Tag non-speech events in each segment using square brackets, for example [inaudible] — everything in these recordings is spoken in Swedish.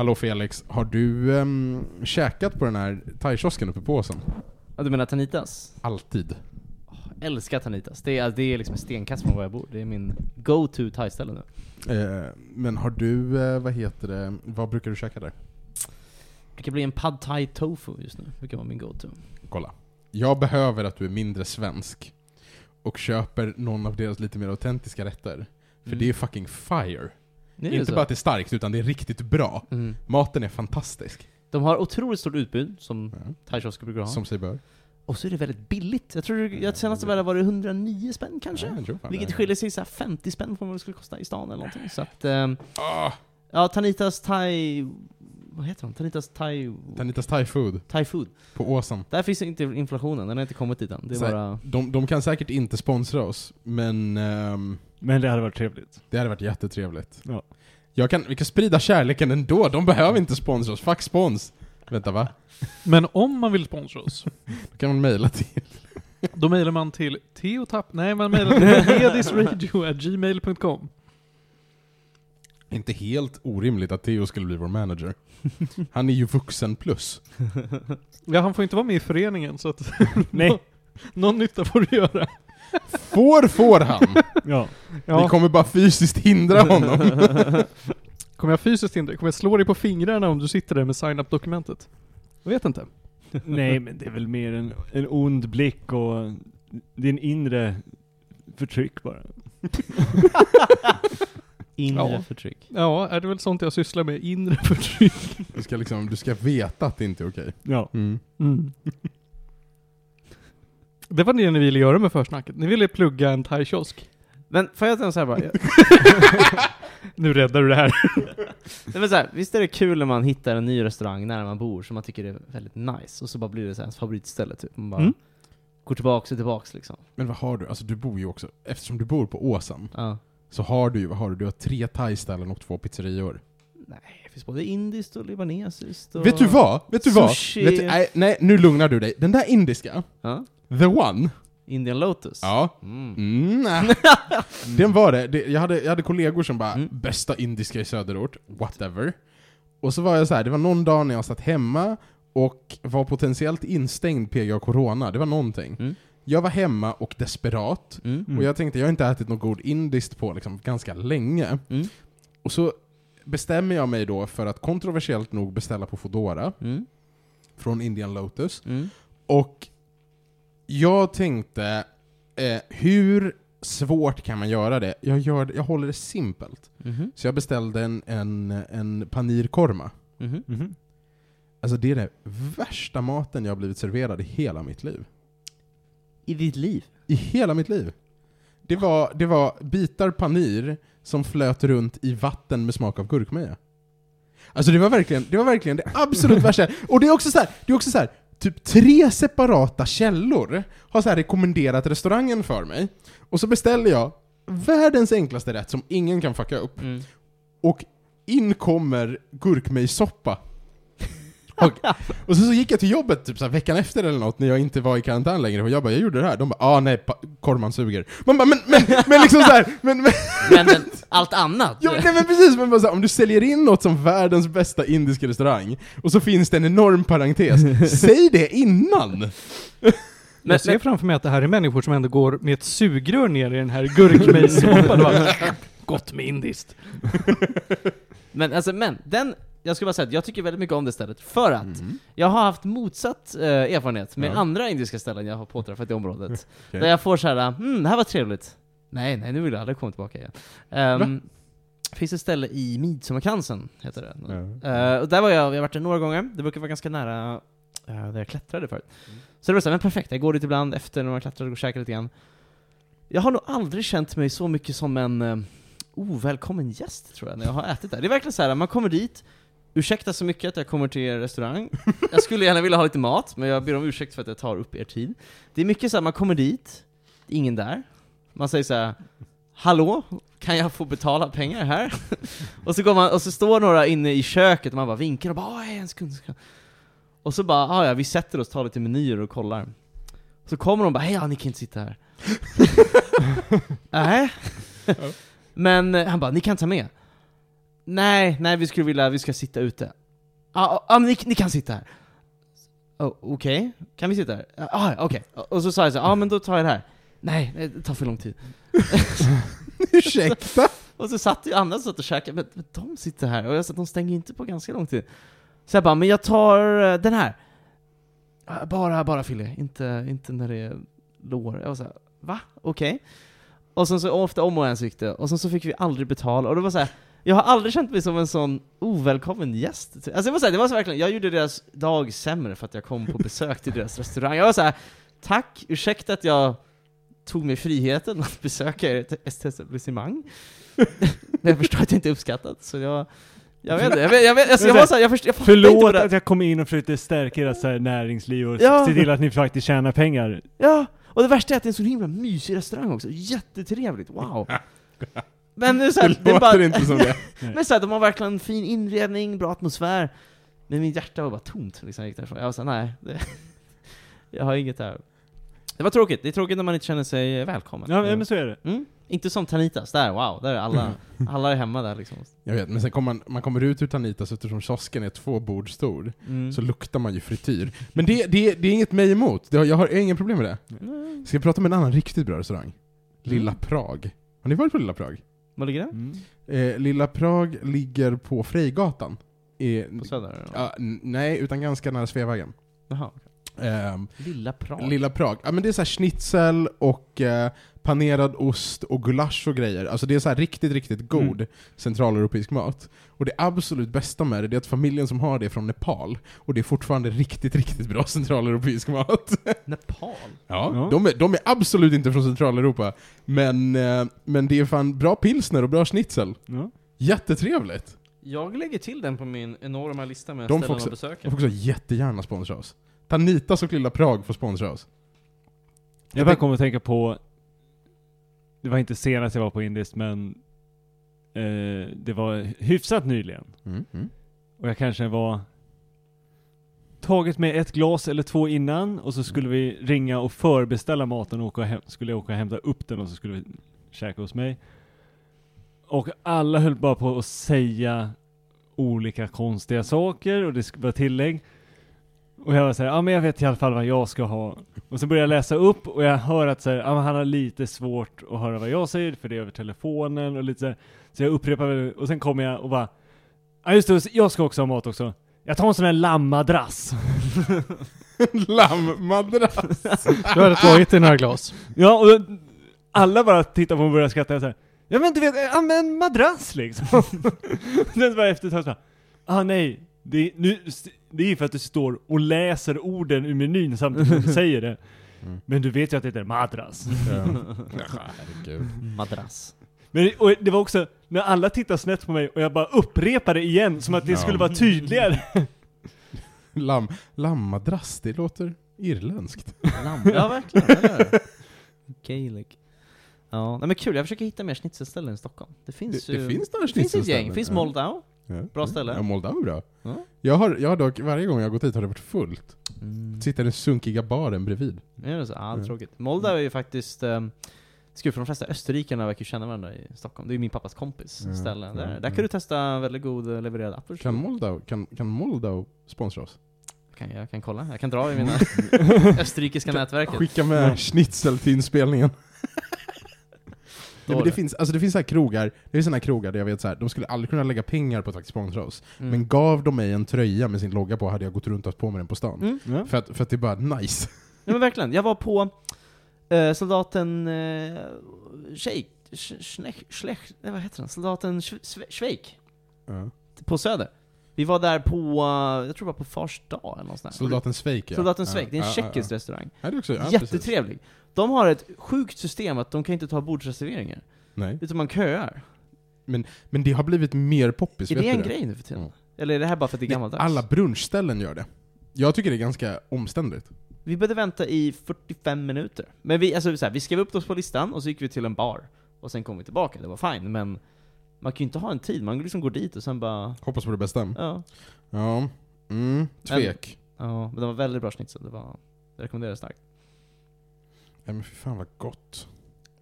Hallå Felix, har du um, käkat på den här thaikiosken uppe på åsen? Ja, du menar Tanitas? Alltid. Älskar Tanitas. Det är, det är liksom en stenkast från var jag bor. Det är min go-to thai-ställe nu. Eh, men har du, eh, vad heter det, vad brukar du käka där? Det brukar bli en pad thai tofu just nu. Det brukar vara min go-to. Kolla. Jag behöver att du är mindre svensk och köper någon av deras lite mer autentiska rätter. För Mm. det är fucking fire. Det är Inte så. bara att det är starkt, utan det är riktigt bra. Mm. Maten är fantastisk. De har otroligt stort utbud, som Ja. thai-kiosker brukar ha. Som sig bör. Och så är det väldigt billigt. Jag tror jag senast var det var det 109 spänn kanske? Ja, jag fan Vilket skiljer sig så här 50 spänn från vad det skulle kosta i stan eller någonting. Så att, ehm, Ah, ja, Tanitas Thai... Vad heter de? Tanitas Thai... Tanitas thai food Thai food. på åsen. Där finns inte inflationen, den har inte kommit dit än. Det är Så bara... De, de kan säkert inte sponsra oss, men ehm, Men det hade varit trevligt. det hade varit jättetrevligt. Ja. Jag kan, vi kan sprida kärleken ändå, de behöver inte sponsra oss. Fuck spons! Vänta va? Men om man vill sponsra oss, Då kan man mejla till... då mejlar man till teotapp... Nej, man mejlar till hedisradio.gmail.com. Inte helt orimligt att Theo skulle bli vår manager. Han är ju vuxen plus. Ja, han får inte vara med i föreningen, så att... Nej. [laughs] Någon nytta får du göra. Får får han! Ja. Vi kommer bara fysiskt hindra honom. [laughs] Kommer jag fysiskt hindra dig? Kommer jag slå dig på fingrarna om du sitter där med sign-up-dokumentet? Jag vet inte. Nej, men det är väl mer en, en ond blick och en inre förtryck bara. [laughs] Inre Ja. förtryck. Ja, är det väl sånt jag sysslar med? Inre förtryck. Du ska liksom, du ska veta att det inte är okej. Ja. Mm. Mm. Det var det ni ville göra med försnacket. Ni ville plugga en thai-kiosk. Men får jag säga så här bara? [laughs] Nu räddar du det här. Nej, men så här, visst är det kul när man hittar en ny restaurang nära man bor som man tycker är väldigt nice, och så bara blir det så här ens favoritställe typ. Man bara Mm. går tillbaks och tillbaks liksom. Men vad har du? Alltså du bor ju också, eftersom du bor på Åsen, Ja. så har du ju, vad har du? Du har tre thai-ställen och två pizzerior. Nej, det finns både indiskt och libanesiskt och... Vet du vad? Vet du vad? Sushi. Vet du, nej, nej, nu lugnar du dig. Den där indiska, Ja? The one, Indian Lotus? ja, Mm. Mm, nej. [laughs] [laughs] Den var det. det jag, hade, jag hade kollegor som bara Mm. 'bästa indiska i söderort', whatever. Och så var jag så här, det var någon dag när jag satt hemma och var potentiellt instängd PGA Corona, det var någonting. Mm. Jag var hemma och desperat, Mm. Mm. och jag tänkte jag har inte ätit något god indiskt på liksom, ganska länge. Mm. Och så bestämmer jag mig då för att kontroversiellt nog beställa på Foodora Mm. från Indian Lotus. Mm. Och jag tänkte, eh, hur svårt kan man göra det? Jag, gör, jag håller det simpelt. Mhm. Så jag beställde en, en, en panir korma. Mhm. Mhm. Alltså det är den värsta maten jag har blivit serverad i hela mitt liv. I ditt liv? I hela mitt liv. Det var, det var bitar panir som flöt runt i vatten med smak av gurkmeja. Alltså det var verkligen det, var verkligen det absolut värsta. Och det är också så här, det är också så här, typ tre separata källor har så rekommenderat restaurangen för mig. Och så beställer jag världens enklaste rätt som ingen kan fucka upp. Mm. Och in kommer gurkmejsoppa. Och, och så, så gick jag till jobbet typ så här, veckan efter eller något när jag inte var i karantän längre och jag bara 'Jag gjorde det här' De bara 'Ah nej, korman suger' Man bara 'Men, men, men liksom så här, men, men, [laughs] Men, men allt annat? ja, nej men precis, men bara så här, om du säljer in något som världens bästa indiska restaurang och så finns det en enorm parentes, [laughs] säg det innan! Men- jag ser men- framför mig att det här är människor som ändå går med ett sugrör ner i den här gurkmejsoppan och bara, Gott med indiskt. [laughs] Men alltså, men, den, jag skulle bara säga att jag tycker väldigt mycket om det stället, för att Mm. jag har haft motsatt eh, erfarenhet med Ja. andra indiska ställen jag har påträffat i området. [laughs] Okej. Där jag får såhär, hmm, det här var trevligt. Nej, nej, nu vill jag aldrig komma tillbaka igen. Um, finns ett ställe i Midsommarkransen, heter det. Ja. Eh, och där var jag, jag har varit där några gånger, det brukar vara ganska nära eh, där jag klättrade förut. Så det var såhär, men perfekt, jag går dit ibland efter när man klättrar och käkar lite grann. Jag har nog aldrig känt mig så mycket som en uh, ovälkommen gäst, tror jag, när jag har ätit där. Det är verkligen så här, man kommer dit, ursäkta så mycket att jag kommer till er restaurang. Jag skulle gärna vilja ha lite mat, men jag ber om ursäkt för att jag tar upp er tid. Det är mycket så här, man kommer dit, det är ingen där. Man säger så här. Hallå, kan jag få betala pengar här? [laughs] och, så går man, och så står några inne i köket och man bara vinkar och bara "Åh, en sekund, en sekund." Och så bara, ah, ja vi sätter oss, tar lite menyer och kollar. Så kommer de och bara, hej ja, ni kan inte sitta här. [laughs] Nej. Men eh, han bara, ni kan ta med. Nej, nej vi skulle vilja, vi ska sitta ute. Ja, ah, ah, men ni, ni kan sitta här. Oh, Okej, kan vi sitta här? Ja, Ah, okej. Och så sa jag så ja ah, men då tar jag det här. Nej, nej, det tar för lång tid. [laughs] Ursäkta? Och så satt ju andra satt och käkade, men, men de sitter här, och jag sa att de stänger inte på ganska lång tid. Så jag bara, men jag tar eh, den här. "Ah, Bara, bara Fille, inte, inte när det är lår. Jag var såhär, va? Okej. Och sen så ofta om och en så gick det, och sen så fick vi aldrig betala, och det var så här. Jag har aldrig känt mig som en sån ovälkommen gäst. Alltså jag så här, det var så verkligen, jag gjorde deras dag sämre för att jag kom på besök till deras restaurang. Jag var så här, tack, ursäkta att jag tog mig friheten att besöka ert etablissemang. Men [laughs] jag förstår att det inte är uppskattat, så jag... Jag vet inte, jag, vet, jag, vet, alltså, jag var såhär, jag, förstår, jag inte Förlåt vad det att jag kom in och försökte stärka ert näringsliv och Ja. se till att ni faktiskt tjänar pengar. Ja, och det värsta är att det är en så himla mysig restaurang också, jättetrevligt, wow. Men det är så här, Det det låter bara, inte som det. [laughs] men så här, de har verkligen fin inredning, bra atmosfär, men mitt hjärta var bara tomt liksom, jag gick därifrån. Jag var såhär, nej, det, [laughs] jag har inget där. Det var tråkigt, det är tråkigt när man inte känner sig välkommen. Ja, men så är det. Mm? Inte som Tanitas, där, wow, där är alla, [laughs] alla är hemma där liksom. Jag vet, men sen kommer man, man kommer ut ur Tanitas eftersom kiosken är två bord stor, Mm. så luktar man ju frityr. Men det, det, det är inget mig emot, det har, jag har inga problem med det. Mm. Ska jag prata om en annan riktigt bra restaurang? Lilla Mm. Prag. Har ni varit på Lilla Prag? Var ligger det? Mm. Eh, Lilla Prag ligger på Frejgatan. Eh, På Söder? ja, nej, utan ganska nära Sveavägen. Jaha. Ehm, Lilla Prag? Lilla Prag. Ja men det är så här schnitzel och eh, panerad ost och gulasch och grejer. Alltså det är så här riktigt, riktigt god Mm. centraleuropeisk mat. Och det absolut bästa med det, är att familjen som har det är från Nepal. Och det är fortfarande riktigt, riktigt bra [laughs] centraleuropeisk mat. Nepal? Ja, Ja. De, är, de är absolut inte från Centraleuropa. Men, eh, men det är fan bra pilsner och bra schnitzel. Ja. Jättetrevligt. Jag lägger till den på min enorma lista med De ställen också- att besöka. De får också jättegärna sponsra oss. Tanitas och Lilla Prag får sponsra oss. Jag bara kommer att tänka på, det var inte senast jag var på Indiskt men eh, det var hyfsat nyligen. Mm, mm. Och jag kanske var tagit med ett glas eller två innan och så skulle vi ringa och förbeställa maten och åka hem, skulle jag åka och hämta upp den och så skulle vi käka hos mig. Och alla höll bara på att säga olika konstiga saker och det var tillägg. Och jag var såhär, ja men jag vet i alla fall vad jag ska ha. Och så började jag läsa upp och jag hör att så här, ja, men han har lite svårt att höra vad jag säger för det är över telefonen och lite så här. Så jag upprepar väl, och sen kommer jag och bara, ja just det, jag ska också ha mat också. Jag tar en sån här lammadrass. [laughs] Lammmadrass! [laughs] Du hade tagit dina glas. Ja, och alla bara tittar på mig och börjar skratta så här. Ja men du vet, ja men madrass liksom. [laughs] Sen bara efter ett tag så här, ah nej, det nu, det är ju för att du står och läser orden ur menyn samtidigt som du säger det. [laughs] Mm. Men du vet ju att det heter madrass. Ja. [laughs] Herregud. Madrass. Men det- och det var också, när alla tittar snett på mig och jag bara upprepar det igen, som att det Ja. skulle vara tydligare. [laughs] Lam, lammadrass, det låter irländskt. Lamm. Ja, verkligen. Eller? Gaelic. Ja, nej men kul. Jag försöker hitta mer schnitzelställen i Stockholm. Det finns Det, ju... det finns några det finns ett gäng. Det finns. Moldau. Ja. Bra ställe. Ja, Moldau bra. Ja. Jag har, jag har dock, varje gång jag har gått dit har det varit fullt. Mm. Sitter den sunkiga baren bredvid. Är det så? Ja, Ja. tråkigt. Moldau är ju faktiskt... Um, Skruv för de flesta österrikarna verkar känna varandra i Stockholm. Det är ju min pappas kompis Ja, ställe. ja, Där, ja. där kan du testa väldigt god eh, levererad apelsin. Kan Moldau, kan, kan Moldau sponsra oss? Kan, jag kan kolla. Jag kan dra i mina [laughs] österrikiska nätverket. Skicka med Ja. schnitzel till inspelningen. [laughs] Nej, men det, finns, alltså det finns så här krogar, det finns såna här krogar där jag vet så här, de skulle aldrig kunna lägga pengar på att faktiskt sponsra oss. Mm. Men gav de mig en tröja med sin logga på hade jag gått runt och haft på mig den på stan. Mm. Ja. För, att, för att det är bara nice. [laughs] Ja men verkligen, jag var på eh, soldaten eh, Sheik, Sch- Schnech, Schlech, nej, vad heter den? Soldaten Schweik, Ja. på Söder. Vi var där på, eh, jag tror det var på Fars dag eller något sånt där. Soldaten Sveik ja. Soldaten. Schweik, det är en ja, tjeckisk ja, restaurang. ja. det är också, ja, precis. De har ett sjukt system att de kan inte ta bordsreserveringar, Nej. utan man köar. Men det har blivit mer poppis, är vet det du en det? grej nu för tiden? Mm. Eller är det här bara för att det är gammaldags? Alla brunchställen gör det. Jag tycker det är ganska omständigt. Vi behövde vänta i 45 minuter. Men vi, alltså, så här, vi skrev upp oss på listan, och så gick vi till en bar. Och sen kom vi tillbaka, det var fine, men man kan ju inte ha en tid, man liksom går dit och sen bara... Hoppas på det bästa. Ja. Ja. Mm, tvek. Ja, men det var väldigt bra schnitzel, det var... Det rekommenderar jag starkt. Nej men fy fan vad gott.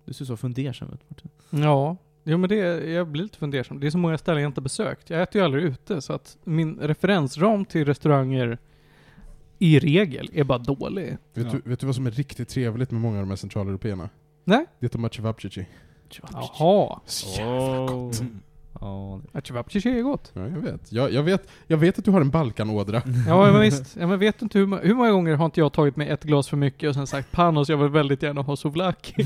Du ser så fundersam ut Martin. Ja, Jo men det, jag blir lite fundersam. Det är så många ställen jag inte besökt. Jag äter ju aldrig ute så att min referensram till restauranger i regel är bara dålig. Vet, Ja. du, vet du vad som är riktigt trevligt med många av de här centraleuropeerna? Nej? Det är att de har cevapcici. Jaha. Så jävla gott. Ja, Chivapchichi är gott. Ja, jag vet. Jag, jag vet. Jag vet att du har en Balkanådra. [laughs] Ja men visst. Ja, men vet du inte hur, ma- hur många gånger har inte jag tagit mig ett glas för mycket och sen sagt Panos jag vill väldigt gärna ha souvlaki. [laughs]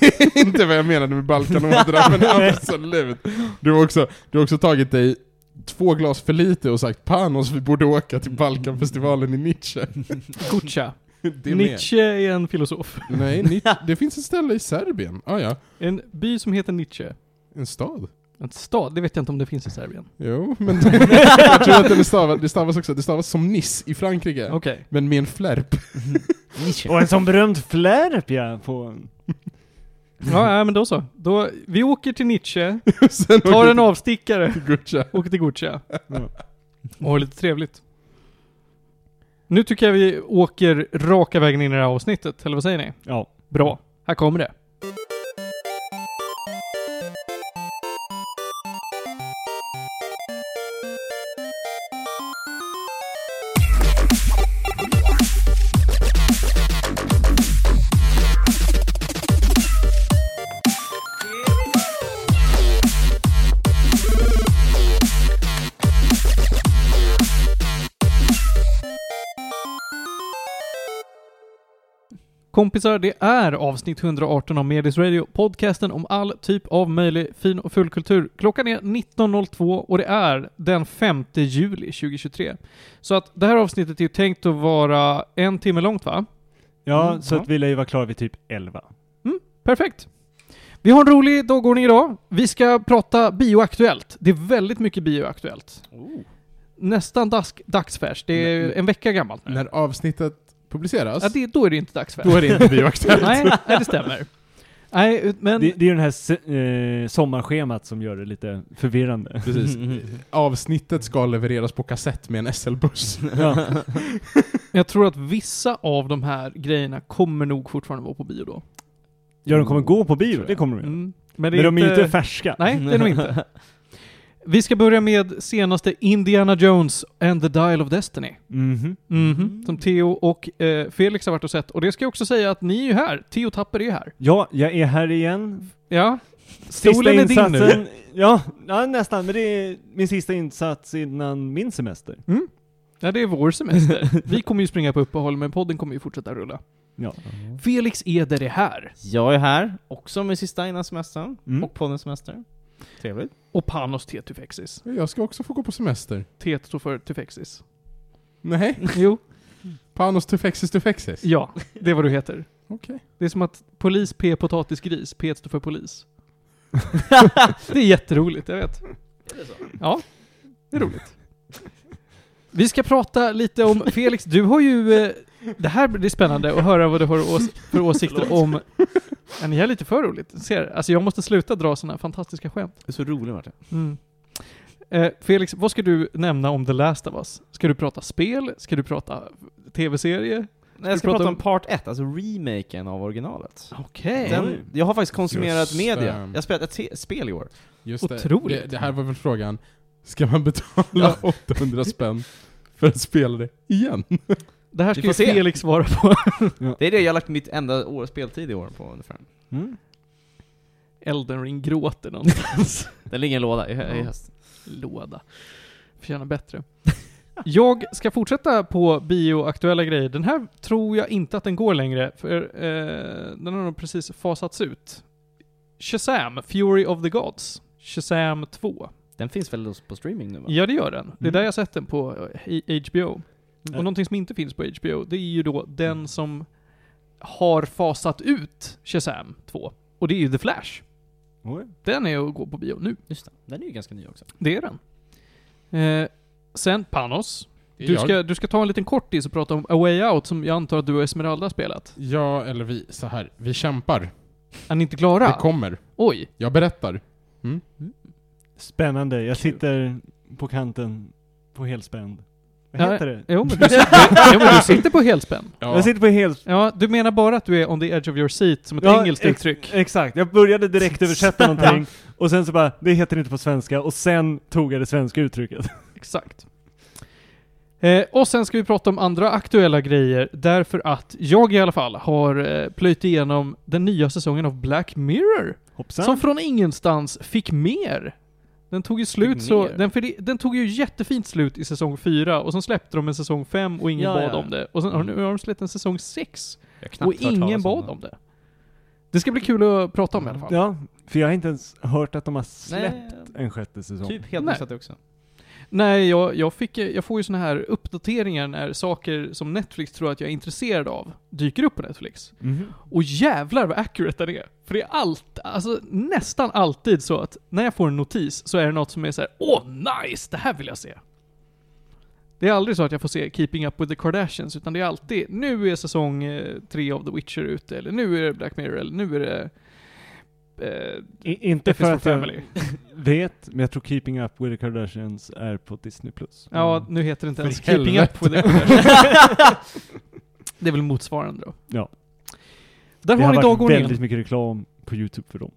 Det är inte vad jag menade med Balkanådra, men [laughs] absolut. Du har, också, du har också tagit dig två glas för lite och sagt Panos, vi borde åka till Balkanfestivalen i Nietzsche. Guccia. Det med. Nietzsche är en filosof. Nej, Nietzsche, det finns ett ställe i Serbien. Ah, ja, En by som heter Nietzsche. en stad. En stad, det vet jag inte om det finns i Serbien. Jo, men [laughs] jag tror att den är stavad, det stavas också, det stavas som Nice i Frankrike. Okej. Men med en flärp. Och en sån berömd flärp ja, på... [laughs] Ja, ja, men då så. Då, vi åker till Nietzsche, [laughs] Sen tar åker en vi avstickare, till åker till Guccia. Och har lite trevligt. Nu tycker jag vi åker raka vägen in i det här avsnittet, eller vad säger ni? ja. Bra. Här kommer det. Kompisar, det är avsnitt 118 av Medis Radio, podcasten om all typ av möjlig fin och fullkultur. Klockan är 19.02 och det är den 5 juli 2023. Så att det här avsnittet är ju tänkt att vara en timme långt va? Ja, Mm, så ja. att vi lär ju vara klara vid typ 11. Perfekt. Vi har en rolig dagordning idag. Vi ska prata bioaktuellt. Det är väldigt mycket bioaktuellt. Oh. Nästan dags, dagsfärskt. Det är Nej. en vecka gammalt nu. När avsnittet publiceras, Ja, det, då är det inte dagsfärskt. då är det inte bioaktuellt. [laughs] nej, nej, det stämmer. Nej, men... Det, det är ju det här se- eh, sommarschemat som gör det lite förvirrande. Precis. [laughs] Avsnittet ska levereras på kassett med en SL-buss. Ja. [laughs] Jag tror att vissa av de här grejerna kommer nog fortfarande vara på bio då. ja, de kommer gå på bio, det kommer de göra. Mm. Men, det Men de är ju inte färska. Nej, det är nog inte. Vi ska börja med senaste Indiana Jones and the Dial of Destiny. Mhm. Mhm. Som Theo och eh, Felix har varit och sett. Och det ska jag också säga att ni är ju här. Theo Tapper är ju här. Ja, jag är här igen. Ja. Sista Stolen är din nu. Ja, ja, nästan. Men det är min sista insats innan min semester. Ja, det är vår semester. Vi kommer ju springa på uppehåll, men podden kommer ju fortsätta rulla. Ja. Felix Eder är här. Jag är här, också med sista innan semestern, Mm. och poddens semester. Trevligt. Och Panos T. Tufexis. Jag ska också få gå på semester. T står för Tufexis. Nej, [laughs] Jo. Panos tufexis tufexis. Ja, det är vad du heter. Okej. Det är som att polis P potatisgris, P står för polis. [laughs] det är jätteroligt, jag vet. Ja, det är roligt. Vi ska prata lite om, Felix, du har ju, eh, det här blir spännande att höra vad du har ås- för åsikter om, ja, ni är lite för roligt. Ser, alltså jag måste sluta dra sådana fantastiska skämt. Det är så roligt Martin. Mm. Eh, Felix, vad ska du nämna om The Last of Us? Ska du prata spel? Ska du prata tv-serie? Nej, jag ska prata om- om part 1, alltså remaken av originalet. Okej. Den, jag har faktiskt konsumerat Just media. det. Jag har spelat ett te- spel i år. Just det. Otroligt. Det, det här var väl frågan. Ska man betala 800 [laughs] spänn för att spela det igen? [laughs] Det här ska ju får se. Felix svara på. [laughs] Det är det jag har lagt mitt enda år speltid i år på ungefär. Mm. Elden Ring gråter någonstans. [laughs] Den ligger i en låda i, hö- i höst. Låda. Förtjänar bättre. Jag ska fortsätta på bioaktuella grejer. Den här tror jag inte att den går längre, för eh, den har nog precis fasats ut. Shazam, Fury of the Gods. Shazam 2. Den finns väl på streaming nu va? Ja, det gör den. Det är Mm. där jag sett den på eh, i- HBO. Och någonting som inte finns på HBO, det är ju då den som har fasat ut Shazam 2. Och det är ju The Flash. Oj. Den är att gå på bio nu. Just det. Den är ju ganska ny också. Det är den. Eh, sen Panos. Det är Du jag. ska, du ska ta en liten kortis och prata om A Way Out som jag antar att du och Esmeralda har spelat. Ja, eller vi, så här. Vi kämpar. Är ni inte klara? Det kommer. Oj. Jag berättar. Spännande. Jag sitter på kanten på helspänd. Vad Ja, heter det? Jo men, du [laughs] sitter, jo men du sitter på helspänn. Ja. Jag sitter på helt... Ja, du menar bara att du är on the edge of your seat som ett Ja, engelskt ex- uttryck? Exakt, jag började direkt [laughs] översätta någonting och sen så bara, det heter inte på svenska och sen tog jag det svenska uttrycket. [laughs] Exakt. Eh, och sen ska vi prata om andra aktuella grejer, därför att jag i alla fall har eh, plöjt igenom den nya säsongen av Black Mirror. Hoppsan. Som från ingenstans fick mer. Den tog ju slut så, den, för det, den tog ju jättefint slut i säsong 4 och sen släppte de en säsong 5 och ingen Ja, bad ja. om det. Och sen har, nu har de släppt en säsong 6 Jag har knappt och ingen bad om det. Det ska bli kul att prata om i alla fall. Ja, för jag har inte ens hört att de har släppt Nej, en sjätte säsong. typ helt missat det också. Nej, jag, jag, fick, jag får ju såna här uppdateringar när saker som Netflix tror att jag är intresserad av dyker upp på Netflix. Mhm. Och jävlar vad accurate den är. För det är allt, alltså nästan alltid så att när jag får en notis så är det något som är så här: åh nice, det här vill jag se. Det är aldrig så att jag får se Keeping Up With The Kardashians, utan det är alltid, nu är säsong eh, tre av The Witcher ute, eller nu är det Black Mirror, eller nu är det... Eh, I, inte för att jag Family. [laughs] vet, men jag tror Keeping Up With The Kardashians är på Disney+. Plus. Ja, nu heter det inte För ens Keeping helvete. Up With The Kardashians. [laughs] det är väl motsvarande då. Ja. Där det har har ni varit väldigt mycket reklam på YouTube för dem.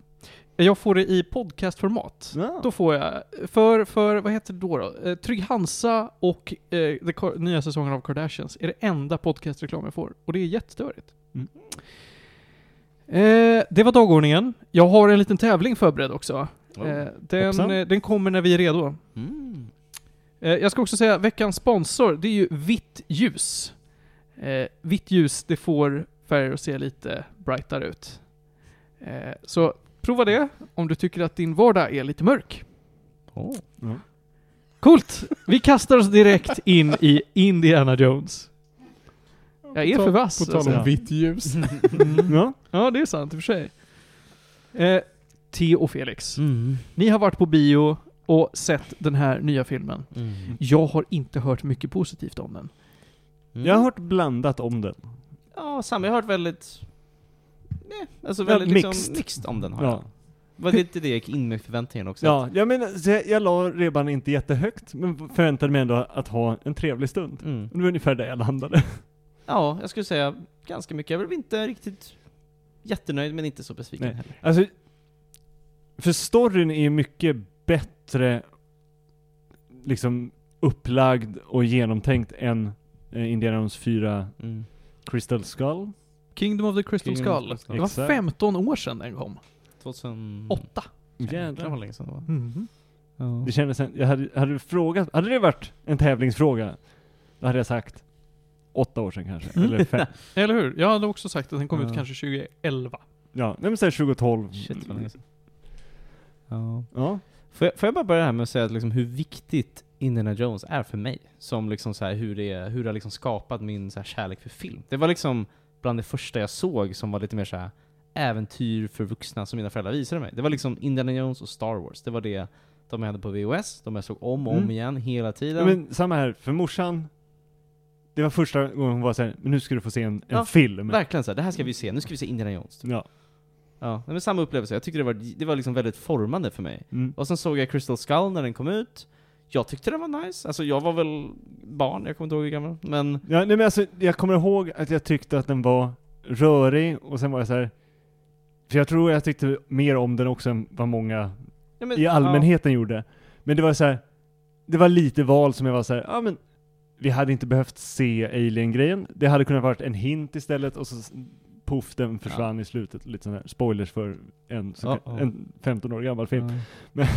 Jag får det i podcastformat. Ja. Då får jag, för, för vad heter det då? då? Eh, Trygg Hansa och eh, nya säsongen av Kardashians är det enda podcastreklam jag får. Och det är jättestörigt. Mm. Eh, det var dagordningen. Jag har en liten tävling förberedd också. Oh. Eh, den, eh, den kommer när vi är redo. Mm. Eh, jag ska också säga, veckans sponsor, det är ju Vitt Ljus. Eh, vitt ljus, det får färger att se lite brightare ut. Eh, så prova det om du tycker att din vardag är lite mörk. Oh. Ja. Coolt! Vi kastar oss direkt in i Indiana Jones. Jag är för vass. På tal alltså. om vitt ljus. Mm. [laughs] Ja. Ja, det är sant i och för sig. Eh, Theo och Felix, Mm. ni har varit på bio och sett den här nya filmen. Mm. Jag har inte hört mycket positivt om den. Mm. Jag har hört blandat om den. Ja, samma. Jag har hört väldigt... Nej, alltså Ja, väldigt liksom mixed. mixed om den har Ja. jag. Det var lite det jag gick in med förväntningarna också. Ja, jag menar, jag, jag la ribban inte jättehögt, men förväntade mig ändå att ha en trevlig stund. Mm. Det var ungefär där jag landade. Ja, jag skulle säga ganska mycket. Jag blev inte riktigt jättenöjd, men inte så besviken Nej. heller. Alltså, för storyn är mycket bättre liksom upplagd och genomtänkt än eh, Indiana Jones 4 Mm. Crystal Skull. Kingdom of the Crystal Kingdom Skull. Crystal Det var Exakt. 15 år sedan den kom. 2008. Jävlar vad länge sedan det var. Mhm. Ja. Det kändes, jag hade, hade frågat, hade det varit en tävlingsfråga, då hade jag sagt åtta år sedan kanske, [laughs] eller fem. Eller hur? Jag hade också sagt att den kom ut Ja. kanske 2011. Ja, nej men säg 2012. Shit vad länge sedan. Ja. Ja. Får jag, får jag bara börja här med att säga att liksom hur viktigt Indiana Jones är för mig? Som liksom så här, hur det, hur det har liksom skapat min så här kärlek för film. Det var liksom bland det första jag såg som var lite mer så här äventyr för vuxna som mina föräldrar visade mig. Det var liksom Indiana Jones och Star Wars. Det var det de jag hade på VHS, de jag såg om och om Mm. igen hela ja tiden. men samma här, för morsan, det var första gången hon var såhär, men nu ska du få se en, en Ja, film. Verkligen så här, det här ska vi se, nu ska vi se Indiana Jones. Typ. Ja. Ja, men samma upplevelse. Jag tyckte det var, det var liksom väldigt formande för mig. Mm. Och sen såg jag Crystal Skull när den kom ut. Jag tyckte den var nice. Alltså jag var väl barn, jag kommer inte ihåg hur gammal. Men Ja, nej men alltså, jag kommer ihåg att jag tyckte att den var rörig, och sen var jag så här. För jag tror jag tyckte mer om den också än vad många Ja, men, i allmänheten gjorde. Men det var så här. det var lite val som jag var så här, ja men vi hade inte behövt se Alien-grejen. Det hade kunnat varit en hint istället och så poff, den försvann i slutet. Lite sån här spoilers för en, Ja, ja. en 15 år gammal film. Ja.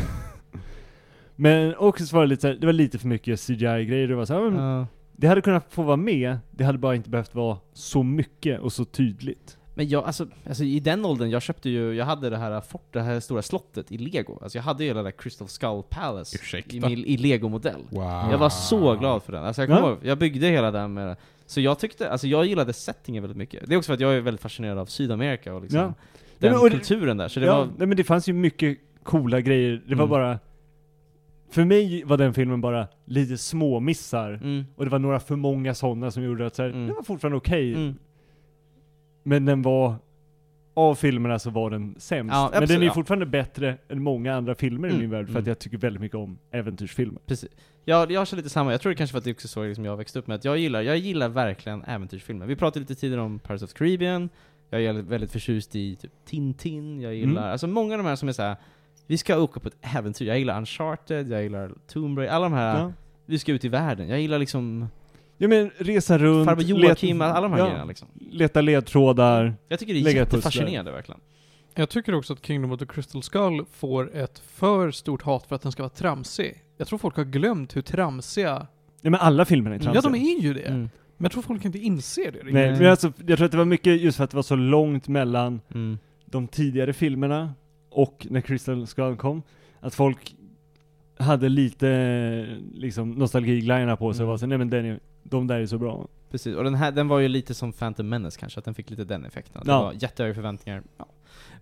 [laughs] Men också så var det lite så här, det var lite för mycket CGI-grejer. Det var så här, ja, men Ja. det hade kunnat få vara med, det hade bara inte behövt vara så mycket och så tydligt. Men jag, alltså, alltså i den åldern, jag köpte ju, jag hade det här fort, det här stora slottet i lego. Alltså jag hade ju hela det där Crystal Skull Palace i, Ursäkta. min, i lego-modell. Wow. Jag var så glad för den. Alltså jag kommer Ja. ihåg, jag byggde hela den med Så jag tyckte, alltså jag gillade settingen väldigt mycket. Det är också för att jag är väldigt fascinerad av Sydamerika och liksom Ja. den men och det- kulturen där. Så det ja, var, nej men det fanns ju mycket coola grejer, det var Mm. bara För mig var den filmen bara lite små missar mm, och det var några för många sådana som gjorde att så här, Mm. det var fortfarande okej, mm, men den var av filmerna så var den sämst. Ja, men den absolut, är ja. fortfarande bättre än många andra filmer i Mm, min värld, för mm. att jag tycker väldigt mycket om äventyrsfilmer. Precis. Jag, jag känner lite samma, jag tror det kanske för att det också så liksom jag växte upp med, att jag gillar, jag gillar verkligen äventyrsfilmer. Vi pratade lite tidigare om Pirates of the Caribbean, jag är väldigt förtjust i typ Tintin, jag gillar, Mm. alltså många av de här som är såhär, vi ska åka på ett äventyr, jag gillar Uncharted, jag gillar Tomb Raider, alla de här, Ja. vi ska ut i världen, jag gillar liksom ja men resa runt, Farbror Joakim, leta- alla de här ja, grejerna liksom. leta ledtrådar. Jag tycker det är jättefascinerande verkligen. Jag tycker också att Kingdom of the Crystal Skull får ett för stort hat för att den ska vara tramsig. Jag tror folk har glömt hur tramsiga... Ja men alla filmerna är Ja, tramsiga. de är ju det. Mm. Men jag tror folk inte inser det riktigt. Nej, Nej. men alltså, jag tror att det var mycket just för att det var så långt mellan Mm. de tidigare filmerna och när Crystal Skull kom, att folk hade lite liksom nostalgiglajjorna på sig och Mm. var så nej men den är, de där är så bra. Precis, och den här, den var ju lite som Phantom Menace kanske, att den fick lite den effekten. Att Ja. Det var jättehöga förväntningar. Ja.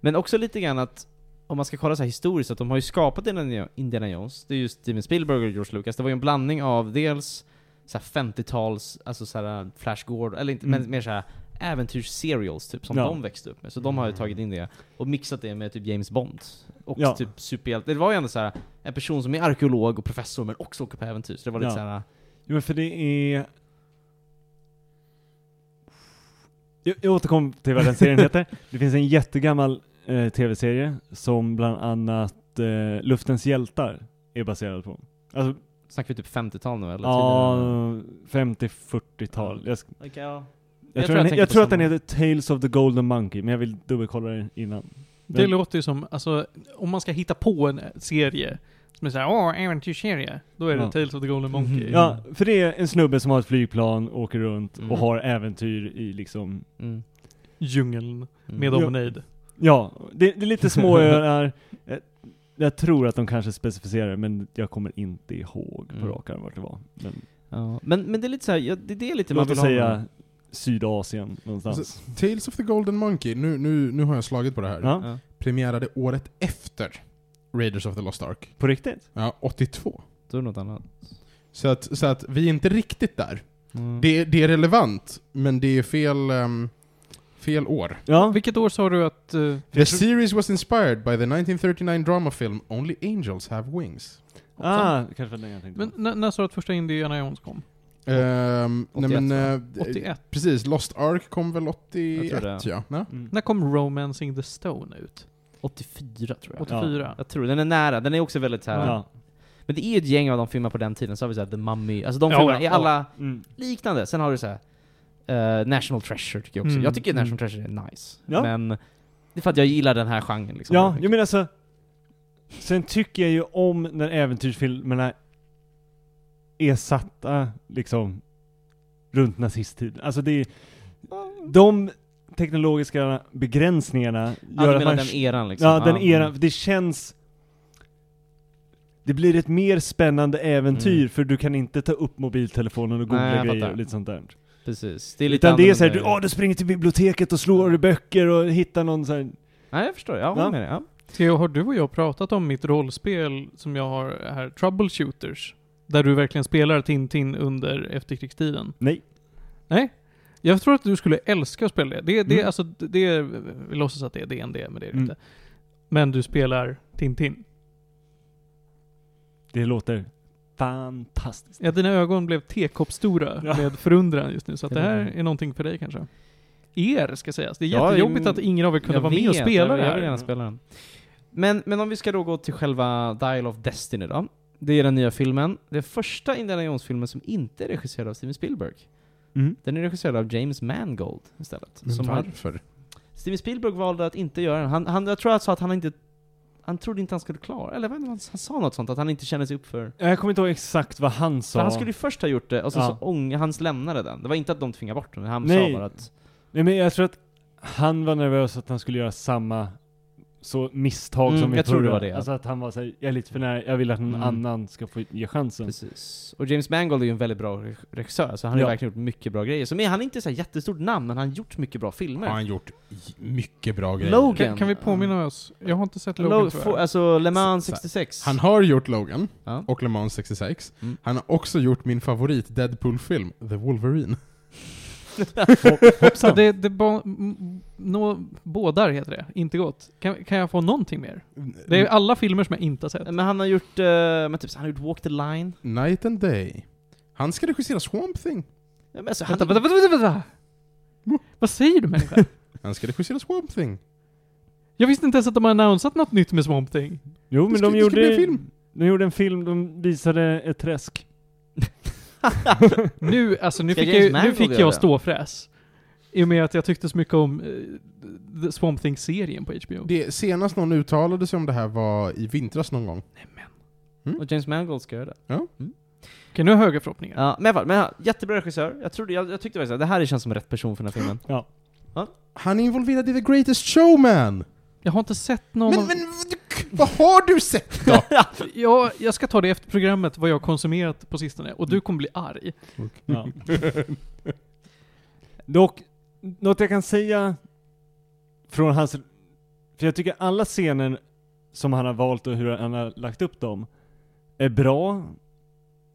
Men också lite grann att, om man ska kolla så här historiskt, att de har ju skapat Indiana Jones, det är ju Steven Spielberg och George Lucas, det var ju en blandning av dels så här 50-tals, alltså så här Flash Gordon, eller inte, Mm. men mer så här äventyrs-serials typ, som Ja. de växte upp med. Så de har ju tagit in det, och mixat det med typ James Bond. Och Ja. typ superhjälte. Det var ju ändå så här en person som är arkeolog och professor, men också åker på äventyr. Så det var lite Ja. så här. Jo men för det är... Jag, jag återkom till vad den serien [laughs] heter. Det finns en jättegammal eh, tv-serie som bland annat eh, Luftens hjältar är baserad på. Alltså, Snackar vi typ 50-tal nu eller? ja, tidigare? 50-40-tal. Jag, sk- Okej, ja. jag, Jag tror, tror jag den, tänker jag på tror att den samma. heter Tales of the Golden Monkey, men jag vill dubbelkolla det innan. Det Men- låter ju som, alltså, om man ska hitta på en serie som är såhär, åh, äventyrsserie. Då är det Ja. Tales of the Golden Monkey. Mhm. Ja, för det är en snubbe som har ett flygplan, åker runt Mm. och har äventyr i liksom Mm. Djungeln Mm. med Ja. Omeneid. Ja, det, det är lite små [laughs] öar. Jag, jag tror att de kanske specificerar det, men jag kommer inte ihåg på Mm. rak arm vart det var. Men Ja. Men, men det är lite såhär, ja, det, det är lite man låt vill oss ha. säga Sydasien någonstans. Alltså, Tales of the Golden Monkey, nu, nu, nu har jag slagit på det här. ja, Ja. Premiärade året efter Raiders of the Lost Ark. på riktigt? Ja, 82. Då är det något annat. Så att, så att vi är inte riktigt där. Mm. Det, det är relevant, men det är fel, ehm, fel år. Ja, Vilket år sa du att... eh, The series was inspired by the 1939 drama film Only Angels Have Wings. ah, kanske var den jag tänkte men när, när sa du att första Indiana Jones kom? Ehm, nej 81, men, va? eh, 81. Precis, Lost Ark kom väl Jag 81 tror det. ja. ja. Mm. När kom Romancing the Stone ut? 84 tror jag. 84? Jag tror den är nära, den är också väldigt såhär, Ja. men det är ju ett gäng av de filmer på den tiden, så har vi såhär The Mummy, alltså de Ja, filmerna är ja. alla Mm. liknande. Sen har du såhär eh, National Treasure tycker jag också. Mm, Jag tycker mm. National Treasure är nice. Ja. Men det är för att jag gillar den här genren liksom. Ja, jag menar alltså, sen tycker jag ju om när äventyrsfilmerna är satta liksom runt nazisttiden. Alltså det är, de teknologiska begränsningarna ja, gör att man... den eran liksom? Ja, den eran, mm. det känns... Det blir ett mer spännande äventyr Mm. för du kan inte ta upp mobiltelefonen och googla Nej, grejer och lite sånt där. Precis. Det är lite Utan det är såhär, du, åh, du springer till biblioteket och slår i böcker och hittar någon sån här... Nej, jag förstår. Jag Ja. håller med dig. Ja. Theo, har du och jag pratat om mitt rollspel som jag har här, Troubleshooters? Där du verkligen spelar Tintin under efterkrigstiden? Nej. Nej? Jag tror att du skulle älska att spela det. Det, det, Mm. alltså, det är, vi låtsas att det är D&D men det är det Mm. inte. Men du spelar Tintin. Det låter fantastiskt. Ja, dina ögon blev tekoppstora [laughs] Ja. med förundran just nu, så det här Mm. är någonting för dig kanske. Er, ska sägas. Det är Ja, jättejobbigt jag- att ingen av er kunde Jag vara med och vet, spela jag, det Jag här. vill gärna spela den. Men, men om vi ska då gå till själva Dial of Destiny då. Det är den nya filmen. Det är första Indiana Jones-filmen som inte är regisserad av Steven Spielberg. Mm. Den är regisserad av James Mangold istället. Men som har, varför? Steven Spielberg valde att inte göra den. Han, han, jag tror han sa att han inte han trodde inte han skulle klara eller inte, han han sa något sånt, att han inte kände sig upp för... Jag kommer inte ihåg exakt vad han sa. För han skulle ju först ha gjort det, och så, Ja. så ång, han lämnade den. Det var inte att de tvingade bort den, han Nej. sa bara att... Nej men jag tror att han var nervös att han skulle göra samma så misstag Mm, som i jag tror det var det. Alltså att han var såhär, jag är lite för nära, jag vill att någon Mm. annan ska få ge chansen. Precis. Och James Mangold är ju en väldigt bra re- regissör, så han har Ja. verkligen gjort mycket bra grejer. Så men han är inte så här jättestort namn, men han har gjort mycket bra filmer. Har han gjort mycket bra grejer. Logan. Kan, kan vi påminna oss? Jag har inte sett Lo- Logan få- tyvärr. alltså Le Mans Så- så- 66. Han har gjort Logan, ja. och Le Mans 66. Mm. Han har också gjort min favorit Deadpool-film, The Wolverine. Så det, det ba, nå, bådar heter det, inte gott. Kan, kan jag få någonting mer? Det är alla filmer som jag inte har sett. Men han har gjort, uh, men typ, han har gjort Walk the Line. Night and Day. Han ska regissera Swamp Thing. Ja, men alltså, han, Vänta, vänta, vänta, vänta! Vad säger du människa? [laughs] Han ska regissera Swamp Thing. Jag visste inte ens att de har annonsat något nytt med Swamp Thing. Jo, men ska- de det ska bli en gjorde, film. de gjorde en film, de visade ett träsk. [laughs] Nu, alltså nu Ska fick, James jag, nu Mangold fick göra jag det? ståfräs. I och med att jag tyckte så mycket om eh, The Swamp Thing-serien på HBO. Det senast någon uttalade sig om det här var i vintras någon gång. och James Mangold ska göra det. Okej, nu har jag höga förhoppningar. Ja, men i alla fall, men ja, jättebra regissör. Jag, trodde, jag, jag tyckte faktiskt att det här känns som rätt person för den här filmen. Ja. Han är involverad i The Greatest Showman! Jag har inte sett någon Men, av... men vad har du sett då? [laughs] Jag, jag ska ta det efter programmet, vad jag har konsumerat på sistone. Och du kommer bli arg. Ja. Dock, något jag kan säga från hans... För jag tycker alla scener som han har valt och hur han har lagt upp dem är bra.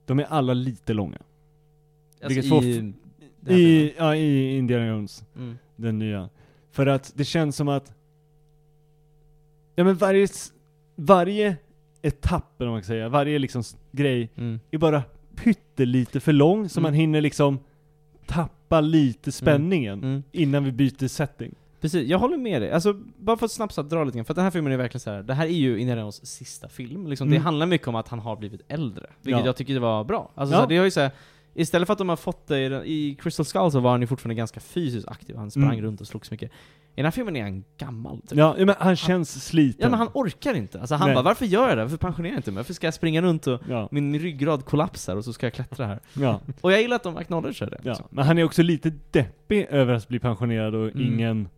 De är alla lite långa. Vilket får i, I, ja, i Indiana Jones, mm. den nya. För att det känns som att... Ja men varje, varje etapp, vad man kan säga, varje liksom grej Mm. är bara pyttelite för lång, så Mm. man hinner liksom tappa lite spänningen Mm. innan vi byter setting. Precis, jag håller med dig. Alltså, bara för att snabbt dra lite grann, för den här filmen är verkligen så här. det här är ju Indiana Jones sista film. Liksom, Det Mm. handlar mycket om att han har blivit äldre, vilket Ja. jag tycker var bra. Alltså, Ja. så här, det har ju så här, Istället för att de har fått det i, i Crystal Skull så var han ju fortfarande ganska fysiskt aktiv, han sprang Mm. runt och slogs mycket. I den här filmen är han gammal. Typ. Ja, men han känns sliten. Ja men han orkar inte. Alltså han Nej. bara, varför gör jag det? Varför pensionerar jag inte mig? Varför ska jag springa runt och Ja, min, ryggrad kollapsar och så ska jag klättra här? ja, Och jag gillar att de acknowledgar det. ja. liksom. Men han är också lite deppig över att bli pensionerad och Mm. ingen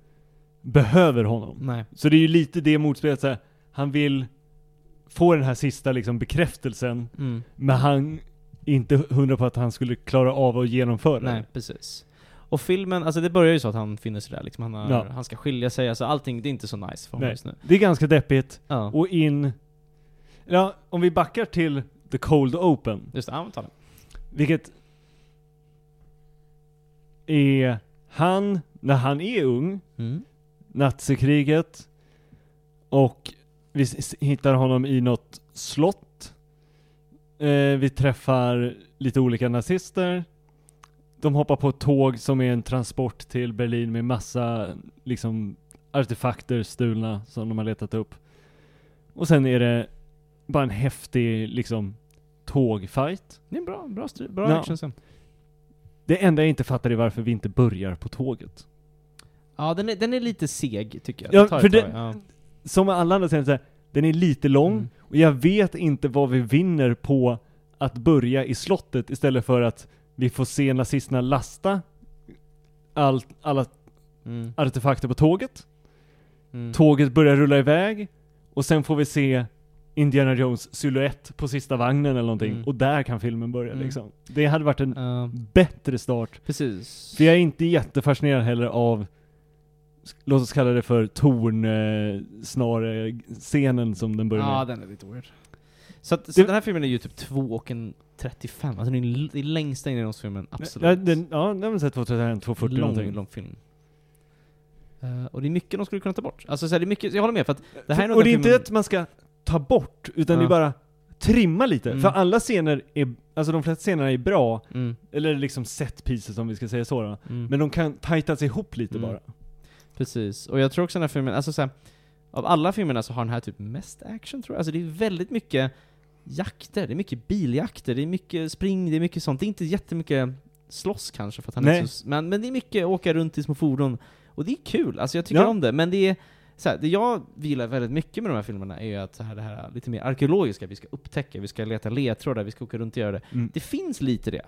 behöver honom. Nej. Så det är ju lite det motspelet, så här, han vill få den här sista liksom bekräftelsen, Mm. men han är inte hundra på att han skulle klara av att genomföra Nej, det. precis. Och filmen, alltså det börjar ju så att han finner sig där liksom. Han, har, Ja. han ska skilja sig, alltså allting, det är inte så nice för honom Nej. just nu. Det är ganska deppigt, Ja, och in... Ja, om vi backar till The Cold Open, just det. Ja, ta det. vilket är han, när han är ung, Mm. nazikriget, och vi hittar honom i något slott. Eh, vi träffar lite olika nazister. De hoppar på ett tåg som är en transport till Berlin med massa liksom artefakter stulna som de har letat upp. Och sen är det bara en häftig liksom tågfight. Det är en bra, bra, stry- bra Ja. action sen. Det enda jag inte fattar är varför vi inte börjar på tåget. Ja, den är, den är lite seg tycker jag. Ja, för det- ja. Som med alla andra scener, den är lite lång, Mm. och jag vet inte vad vi vinner på att börja i slottet istället för att vi får se nazisterna lasta allt, alla Mm. artefakter på tåget. Mm. Tåget börjar rulla iväg, och sen får vi se Indiana Jones silhuett på sista vagnen eller någonting, Mm. och där kan filmen börja Mm. liksom. Det hade varit en Ja, bättre start. precis. För jag är inte jättefascinerad heller av, låt oss kalla det för torn, eh, som den börjar Ja, med. den är lite weird. Så, att, så Det- den här filmen är ju typ 2 och en 35, alltså den är l- det är längsta Indiana Jones-filmen, absolut. Ja, den, ja, den har sett 231, 240 lång, någonting. lång film. Eh, och det är mycket de skulle kunna ta bort. Alltså så här, det är mycket, jag håller med för att det här är och det är den inte filmen- att man ska ta bort, utan Ja. det är bara trimma lite. Mm. För alla scener är, alltså de flesta scenerna är bra, Mm, eller liksom set pieces om vi ska säga så då. mm. Men de kan tajtas ihop lite Mm. bara. Precis, och jag tror också den här filmen, alltså så här, av alla filmerna så har den här typ mest action tror jag. Alltså det är väldigt mycket jakter, det är mycket biljakter, det är mycket spring, det är mycket sånt. Det är inte jättemycket slåss kanske för att han är så, men, men det är mycket åka runt i små fordon. Och det är kul, alltså jag tycker Ja. om det, men det är så här, det jag gillar väldigt mycket med de här filmerna är ju att så här, det här lite mer arkeologiska, vi ska upptäcka, vi ska leta ledtrådar, vi ska åka runt och göra det. Mm. Det finns lite det.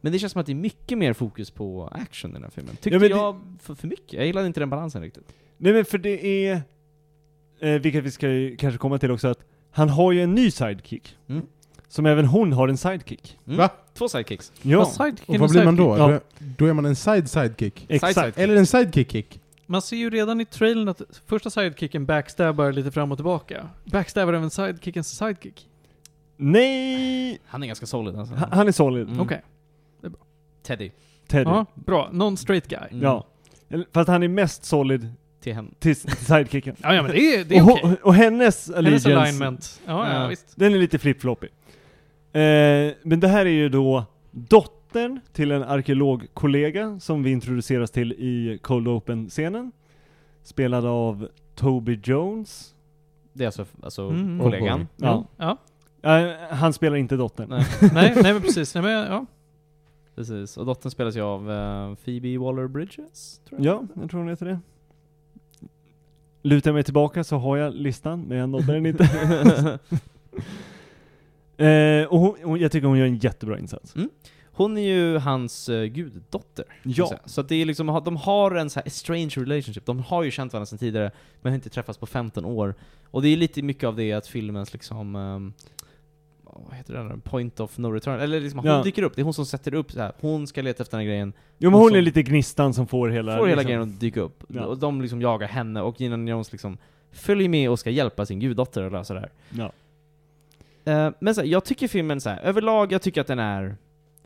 Men det känns som att det är mycket mer fokus på action i den här filmen. Tyckte Ja, men det- jag för, för mycket. Jag gillade inte den balansen riktigt. Nej men för det är, eh, vilket vi ska kanske komma till också, att han har ju en ny sidekick. Mm. Som även hon har en sidekick. Mm. Va? Två sidekicks. Ja, Och vad blir man då? Ja. Då, är man en side sidekick. exakt. Side- Eller en sidekick-kick. Man ser ju redan i trailern att första sidekicken backstabbar lite fram och tillbaka. Backstabbar även sidekickens sidekick. Nej! Han är ganska solid alltså. Han, han är solid. Mm. Okej. Teddy. Teddy. Ja, bra. Non-straight guy. Mm. Ja. Fast han är mest solid Till henne. till, sidekicken. Ja, ja men det är, det är och, okej. ho- och hennes Hennes allegiance, alignment. Ja, ja, Ja. visst. den är lite flip-floppy. Eh, men det här är ju då dottern till en arkeologkollega som vi introduceras till i Cold Open-scenen. Spelad av Toby Jones. Det är alltså, alltså Mm. kollegan. Ja. Ja. Eh, han spelar inte dottern. Nej, nej, nej men precis. Nej, men, ja. precis. Och dottern spelas ju av eh, Phoebe Waller-Bridges, tror jag. Ja, jag tror hon heter det. Lutar jag mig tillbaka så har jag listan, men jag nådde den inte. [laughs] eh, och hon, hon, jag tycker hon gör en jättebra insats. Hon är ju hans uh, guddotter. Ja. Så att det är liksom, de har en så här strange relationship. De har ju känt varandra sedan tidigare, men har inte träffats på 15 år. Och det är lite mycket av det att filmens liksom, ehm, vad heter det? Point of no return. Eller liksom, hon Ja. dyker upp, det är hon som sätter upp så här. hon ska leta efter den här grejen, Jo men hon som- är lite gnistan som får hela... får hela liksom- grejen att dyka upp. Ja. Och de liksom jagar henne, och Gina Jones liksom följer med och ska hjälpa sin guddotter att lösa det här. Ja. Eh, men så här, jag tycker filmen så här, överlag, jag tycker att den är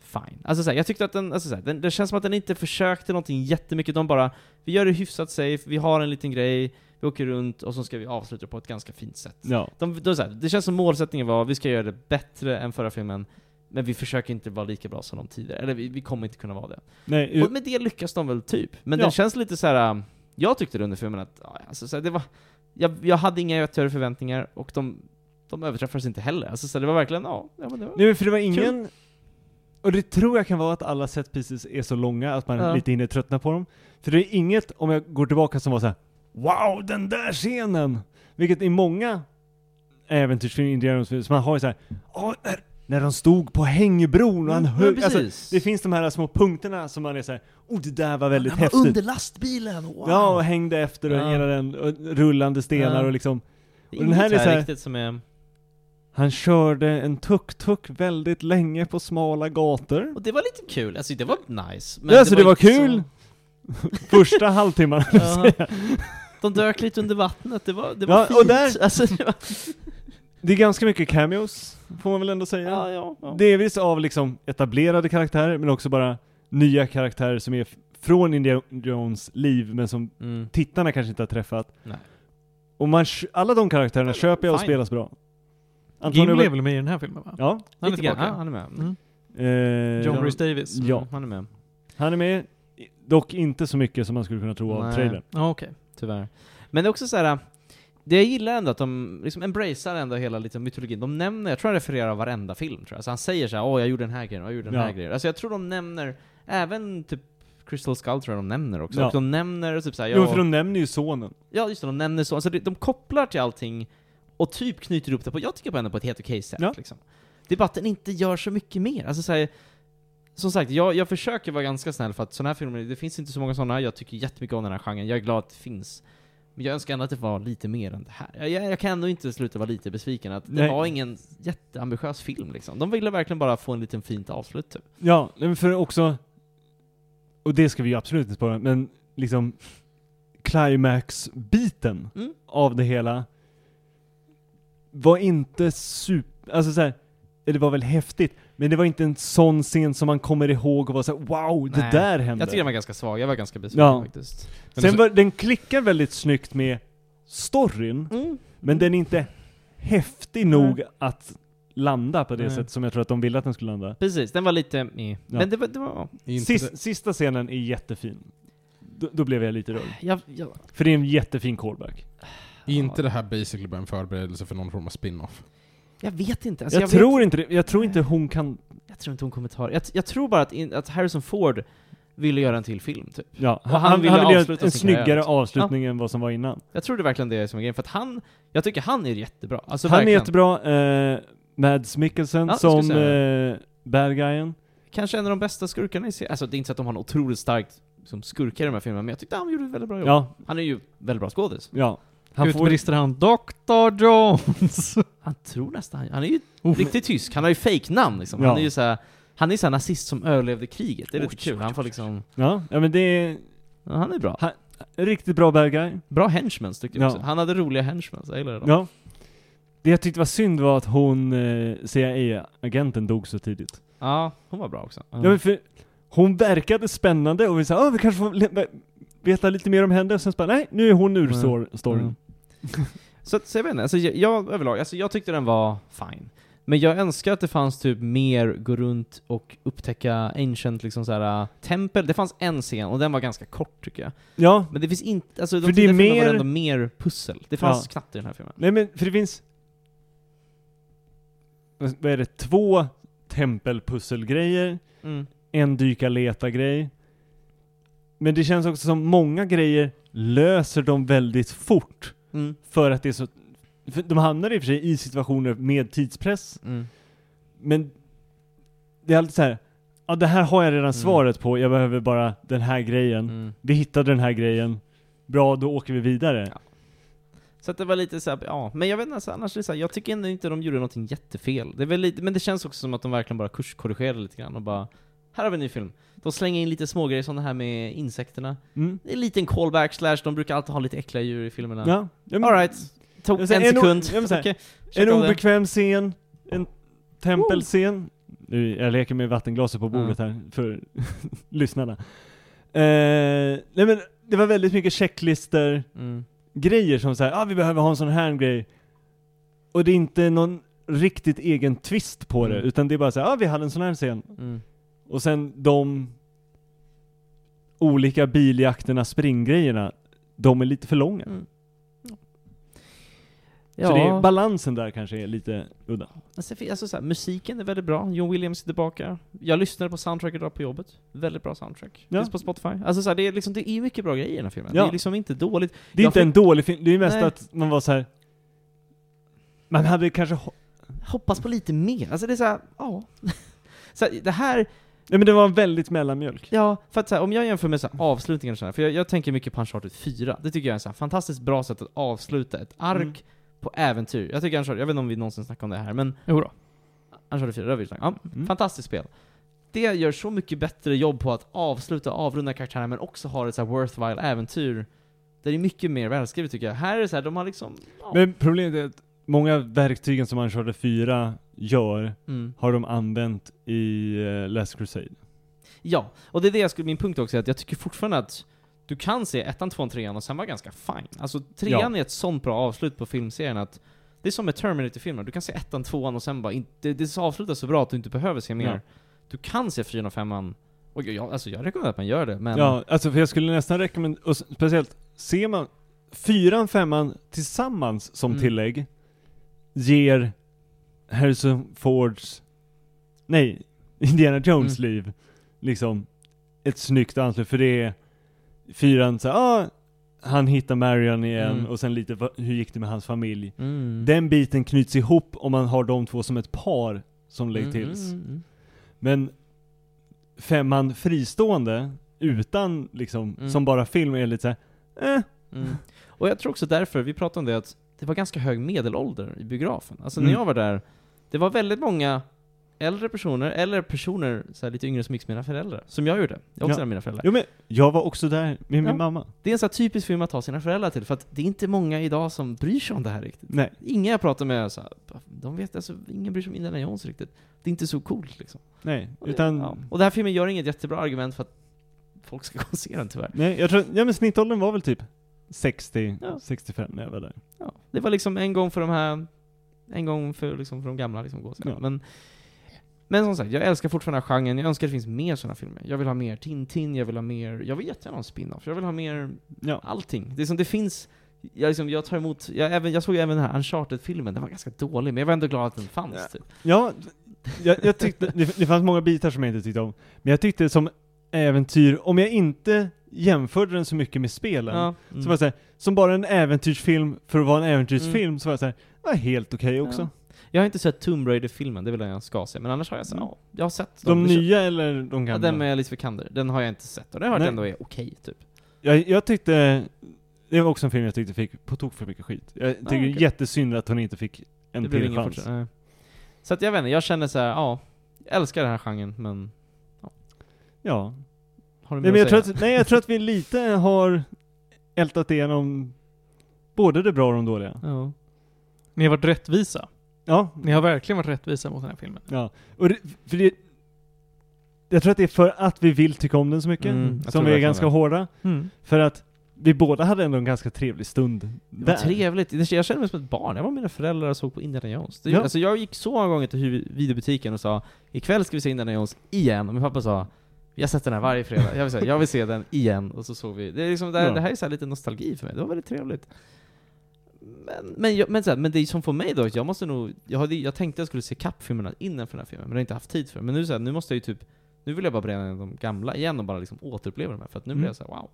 fine. Alltså så här, jag tyckte att den, alltså så den, det känns som att den inte försökte någonting jättemycket, de bara, vi gör det hyfsat safe, vi har en liten grej, vi åker runt och så ska vi avsluta det på ett ganska fint sätt. Ja. De, de, så här, det känns som målsättningen var, vi ska göra det bättre än förra filmen, men vi försöker inte vara lika bra som de tidigare, eller vi, vi kommer inte kunna vara det. Nej, Och med det lyckas de väl typ. Men Ja. den känns lite så här. um, jag tyckte under filmen att, alltså, så här, det var, jag, jag hade inga större förväntningar, och de, de överträffades inte heller. Alltså, så här, det var verkligen, ja, ja men det var... Nej men för det var ingen... Och det tror jag kan vara att alla set pieces är så långa att man Ja. lite hinner tröttna på dem. För det är inget, om jag går tillbaka, som var så här: Wow, den där scenen! Vilket i många äventyrsfilmer, Indiana Jones, man har ju såhär, Åh, när, de stod på hängbron och han Mm, höll, men alltså, det finns de här små punkterna som man är såhär, oh det där var väldigt Han var häftigt. under lastbilen, wow! Ja, och hängde efter och Ja. hela den, och rullande stenar Ja. och liksom, det och den här är så här- riktigt som är... han körde en tuk-tuk väldigt länge på smala gator. Och det var lite kul, alltså det var nice. Ja, alltså, det var kul. [laughs] Första Så, ja, de dök lite under vattnet, det var, det var Ja, fint. och där- Alltså, det var, Det är ganska mycket cameos, får man väl ändå säga. ja, ja, ja. Delvis av liksom etablerade karaktärer, men också bara nya karaktärer som är från Indiana Jones liv, men som Mm. tittarna kanske inte har träffat. Nej. Och man, alla de karaktärerna köper jag och Fine. spelas bra. Gimli är väl med i den här filmen va? Ja. Han är tillbaka. ja, han är med. Mm. Eh, John. Rhys Davis. Ja. Mm, han är med. Han är med, dock inte så mycket som man skulle kunna tro av Nej. trailern. Ja, okej. Tyvärr. Men det är också så här. Det jag gillar ändå att de liksom embracear ändå hela liksom mytologin. De nämner, jag tror han refererar varenda film tror jag. Så han säger så här, åh jag gjorde den här grejen, åh jag gjorde den Ja. här grejen. Alltså jag tror de nämner, även typ Crystal Skull tror jag de nämner också. Ja. Och de nämner typ såhär, Jo, ja, för de nämner ju sonen. ja just det, de nämner så. Alltså de kopplar till allting och typ knyter upp det på, jag tycker på ändå på ett helt okej sätt Ja. liksom. Det är bara att den inte gör så mycket mer. Alltså så här, som sagt, jag, jag försöker vara ganska snäll för att sådana här filmer, det finns inte så många sådana, jag tycker jättemycket om den här genren, jag är glad att det finns. Men jag önskar ändå att det var lite mer än det här. Jag, jag, kan ändå inte sluta vara lite besviken att det Nej. var ingen jätteambitiös film liksom. De ville verkligen bara få en liten fint avslut typ. Ja, men för också, och det ska vi ju absolut inte spara, men liksom climax-biten Mm. av det hela var inte super, alltså såhär, det var väl häftigt, men det var inte en sån scen som man kommer ihåg och var såhär wow, det Nej. där hände. Jag tycker den var ganska svag, jag var ganska besviken Ja. faktiskt. Men Sen alltså- var, den klickar väldigt snyggt med storyn, Mm. men den är inte häftig nog att landa på det Nej. sätt som jag tror att de ville att den skulle landa. Precis, den var lite meh. Ja. Men det var, det var Sist, det- Sista scenen är jättefin. Då, då blev jag lite rörd. jag, jag, För det är en jättefin callback. Är inte det här basically bara en förberedelse för någon form av spin-off? Jag vet inte. Alltså, jag, jag, tror vet, inte det. Jag tror inte hon kan... jag tror inte hon kommer ta det. Jag, jag tror bara att, in, att Harrison Ford ville göra en till film, typ. Ja, han, han ville han vill göra en snyggare karriär, liksom. avslutning än vad som var innan. Jag tror det är verkligen det är som är grejen, för att han, jag tycker han är jättebra. Alltså han är verkligen. jättebra. Eh, Mads Mikkelsen Ja, som eh, bad guyen. Kanske en av de bästa skurkarna i serien. Alltså det är inte så att de har en otroligt starkt som skurkar i de här filmerna, men jag tyckte han gjorde ett väldigt bra jobb. Ja, Han är ju väldigt bra skådis. ja. Han Ut får... brister han Dr. Jones. [laughs] Han tror nästan, han är ju Oh. riktigt tysk. Han har ju fake-namn liksom. Ja. Han är ju såhär, han är såhär nazist som överlevde kriget. Det är lite Oj, kul. oj, Han får liksom, Ja, ja, men det är ja, han är bra. en riktigt bra bad guy. Bra henchmans tyckte jag Ja. också. Han hade roliga henchmans, jag gillade dem. Ja. Det jag tyckte var synd var att hon, eh, CIA-agenten, dog så tidigt. Ja, hon var bra också. Ja, men för hon verkade spännande och vi sa, ah, vi kanske får veta lite mer om henne, och sen bara, nej, nu är hon ur Mm. stor- storyn. Mm. Så, så jag vet inte, alltså jag, jag överlag, alltså jag tyckte den var fine. Men jag önskar att det fanns typ mer gå runt och upptäcka ancient liksom så här, äh, tempel. Det fanns en scen och den var ganska kort tycker jag. Ja, Men det finns inte, alltså de För det är filmerna var mer- ändå mer pussel. Det fanns Ja. knappt i den här filmen. nej men för det finns, vad är det, två tempelpusselgrejer, Mm. en dyka-leta-grej. Men det känns också som många grejer löser de väldigt fort. Mm. För att det är så, de hamnar i och för sig i situationer med tidspress, Mm. men det är alltid så här. ja det här har jag redan Mm. svaret på, jag behöver bara den här grejen. Mm. Vi hittade den här grejen, bra då åker vi vidare. Ja. Så att det var lite så här, ja, men jag vet inte, annars är det så här, jag tycker ändå inte de gjorde någonting jättefel. Det är väl lite, men det känns också som att de verkligen bara kurskorrigerade lite grann och bara, här har vi en ny film. De slänger in lite smågrejer som det här med insekterna. Mm. Det är en liten callback slash, de brukar alltid ha lite äckliga djur i filmerna. Ja, Alright, tog en sekund. säga, [laughs] Okej, En det. obekväm scen, en tempelscen. Nu, jag leker med vattenglaset på bordet här för [laughs] lyssnarna. Eh, nej men det var väldigt mycket checklister, Mm. grejer som säger ah, vi behöver ha en sån här grej. Och det är inte någon riktigt egen twist på det, Mm. utan det är bara så här, ah, vi hade en sån här scen. Mm. Och sen de olika biljakterna, springgrejerna, de är lite för långa. Mm. Så det är, Ja, balansen där kanske är lite udda. alltså, alltså så här, musiken är väldigt bra, John Williams är tillbaka. Jag lyssnade på soundtracket idag på jobbet. Väldigt bra soundtrack. Ja. Finns på Spotify. Alltså så här, det är liksom, det är mycket bra grejer i den här filmen. Ja. Det är liksom inte dåligt. Det är Jag inte en dålig film, det är mest Nej. att man var så här. Man hade kanske, ho- Hoppas på lite mer. Alltså det är så här, ja. [laughs] Så här, det här, ja men det var väldigt mellanmjölk. ja, för att så här, om jag jämför med så här, avslutningar och så här, för jag, jag tänker mycket på Uncharted 4. Det tycker jag är ett så här, fantastiskt bra sätt att avsluta ett ark Mm. på äventyr. Jag tycker Uncharted, jag vet inte om vi någonsin snackar om det här, men Jo då. Uncharted 4, det har vi snackat om. Ja, Mm. fantastiskt spel. Det gör så mycket bättre jobb på att avsluta och avrunda karaktärerna, men också ha ett så här worthwhile äventyr. Det är mycket mer välskrivet tycker jag. Här är det så här, de har liksom... Ja. Men problemet är att många verktygen som Uncharted 4 gör, Mm. har de använt i uh, Last Crusade. Ja, och det är det jag skulle, min punkt också, är att jag tycker fortfarande att du kan se ettan, tvåan, trean och sen var ganska fine. Alltså trean är ett sånt bra avslut på filmserien att det är som med Terminator-filmer, du kan se ettan, tvåan och sen bara inte, det, avslutas så bra att du inte behöver se mer. Ja. Du kan se fyran och femman, och jag, alltså jag rekommenderar att man gör det, men... Ja, alltså för jag skulle nästan rekommendera, och speciellt, ser man fyran, femman tillsammans som Mm. tillägg, ger Harrison Fords, nej, [laughs] Indiana Jones Mm. liv, liksom, ett snyggt anslut, för det är fyran så ah, han hittar Marion igen, Mm. och sen lite hur gick det med hans familj. Mm. Den biten knyts ihop om man har de två som ett par som lägger Mm, tills. mm, mm. Men femman fristående, utan liksom, Mm. som bara film, är lite såhär, eh, Mm. Och jag tror också därför, vi pratade om det, att det var ganska hög medelålder i biografen. Alltså Mm. när jag var där, det var väldigt många äldre personer, eller personer så här, lite yngre som gick med mina föräldrar. Som jag gjorde. Jag också Ja. mina föräldrar. Jo men, jag var också där med min Ja. mamma. Det är en sån här typisk film att ta sina föräldrar till, för att det är inte många idag som bryr sig om det här riktigt. Nej. Ingen jag pratar med, så här, de vet alltså, ingen bryr sig om Indiana Jones riktigt. Det är inte så coolt liksom. Nej, Och det- utan, ja. Och den här filmen gör inget jättebra argument för att folk ska [laughs] gå och se den tyvärr. nej, jag tror, ja men snittåldern var väl typ 60, Ja. 65 när jag var där. Ja, det var liksom en gång för de här, en gång för, liksom, för de gamla liksom, gå och se. Ja. Men, men som sagt, jag älskar fortfarande genren, jag önskar det finns mer sådana filmer. Jag vill ha mer Tintin, jag vill ha mer, jag vill jättegärna ha en spin-off, jag vill ha mer Ja. allting. Det är som det finns, jag, liksom, jag tar emot, jag, även, jag såg även den här Uncharted-filmen, den var ganska dålig, men jag var ändå glad att den fanns. Ja. Typ. Ja, jag, jag tyckte, det, det fanns många bitar som jag inte tyckte om. Men jag tyckte som äventyr, om jag inte jämförde den så mycket med spelen, Ja, mm. så var det så här, som bara en äventyrsfilm för att vara en äventyrsfilm, så var det så här, var helt okej också. Ja. Jag har inte sett Tomb Raider-filmen, det vill jag ska se, men annars har jag, så, Mm. ja, jag har sett De kän- nya eller de Ja, gamla? den med Alice Vikander, den har jag inte sett, och den har jag hört Nej. ändå är okej, typ. Jag, jag tyckte, det var också en film jag tyckte fick på tok för mycket skit. Jag tycker okej. jättesynd att hon inte fick en det till chans. Nej. Så att jag vet inte, jag känner så här, ja, jag älskar den här genren, men Ja. har du Nej, mer men jag att tror säga? att, nej, jag tror att vi lite har ältat igenom både det bra och de dåliga. Ja. Ni har varit rättvisa. Ja. Ni har verkligen varit rättvisa mot den här filmen. Ja. Och det, för det, jag tror att det är för att vi vill tycka om den så mycket, Mm, jag tror som vi är verkligen ganska det. hårda. Mm. För att vi båda hade ändå en ganska trevlig stund Det var där. trevligt. Det- Jag kände mig som ett barn. Jag var med mina föräldrar och såg på Indiana Jones. Det, Ja. alltså jag gick så många gånger till hu- videobutiken och sa ikväll ska vi se Indiana Jones igen. Och min pappa sa jag har sett den här varje fredag. Jag vill, säga, jag vill se den igen. Och så såg vi. Det, är liksom, det, här- Ja. det här är så här lite nostalgi för mig. Det var väldigt trevligt. Men, men, jag, men, så här, men det som får mig då, jag måste nog, jag, hade, jag tänkte jag skulle se kappfilmerna innan för den här filmen, men det har jag inte haft tid för. Men nu, så här, nu måste jag ju typ, nu vill jag bara bränna de gamla igen och bara liksom återuppleva de här. För att nu blir Mm. jag så här, wow,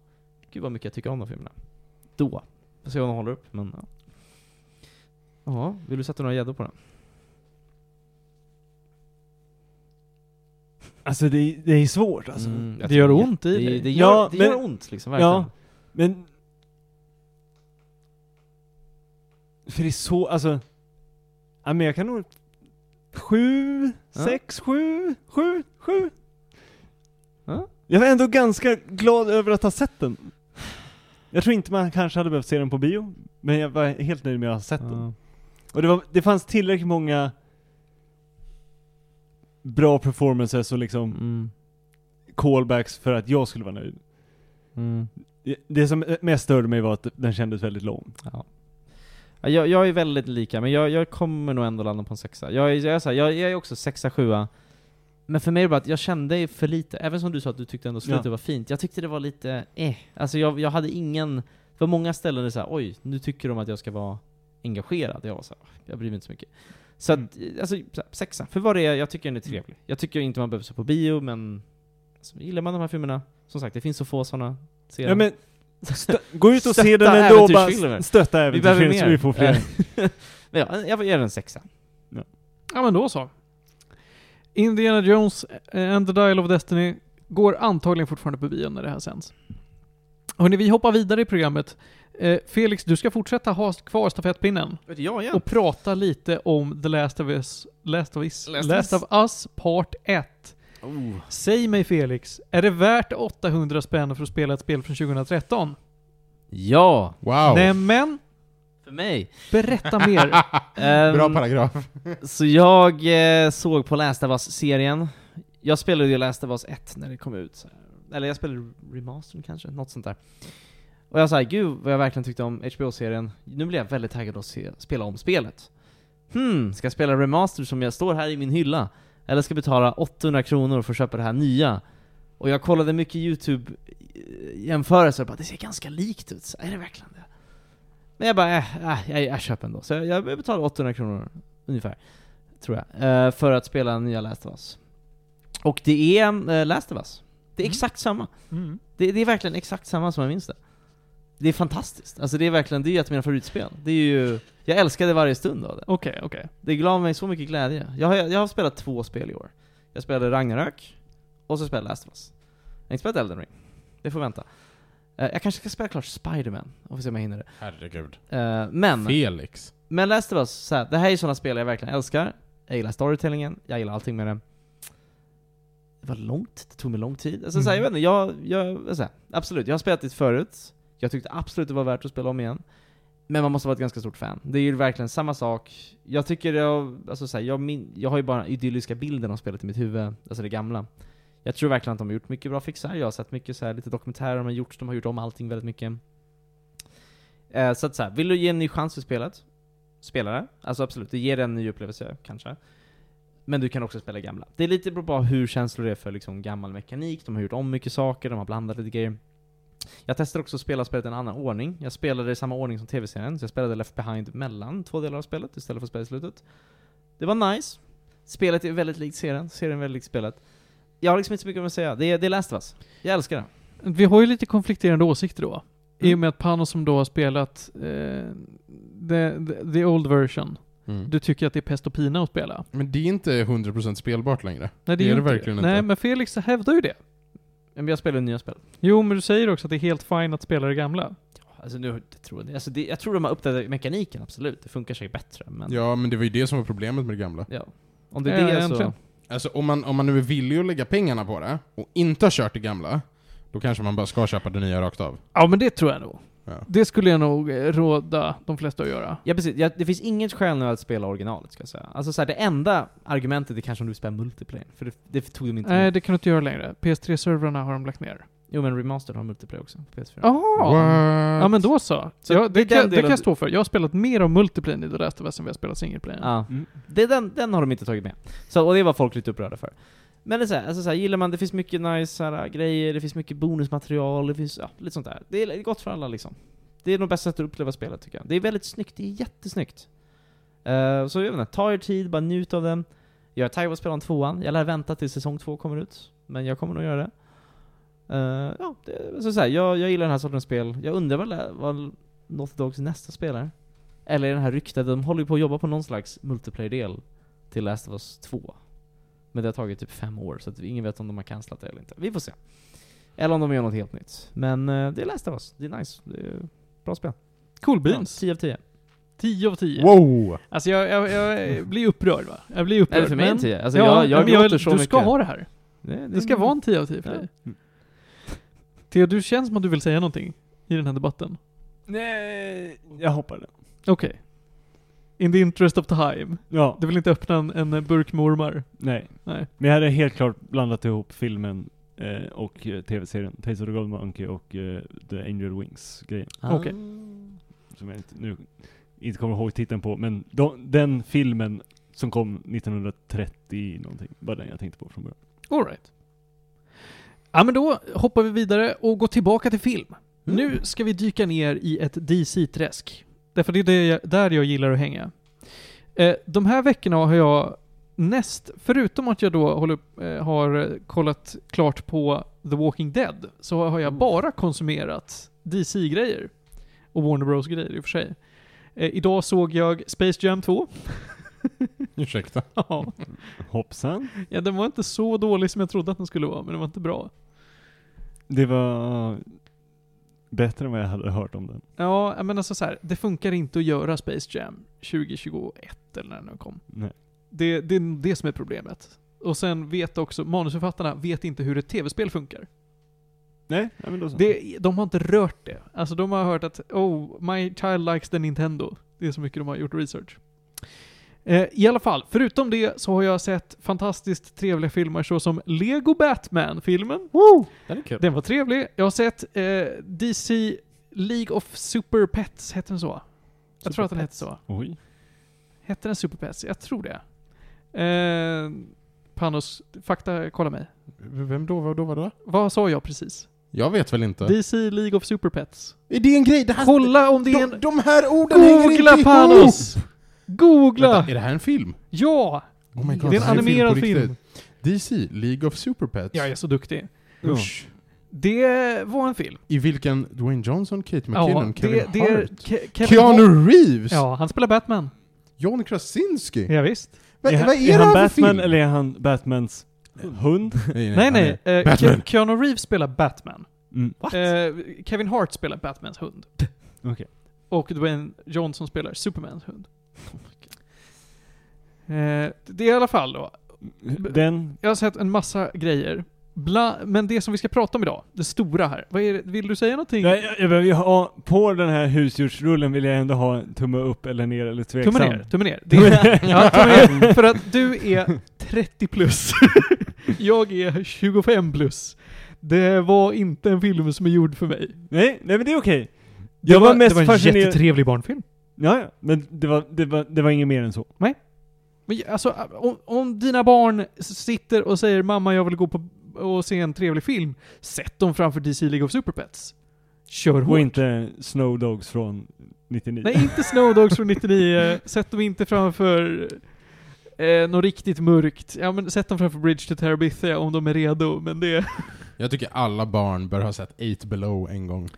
gud vad mycket jag tycker om de filmerna. Då. Får se om de håller upp, men ja. Jaha, vill du sätta några gäddor på den? Alltså det, det är svårt alltså. Mm, jag Det gör ont i det, dig. det, gör, Ja, det men- gör ont liksom, verkligen. Ja, men... För det är så, alltså... Ja men jag kan nog... Sju, Ja. sex, sju, sju, sju. Ja. Jag var ändå ganska glad över att ha sett den. Jag tror inte man kanske hade behövt se den på bio, men jag var helt nöjd med att ha sett den. Och det, var, det fanns tillräckligt många bra performances och liksom Mm. callbacks för att jag skulle vara nöjd. Mm. Det- Det som mest störde mig var att den kändes väldigt lång. Ja. Ja, Jag, jag är väldigt lika, men jag, jag kommer nog ändå landa på en sexa. Jag är, jag är, så här, jag, jag är också sexa, sjua. Men för mig är det bara att jag kände för lite, även som du sa att du tyckte ändå slutet Ja. var fint, jag tyckte det var lite eh. Alltså jag, jag hade ingen, det var många ställen där det så här, oj, nu tycker de att jag ska vara engagerad. Jag var så här, jag bryr mig inte så mycket. Så att, alltså, så här, sexa. För vad det är, jag tycker den är trevlig. Jag tycker inte man behöver se på bio, men alltså, gillar man de här filmerna, som sagt, det finns så få sådana. Ja men, stö- gå ut och se den ändå bara stötta äventyrsfilmer så vi får fler. [laughs] men ja, jag ger den en sexa. Ja men då så. Indiana Jones and the Dial of Destiny går antagligen fortfarande på bio när det här sänds. Hörni, vi hoppar vidare i programmet. Eh, Felix, du ska fortsätta ha kvar stafettpinnen ja, ja. och prata lite om The Last of Us, Last of Us, Last Last of Us Part 1. Oh. Säg mig Felix, är det värt 800 spänn för att spela ett spel från 2013? Ja, Wow. Nämen, för mig. berätta mer. [laughs] Ehm, Bra paragraf. Så jag eh, såg på Last of Us-serien. Jag spelade ju Last of Us 1 när det kom ut. Eller jag spelade remastern kanske, något sånt där. Och jag sa gud vad jag verkligen tyckte om HBO-serien. Nu blir jag väldigt taggad att se, spela om spelet. Hmm, ska jag spela remaster som jag står här i min hylla? Eller ska betala 800 kronor för att köpa det här nya? Och jag kollade mycket YouTube-jämförelser och bara det ser ganska likt ut, så är det verkligen det? Men jag bara, äh, äh, jag, jag köper ändå. Så jag, jag betalar 800 kronor ungefär, tror jag, eh, för att spela nya Last of Us. Och det är eh, Last of Us. Det är Mm. exakt samma. Mm. Det, det är verkligen exakt samma som jag minns det. Det är fantastiskt. Alltså det är verkligen, det är ett av mina favoritspel. Det är ju, jag älskade varje stund av det. Okej, okej. Det gav mig så mycket glädje. Jag har, jag har spelat två spel i år. Jag spelade Ragnarök, och så spelade Last of Us. Jag har inte spelat Elden Ring. Det får vänta. Eh, jag kanske ska spela klart Spider-Man, och få se om jag hinner det. Herregud. Eh, men, Felix. men Last of Us, så här, det här är sådana spel jag verkligen älskar. Jag gillar storytellingen, jag gillar allting med det. Det var långt, det tog mig lång tid. Alltså, så här, jag vet inte, jag, jag, så här, absolut, jag har spelat det förut. Jag tyckte absolut det var värt att spela om igen. Men man måste vara ett ganska stort fan. Det är ju verkligen samma sak. Jag tycker jag, alltså så här, jag, min, jag har ju bara idylliska bilden av spelet i mitt huvud, alltså det gamla. Jag tror verkligen att de har gjort mycket bra fixar. Jag har sett mycket så här, lite dokumentärer de har gjort, de har gjort om allting väldigt mycket. Eh, så att så här, vill du ge en ny chans till spelet? Spela det. Alltså absolut, det ger en ny upplevelse, kanske. Men du kan också spela gamla. Det är lite beror på hur känslor det är för liksom gammal mekanik, de har gjort om mycket saker, de har blandat lite grejer. Jag testade också att spela spelet i en annan ordning. Jag spelade i samma ordning som tv-serien, så jag spelade Left Behind mellan två delar av spelet istället för att spela i slutet. Det var nice. Spelet är väldigt likt serien, serien är väldigt likt spelet. Jag har liksom inte så mycket att säga. Det är, det är Last of Us. Jag älskar det. Vi har ju lite konflikterande åsikter då. I Mm. och med att Panos som då har spelat eh, the, the, the old version, Mm. du tycker att det är pest och pina att spela. Men det är inte 100% spelbart längre. Nej, Det ju är det inte verkligen Nej, inte. men Felix hävdar ju det. Men jag spelar nya spel. Jo, men du säger också att det är helt fine att spela det gamla. Alltså nu, jag tror, alltså det, jag tror de har uppdaterat mekaniken, absolut. Det funkar säkert bättre, men... Ja, men det var ju det som var problemet med det gamla. Ja. Om det Ja, är det egentligen. så... Alltså om man, om man nu är villig att lägga pengarna på det, och inte har kört det gamla, då kanske man bara ska köpa det nya rakt av. Ja, men det tror jag nog. Ja. Det skulle jag nog eh, råda de flesta att göra. Ja precis, ja, det finns inget skäl nu att spela originalet ska jag säga. Alltså så här, det enda argumentet är kanske om du spelar multiplayer, för det, det tog de inte Nej, med. det kan du inte göra längre. PS3-servrarna har de lagt ner. Jo men Remastered har multiplayer också, på PS4. Jaha! Ja men då så. Så ja, det det, kan, det kan jag stå för. Jag har spelat mer av multiplayer i The Last of Us än vi har spelat single player. Ja. Mm. Det är den, den har de inte tagit med. Så, och det var folk lite upprörda för. Men det är så här, alltså så här, gillar man, det finns mycket nice så här, äh, grejer, det finns mycket bonusmaterial, det finns ja, lite sånt där. Det är gott för alla liksom. Det är nog bästa sättet att uppleva spelet tycker jag. Det är väldigt snyggt, det är jättesnyggt. Uh, så jag vet inte, ta er tid, bara njut av den. Jag är taggad på att spela om tvåan, jag lär vänta tills säsong två kommer ut. Men jag kommer nog göra det. Uh, ja, det, så så här, jag, jag gillar den här sortens spel. Jag undrar väl vad Naughty Dogs nästa spel är. Eller den här ryktet, de håller ju på att jobba på någon slags multiplayer-del till Last of Us 2. Men det har tagit typ fem år, så att ingen vet om de har cancelat det eller inte. Vi får se. Eller om de gör något helt nytt. Men eh, det är Last of Us, det är nice. Det är bra spel. Cool Ja, beans. 10 av 10. 10 av 10. Wow! Alltså jag, jag, jag blir upprörd va? Jag blir upprörd. Eller för mig men- en 10. Alltså ja, jag, jag jag, gråter så Du mycket. ska ha det här. det, Det ska vara en 10 av 10 för Ja. dig. Theo, du känns som att du vill säga någonting i den här debatten. Nej, jag hoppade. Okej. In the interest of time. Ja, Du vill inte öppna en, en burk med ormar? nej. Nej. Men jag hade helt klart blandat ihop filmen eh, och eh, tv-serien. Tales of the Gold Monkey och eh, The Angel Wings-grejen. Ah. Okej. Som jag inte, nu inte kommer ihåg titeln på. Men de, den filmen som kom 1930 någonting, var den jag tänkte på från början. Alright. Ja men då hoppar vi vidare och går tillbaka till film. Mm. Nu ska vi dyka ner i ett DC-träsk. Därför det är det jag, där jag gillar att hänga. Eh, de här veckorna har jag näst, förutom att jag då håller, eh, har kollat klart på The Walking Dead, så har jag Mm. bara konsumerat DC-grejer. Och Warner Bros-grejer i och för sig. Eh, idag såg jag Space Jam 2. [laughs] Ursäkta. Ja. Hoppsan. ja, den var inte så dålig som jag trodde att den skulle vara, men den var inte bra. Det var bättre än vad jag hade hört om den. Ja, men alltså så här, det funkar inte att göra Space Jam 2021 eller när den kom. Nej. Det, det är det som är problemet. Och sen vet också, manusförfattarna vet inte hur ett tv-spel funkar. Nej, ja, men då så. Det, de har inte rört det. Alltså de har hört att oh, my child likes the Nintendo. Det är så mycket de har gjort research. Eh, I alla fall, förutom det så har jag sett fantastiskt trevliga filmer såsom Lego Batman-filmen. Den är kul. Den var trevlig. Jag har sett eh, DC League of Super Pets, hette den så? Jag tror att den hette så. Oj. Hette den Super Pets? Jag tror det. Eh, Panos, fakta, kolla mig. Vem då? Vad då? Vad då? Vad sa jag precis? Jag vet väl inte. DC League of Super Pets. Är det en grej? Det här, Kolla om det är en... de här orden hänger inte Googla ihop! Panos! Googla! Vänta, är det här en film? Ja! Oh my God, det är en animerad film. riktigt. DC, League of Super Pets. Jag är så duktig. Usch. Det var en film. I vilken Dwayne Johnson, Kate McKinnon, ja, Kevin det, det är Hart, Ke- Kevin Keanu Hart. Reeves, Ja, han spelar Batman. John Krasinski. Ja, visst. Va, är, vad är, är det han för Batman film? eller är han Batmans hund? [laughs] Nej, Nej, nej. är eh, Batman. Ke- Keanu Reeves spelar Batman. Mm. Eh, Kevin Hart spelar Batmans hund. [laughs] Okej. Och Dwayne Johnson spelar Supermans hund. Eh, det är i alla fall då. Den, Jag har sett en massa grejer. Bla, men det som vi ska prata om idag, det stora här. Vad är det, vill du säga någonting? Nej, jag, jag ju ha, på den här husdjursrullen vill jag ändå ha en tumme upp eller ner eller tveksam. Tumme ner, tumme ner. Det är, [laughs] ja, tumme ner. För att du är 30 plus. [laughs] Jag är 25 plus. Det var inte en film som är gjord för mig. Nej, nej men det är okej. Det Jag var, mest det var en fascinerad... jättetrevlig barnfilm. Ja, ja, men det var, det, var, det var inget mer än så. Men alltså, om, om dina barn sitter och säger 'Mamma, jag vill gå på och se en trevlig film' Sätt dem framför DC League of Super Pets. Kör Och hårt. inte Snow Dogs från 99. Nej, inte Snow Dogs från 99. [laughs] Sätt dem inte framför eh, något riktigt mörkt. Ja, men sätt dem framför Bridge to Terabithia om de är redo, men det... Jag tycker alla barn bör ha sett 8 below en gång.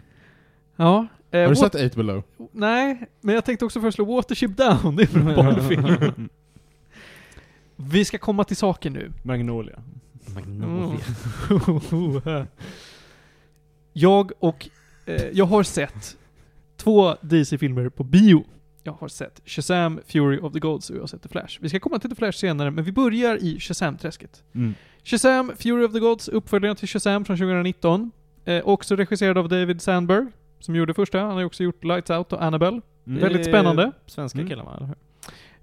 Ja. Eh, Har du sett 8 below? Nej, men jag tänkte också föreslå Watership Down. Det är en barnfilm. [laughs] Vi ska komma till saken nu. Magnolia. Magnolia. Mm. [laughs] jag och... Eh, jag har sett två DC-filmer på bio. Jag har sett Shazam, Fury of the Gods och jag har sett The Flash. Vi ska komma till The Flash senare, men vi börjar i Shazam-träsket. Mm. Shazam, Fury of the Gods, uppföljaren till Shazam från 2019. Eh, också regisserad av David Sandberg. Som gjorde första. Han har ju också gjort Lights Out och Annabelle. Mm. Väldigt spännande. Svenska Mm. killar va, eller hur?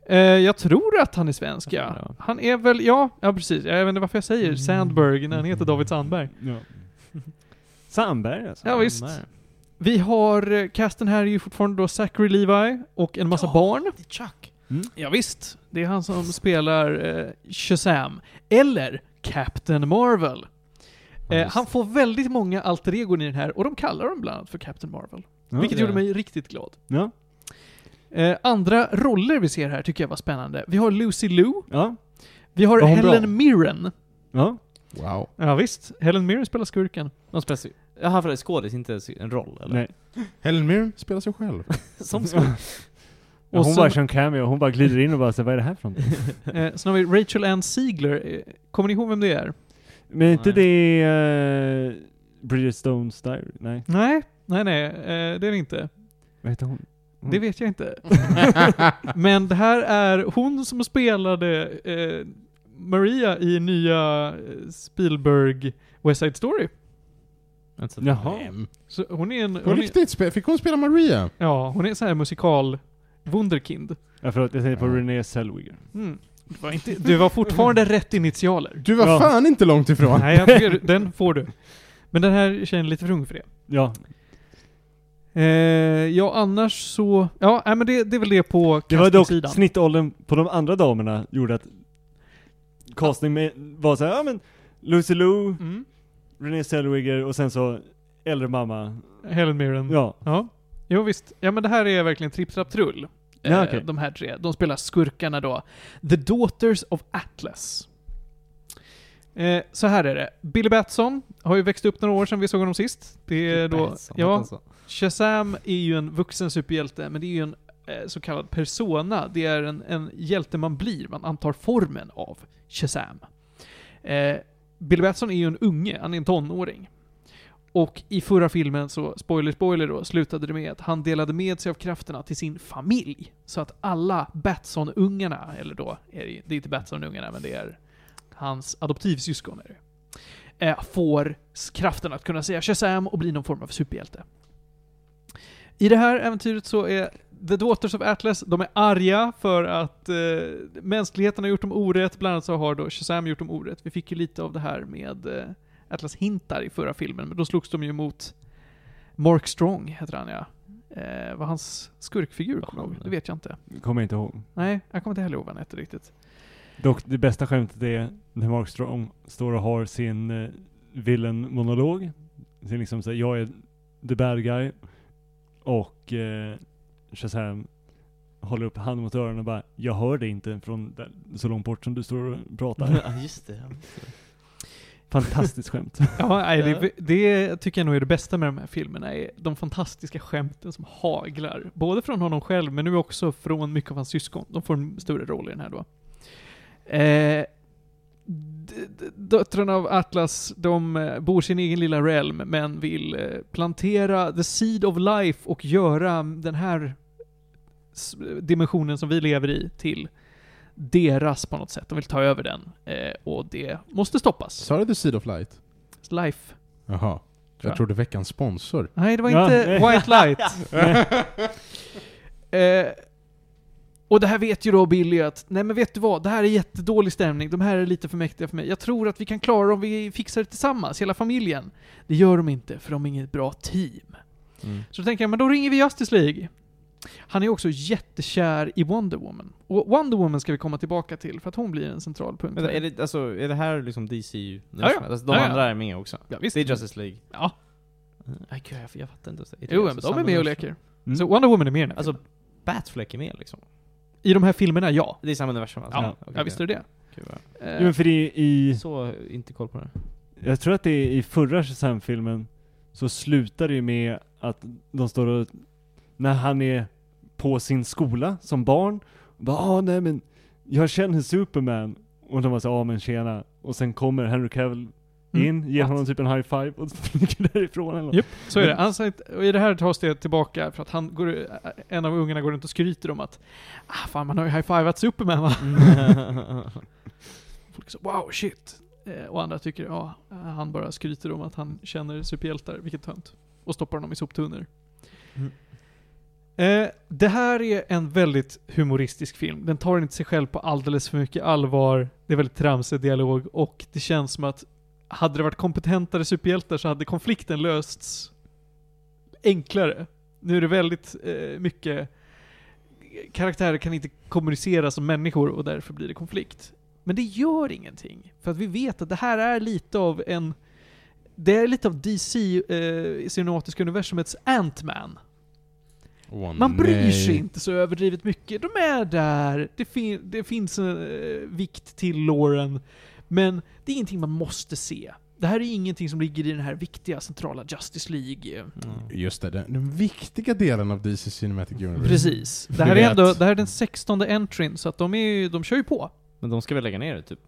Eh, jag tror att han är svensk, ja. det, Han är väl, ja, ja precis. Jag vet inte varför jag säger Sandberg när han heter David Sandberg. Ja. [laughs] Sandberg alltså. Ja, visst. Vi har, eh, casten här är ju fortfarande då Zachary Levi och en massa Ja. barn. Det är Chuck. Ja, visst. Det är han som spelar eh, Shazam. Eller Captain Marvel. Eh, han får väldigt många alter egon i den här och de kallar dem bland annat för Captain Marvel. Ja. vilket gjorde mig riktigt glad. Ja. Eh, andra roller vi ser här tycker jag var spännande. Vi har Lucy Liu. Ja. Vi har Helen bra? Mirren. Ja. Wow. Ja, visst. Helen Mirren spelar skurken. De spelar sig... Jaha, för det är skådis, inte en roll eller? Nej. Helen Mirren spelar sig själv. [laughs] Som [laughs] skådis. Ja, Och hon bara kör en cameo, hon bara glider in och bara säger vad är det här för någonting? [laughs] Eh, sen har vi Rachel Ann Ziegler. Eh, kommer ni ihåg vem det är? Men är inte Nej. det uh, Bridget Stones Diary? Nej, Nej, nej, nej. Eh, det är det inte. vad heter hon? hon? Det vet jag inte. [laughs] Men det här är hon som spelade eh, Maria i nya eh, Spielberg West Side Story. Inte så- Jaha. Så hon är en... På Hon är, riktigt, spe- fick hon spela Maria? ja, hon är en sån här musikal wunderkind. Ja, förlåt, jag tänkte på Ja. Renée Zellweger. Mm. Det var inte, du var fortfarande [laughs] rätt initialer. Du var Ja. fan inte långt ifrån. Nej, jag tycker, [laughs] den får du. Men den här tjejen är lite för ung för det. Ja, Eh, ja, annars så... Ja, nej, men det, det är väl det på det var dock castingsidan. snittåldern på de andra damerna gjorde att casting med, var såhär, ja men Lucy Liu, Mm. Renée Zellweger och sen så äldre mamma. Helen Mirren. Ja. Ja. Jo visst. Ja men det här är verkligen tripp, trapp, trull. Ja, Eh, okej. De här tre. De spelar skurkarna då. The Daughters of Atlas. Eh, så här är det. Billy Batson har ju växt upp några år sedan vi såg honom sist. Det är då... Batson, Ja, alltså. Shazam är ju en vuxen superhjälte, men det är ju en eh, så kallad persona. Det är en, en hjälte man blir, man antar formen av Shazam. Eh, Billy Batson är ju en unge, han är en tonåring. Och i förra filmen så, spoiler spoiler då, slutade det med att han delade med sig av krafterna till sin familj. Så att alla Batson-ungarna, eller då, är det, det är inte Batson-ungarna, men det är hans adoptivsyskon är det, eh, får kraften att kunna säga Shazam och bli någon form av superhjälte. I det här äventyret så är The Daughters of Atlas, de är arga för att eh, mänskligheten har gjort dem orätt, bland annat så har då Shazam gjort dem orätt. Vi fick ju lite av det här med eh, Atlas hintar i förra filmen, men då slogs de ju mot Mark Strong, heter han ja. Eh, vad hans skurkfigur kommer jag ihåg? Det vet jag inte. Kommer jag inte ihåg. Nej, jag kommer inte heller ihåg vad han hette riktigt. Dock, det bästa skämtet är när Mark Strong står och har sin uh, villain-monolog. Sin liksom såhär, jag är the bad guy. Och uh, Shazam håller upp handen mot öronen och bara, jag hör dig inte från där, så långt bort som du står och pratar. [laughs] Ja, just det. ja, just det. Fantastiskt skämt. [laughs] Ja, nej, det, det tycker jag nog är det bästa med de här filmerna, är de fantastiska skämten som haglar. Både från honom själv, men nu också från mycket av hans syskon. De får en större roll i den här då. Eh, döttrarna av Atlas, de eh, bor sin egen lilla realm, men vill eh, plantera the seed of life och göra den här dimensionen som vi lever i till deras på något sätt. De vill ta över den. Eh, och det måste stoppas. Sa du The Seed of Light? Life. Jaha. Tror jag. Jag trodde veckans sponsor. Nej, det var Ja, inte. White Light. [laughs] eh, och det här vet ju då Billy att, nej men vet du vad, det här är jättedålig stämning, de här är lite för mäktiga för mig. Jag tror att vi kan klara det om vi fixar det tillsammans, hela familjen. Det gör de inte, för de är inget bra team. Mm. Så då tänker jag, men då ringer vi Justice League. Han är också jättekär i Wonder Woman. Och Wonder Woman ska vi komma tillbaka till, för att hon blir en central punkt. Men är det, alltså, är det här liksom DC? Ja, ja. Alltså, de Ja, ja. andra är med också? Ja, visst. Det är Justice League? Ja. Nej, gud, jag, jag fattar inte. Det Jo, alltså men de är med och leker. Mm. Så Wonder Woman är med i den här Alltså, filmen. Batfleck är med liksom? I de här filmerna, ja. Det är samma universum alltså? Ja, Okej, ja visst är det det. Eh, Jo, men för det är i, Så, inte koll på det. jag tror att det är i förra Shazam-filmen så slutar det ju med att de står och, när han är på sin skola som barn, och bara ah nej men, jag känner Superman. Och de bara så ah men tjena. Och sen kommer Henry Cavill Mm. in, ger honom typ en high five och [laughs] flyger därifrån eller. Japp, så är det. Säger, och i det här tas det tillbaka för att han går, en av ungarna går runt och skryter om att ah, fan man har ju high-fivat Superman va? [laughs] Folk så wow shit. Eh, och andra tycker ja, han bara skryter om att han känner superhjältar, vilket tönt. Och stoppar honom i soptunnor. Eh, det här är en väldigt humoristisk film. Den tar inte sig själv på alldeles för mycket allvar. Det är väldigt tramsig dialog och det känns som att hade det varit kompetentare superhjältar så hade konflikten lösts enklare. Nu är det väldigt eh, mycket karaktärer kan inte kommunicera som människor och därför blir det konflikt. Men det gör ingenting. För att vi vet att det här är lite av en... Det är lite av DC, eh, cinematiska universumets Ant-Man. Åh, Man bryr nej. sig inte så överdrivet mycket. De är där, det, fin det finns en eh, vikt till låren, men det är ingenting man måste se. Det här är ingenting som ligger i den här viktiga centrala Justice League. eh, Just det, den, den viktiga delen av DC Cinematic Universe. Precis. Det här är ändå, det här är den 16 entryn, så att de, är, ju- de kör ju på. Men de ska väl lägga ner det typ?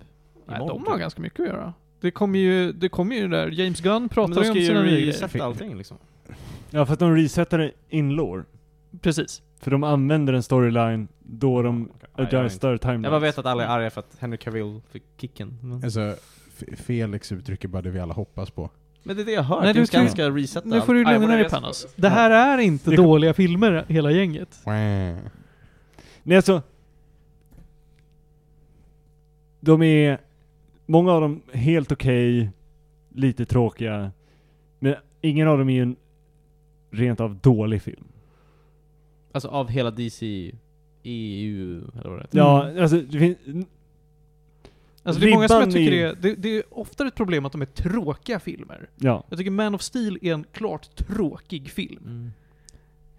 Nej, imorgon, de har typ. ganska mycket att göra. Det kommer ju, det kommer ju där, James Gunn Men pratar de ju ska om ju sina nya resetta grejer. allting liksom. Ja, för att de resetade in-lore. Precis. För de använder en storyline då de inte. adjustar timelines. jag bara vet att alla är arga för att Henry Cavill fick kicken. Men, Alltså, Felix uttrycker bara det vi alla hoppas på. men det är det jag hör. Nej, Nej, du du kan- ska resetta Nu får du lugna ner dig Panos. Det här är inte Det kom- dåliga filmer, hela gänget. Nej alltså. De är, många av dem helt okej, lite tråkiga. Men ingen av dem är ju en rent av dålig film. Alltså av hela DC, EU, eller vad det heter. Ja, alltså det finns, Alltså det är många som jag tycker är- det, det, det är ofta ett problem att de är tråkiga filmer. ja. Jag tycker Man of Steel är en klart tråkig film. Mm.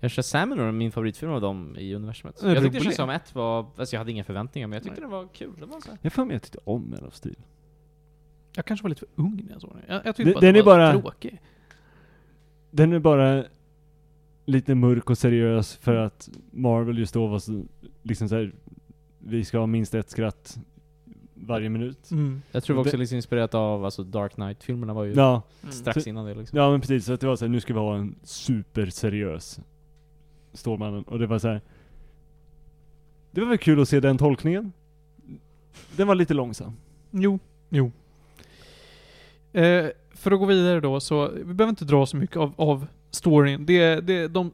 Jag Shazam är nog min favoritfilm av dem i universumet. Jag tyckte rolig. Shazam 1 var, alltså jag hade inga förväntningar men jag tyckte Nej. den var kul. Det var så här. Jag får mig jag tyckte om Man of Steel. Jag kanske var lite för ung när jag såg den. Jag, jag tyckte Den- bara att den den är var bara- tråkig. Den är bara lite mörk och seriös för att Marvel just då var så, liksom så här, vi ska ha minst ett skratt varje minut. Mm. Jag tror det var också Det- lite inspirerat av, alltså Dark Knight-filmerna var ju Ja, strax Så- innan det liksom. ja men precis. Så att det var så här, nu ska vi ha en superseriös Stålmannen. Och det var så här. Det var väl kul att se den tolkningen. Den var lite långsam. Jo, jo. Eh, för att gå vidare då, så vi behöver inte dra så mycket av, av storyn. Det, det, de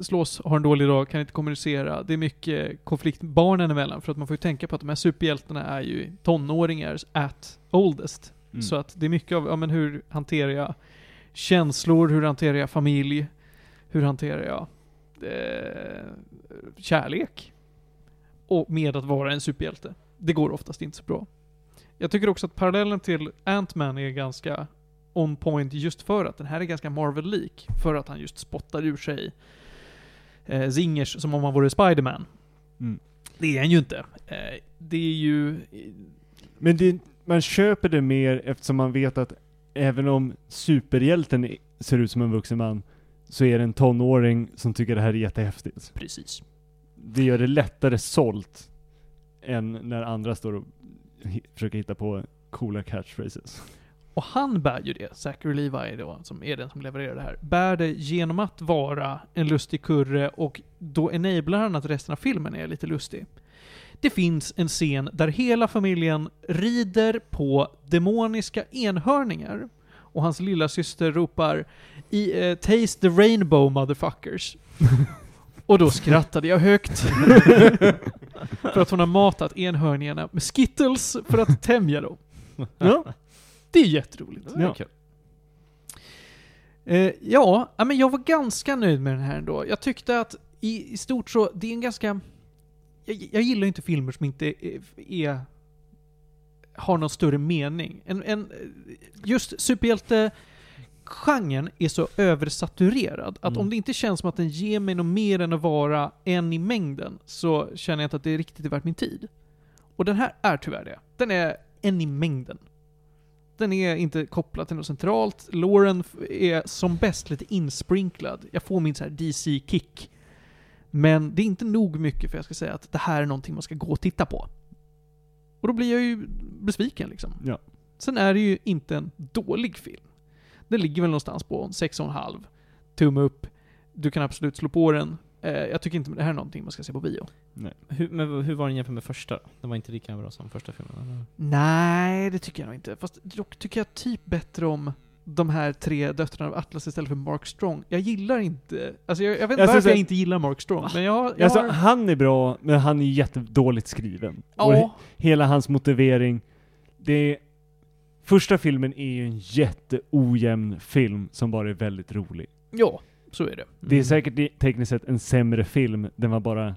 slås, har en dålig dag, kan inte kommunicera. Det är mycket konflikt barnen emellan, för att man får ju tänka på att de här superhjältarna är ju tonåringar at oldest. Mm. Så att det är mycket av, ja men hur hanterar jag känslor, hur hanterar jag familj, hur hanterar jag eh, kärlek? Och med att vara en superhjälte. Det går oftast inte så bra. Jag tycker också att parallellen till Ant-Man är ganska on point just för att den här är ganska Marvel-lik. För att han just spottar ur sig eh, zingers som om han vore Spiderman. Mm. Det är han ju inte. Eh, det är ju... Men det, man köper det mer eftersom man vet att även om superhjälten ser ut som en vuxen man så är det en tonåring som tycker det här är jättehäftigt. Precis. Det gör det lättare sålt än när andra står och försöker hitta på coola catchphrases. Och han bär ju det, Zachary Levi då, som är den som levererar det här, bär det genom att vara en lustig kurre och då enablar han att resten av filmen är lite lustig. Det finns en scen där hela familjen rider på demoniska enhörningar och hans lilla syster ropar i, eh, 'Taste the rainbow motherfuckers' [laughs] Och då skrattade jag högt. [laughs] för att hon har matat enhörningarna med skittles för att tämja dem. Ja. Det är jätteroligt. Det var Ja. kul. Eh, ja, ja, men jag var ganska nöjd med den här ändå. Jag tyckte att i, i stort så, det är en ganska... Jag, jag gillar inte filmer som inte är, är har någon större mening. En, en, just superhjälte genren är så översaturerad att Mm. om det inte känns som att den ger mig något mer än att vara en i mängden så känner jag inte att det är riktigt värt min tid. Och den här är tyvärr det. Den är en i mängden. Den är inte kopplad till något centralt. Lauren är som bäst lite insprinklad. Jag får min så här DC-kick. Men det är inte nog mycket för jag ska säga att det här är någonting man ska gå och titta på. Och då blir jag ju besviken liksom. Ja. Sen är det ju inte en dålig film. Den ligger väl någonstans på en 6,5. Tumme upp. Du kan absolut slå på den. Eh, jag tycker inte det här är någonting man ska se på bio. Hur, men hur var den jämfört med första? Den var inte lika bra som första filmen? Eller? Nej, det tycker jag nog inte. Fast dock tycker jag typ bättre om de här tre döttrarna av Atlas istället för Mark Strong. Jag gillar inte, alltså jag, jag vet inte Jag varför syns jag inte gillar Mark Strong, men jag, jag Alltså, har, han är bra, men han är jättedåligt skriven. Och he- ja, hela hans motivering, det är... Första filmen är ju en jätteojämn film som bara är väldigt rolig. ja, så är det. Det är säkert i- tekniskt sett en sämre film, den var bara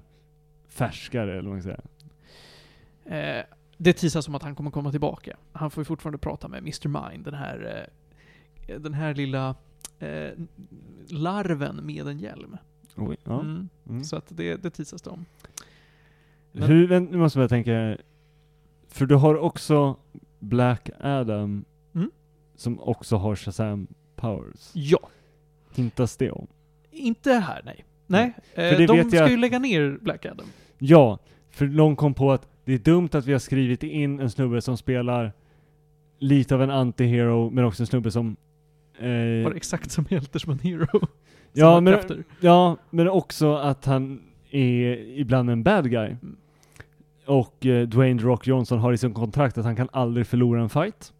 färskare eller vad man ska säga. Eh, det teasas som att han kommer komma tillbaka. Han får ju fortfarande prata med Mr. Mind, den här, eh, den här lilla eh, larven med en hjälm. Oj, ja. Mm. Mm. Så att det, det teasas det om. Men- Hur, vänta, nu måste jag tänka, för du har också Black Adam, Mm. som också har Shazam Powers. Ja. Hintas det om? Inte här, nej. Nej, För eh, det de vet ska jag ju lägga ner Black Adam. Ja, för någon kom på att det är dumt att vi har skrivit in en snubbe som spelar lite av en anti-hero, men också en snubbe som... Eh, Var exakt som hjälter som en hero. [laughs] ja, men, krafter. ja, men också att han är ibland en bad guy. Mm. Och eh, Dwayne The Rock Johnson har i sin kontrakt att han kan aldrig förlora en fight.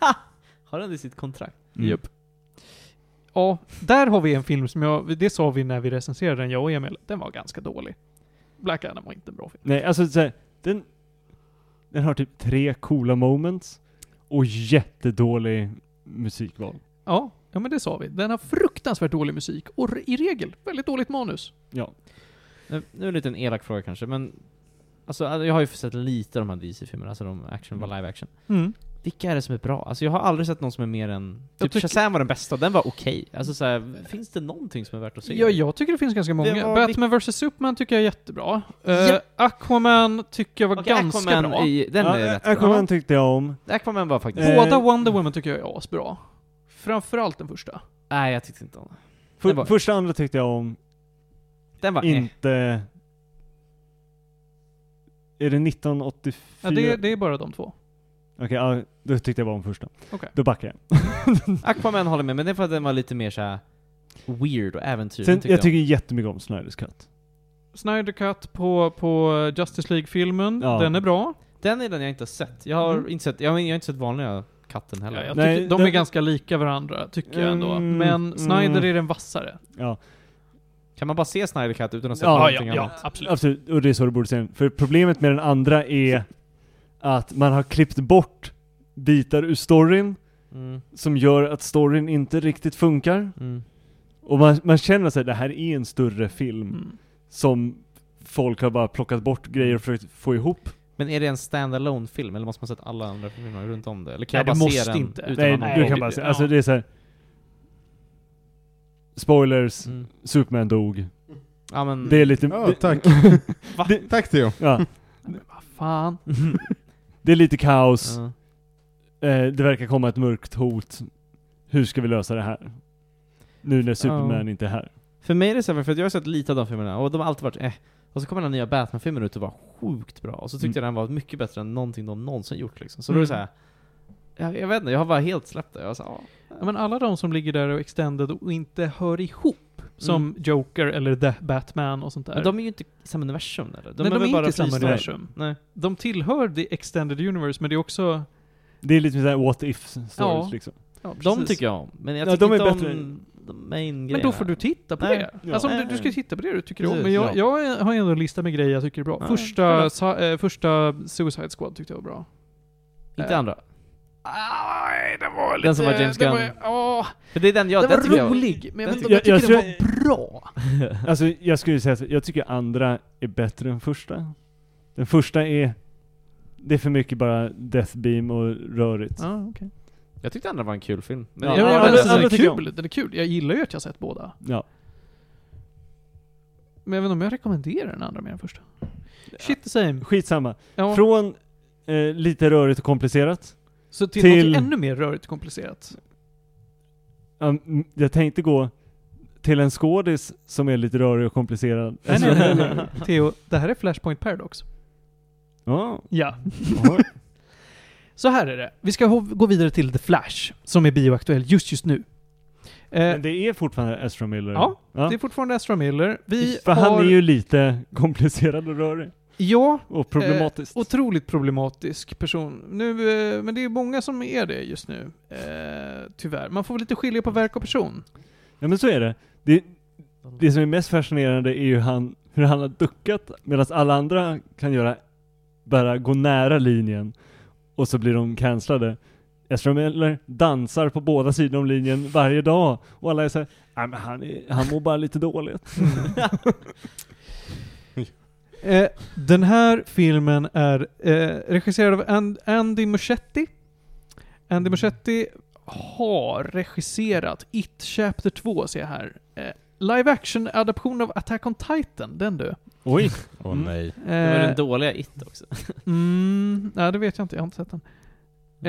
[laughs] Har han det i sitt kontrakt? Mm. Japp. Ja, där har vi en film som jag, det sa vi när vi recenserade den, jag och Emil, den var ganska dålig. Black Adam var inte en bra film. Nej, alltså så här, den, den har typ tre coola moments och jättedålig musikval. Ja, ja men det sa vi. Den har fruktansvärt dålig musik och re- i regel väldigt dåligt manus. Ja. Nu, nu är det en liten elak fråga kanske, men Alltså jag har ju sett lite av de här DC-filmerna, alltså de action, Mm. var live action. Mm. Vilka är det som är bra? Alltså jag har aldrig sett någon som är mer än... Typ tycker- Shazam var den bästa, den var okej. Alltså så här, finns det någonting som är värt att se? Ja, jag tycker det finns ganska många. var Batman vs Superman tycker jag är jättebra. Uh, Ja. Aquaman tycker jag var Okej, ganska Aquaman bra. I, den ja, är rätt Aquaman tyckte jag om. bra. Aquaman var faktiskt... Eh, Båda Wonder Woman tycker jag är asbra. Framförallt den första. Nej, jag tyckte inte om den. Var- Första andra tyckte jag om. Den var eh. Inte... Är det 1984? Ja, det, det är bara de två. Okej, ja, då tyckte jag bara om första. Okej. Då backar jag. [laughs] Aquaman håller med, men det är för att den var lite mer såhär weird och äventyrlig. Sen, jag tycker jättemycket om Snyders Cut. Snyder Cut på, på Justice League-filmen, Ja. den är bra. Den är den jag inte har sett. Jag har, Mm. inte, sett, jag, har- jag har inte sett vanliga katten heller. Ja, jag Nej, tycker, de den- är ganska lika varandra, tycker jag ändå. Mm, Men Snyder mm. är den vassare. Ja, Kan man bara se Snyder Cut utan att se Ja, någonting ja, ja. annat? Absolut. absolut. Och det är så du borde se den. För problemet med den andra är att man har klippt bort bitar ur storyn Mm. som gör att storyn inte riktigt funkar. Mm. Och man, man känner sig det här är en större film Mm. som folk har bara plockat bort grejer och försökt få ihop. Men är det en standalone film eller måste man sett alla andra filmer runt om det? Eller kan Nej, jag bara måste se den inte. utan Nej, någon du kan bara se. Alltså det är så här. Spoilers, Mm. Superman dog. Ja men... Det är lite... Ja, tack. [laughs] Det, Tack Theo. ja, Men [laughs] vad fan. [laughs] det är lite kaos. Ja. Eh, det verkar komma ett mörkt hot. Hur ska vi lösa det här? Nu när Superman inte är här. För mig är det så här, för att jag har sett lite av de filmerna och de har alltid varit eh. Och så kommer den nya Batman-filmen ut och var sjukt bra. Och så tyckte Mm. jag den var mycket bättre än någonting de någonsin gjort liksom. Så då är det Mm. så här. Jag, jag vet inte, jag har bara helt släppt det. Jag sa, ja. Ja, men alla de som ligger där och extended och inte hör ihop, som Mm. Joker eller The Batman och sånt där. Men de är ju inte i samma universum eller? Nej, de väl är bara inte i samma fristående. universum. Nej. De tillhör the extended universe, men det är också... Det är lite såhär what if stories Ja. liksom. Ja, De tycker jag om, men jag Ja, tycker de är inte bättre. om de main Men grejerna. då får du titta på Nej. det. Ja. Alltså om du, Nej. du ska titta på det du tycker om. Precis, Men jag, ja. jag har ändå en lista med grejer jag tycker är bra. Ja, första, sa, eh, första Suicide Squad tyckte jag var bra. Inte Eh, andra. Nej, den var lite... Den som var James Gunn. Var, ja, För det är den jag... den den tycker var jag- rolig, men jag, vet inte om jag, tycker- tycker jag den var bra. [laughs] Alltså jag skulle säga så, jag tycker andra är bättre än första. Den första är, det är för mycket bara Death Beam och rörigt. Ja, okej. Jag tyckte andra var en kul film. Men Ja, Ja, jag, men den, den, är tycker jag kul, den är kul. Jag gillar ju att jag har sett båda. Ja. Men jag vet inte om jag rekommenderar den andra mer än första. Shit the same. Skitsamma. Ja. Från eh, lite rörigt och komplicerat. Så till, till- något ännu mer rörigt och komplicerat. Um, jag tänkte gå till en skådis som är lite rörig och komplicerad. Nej, nej, nej, nej, nej. [laughs] Theo, det här är Flashpoint Paradox. Ja. Ja. ja. Så här är det. Vi ska gå vidare till The Flash, som är bioaktuell just just nu. Eh, Men det är fortfarande Ezra Miller. Ja, Det är fortfarande Ezra Miller. Vi För har... han är ju lite [laughs] komplicerad och rörig. Ja, Och problematiskt. otroligt problematisk person. Nu, eh, men det är många som är det just nu. Eh, tyvärr. Man får väl lite skilja på verk och person. Ja men så är det. det. Det som är mest fascinerande är ju han, hur han har duckat medan alla andra kan göra, bara gå nära linjen och så blir de cancellade. Ezra Miller dansar på båda sidor om linjen varje dag och alla är såhär, nej men han, är, han mår bara lite dåligt. [laughs] Eh, den här filmen är eh, regisserad av And- Andy Muschietti. Andy Muschietti har regisserat It Chapter 2, ser jag här. Eh, live action-adaption av Attack on Titan, den du. Oj! Åh Mm. nej. Det var Eh, den dåliga It också. [laughs] mm, nej, det vet jag inte, jag har inte sett den. Eh,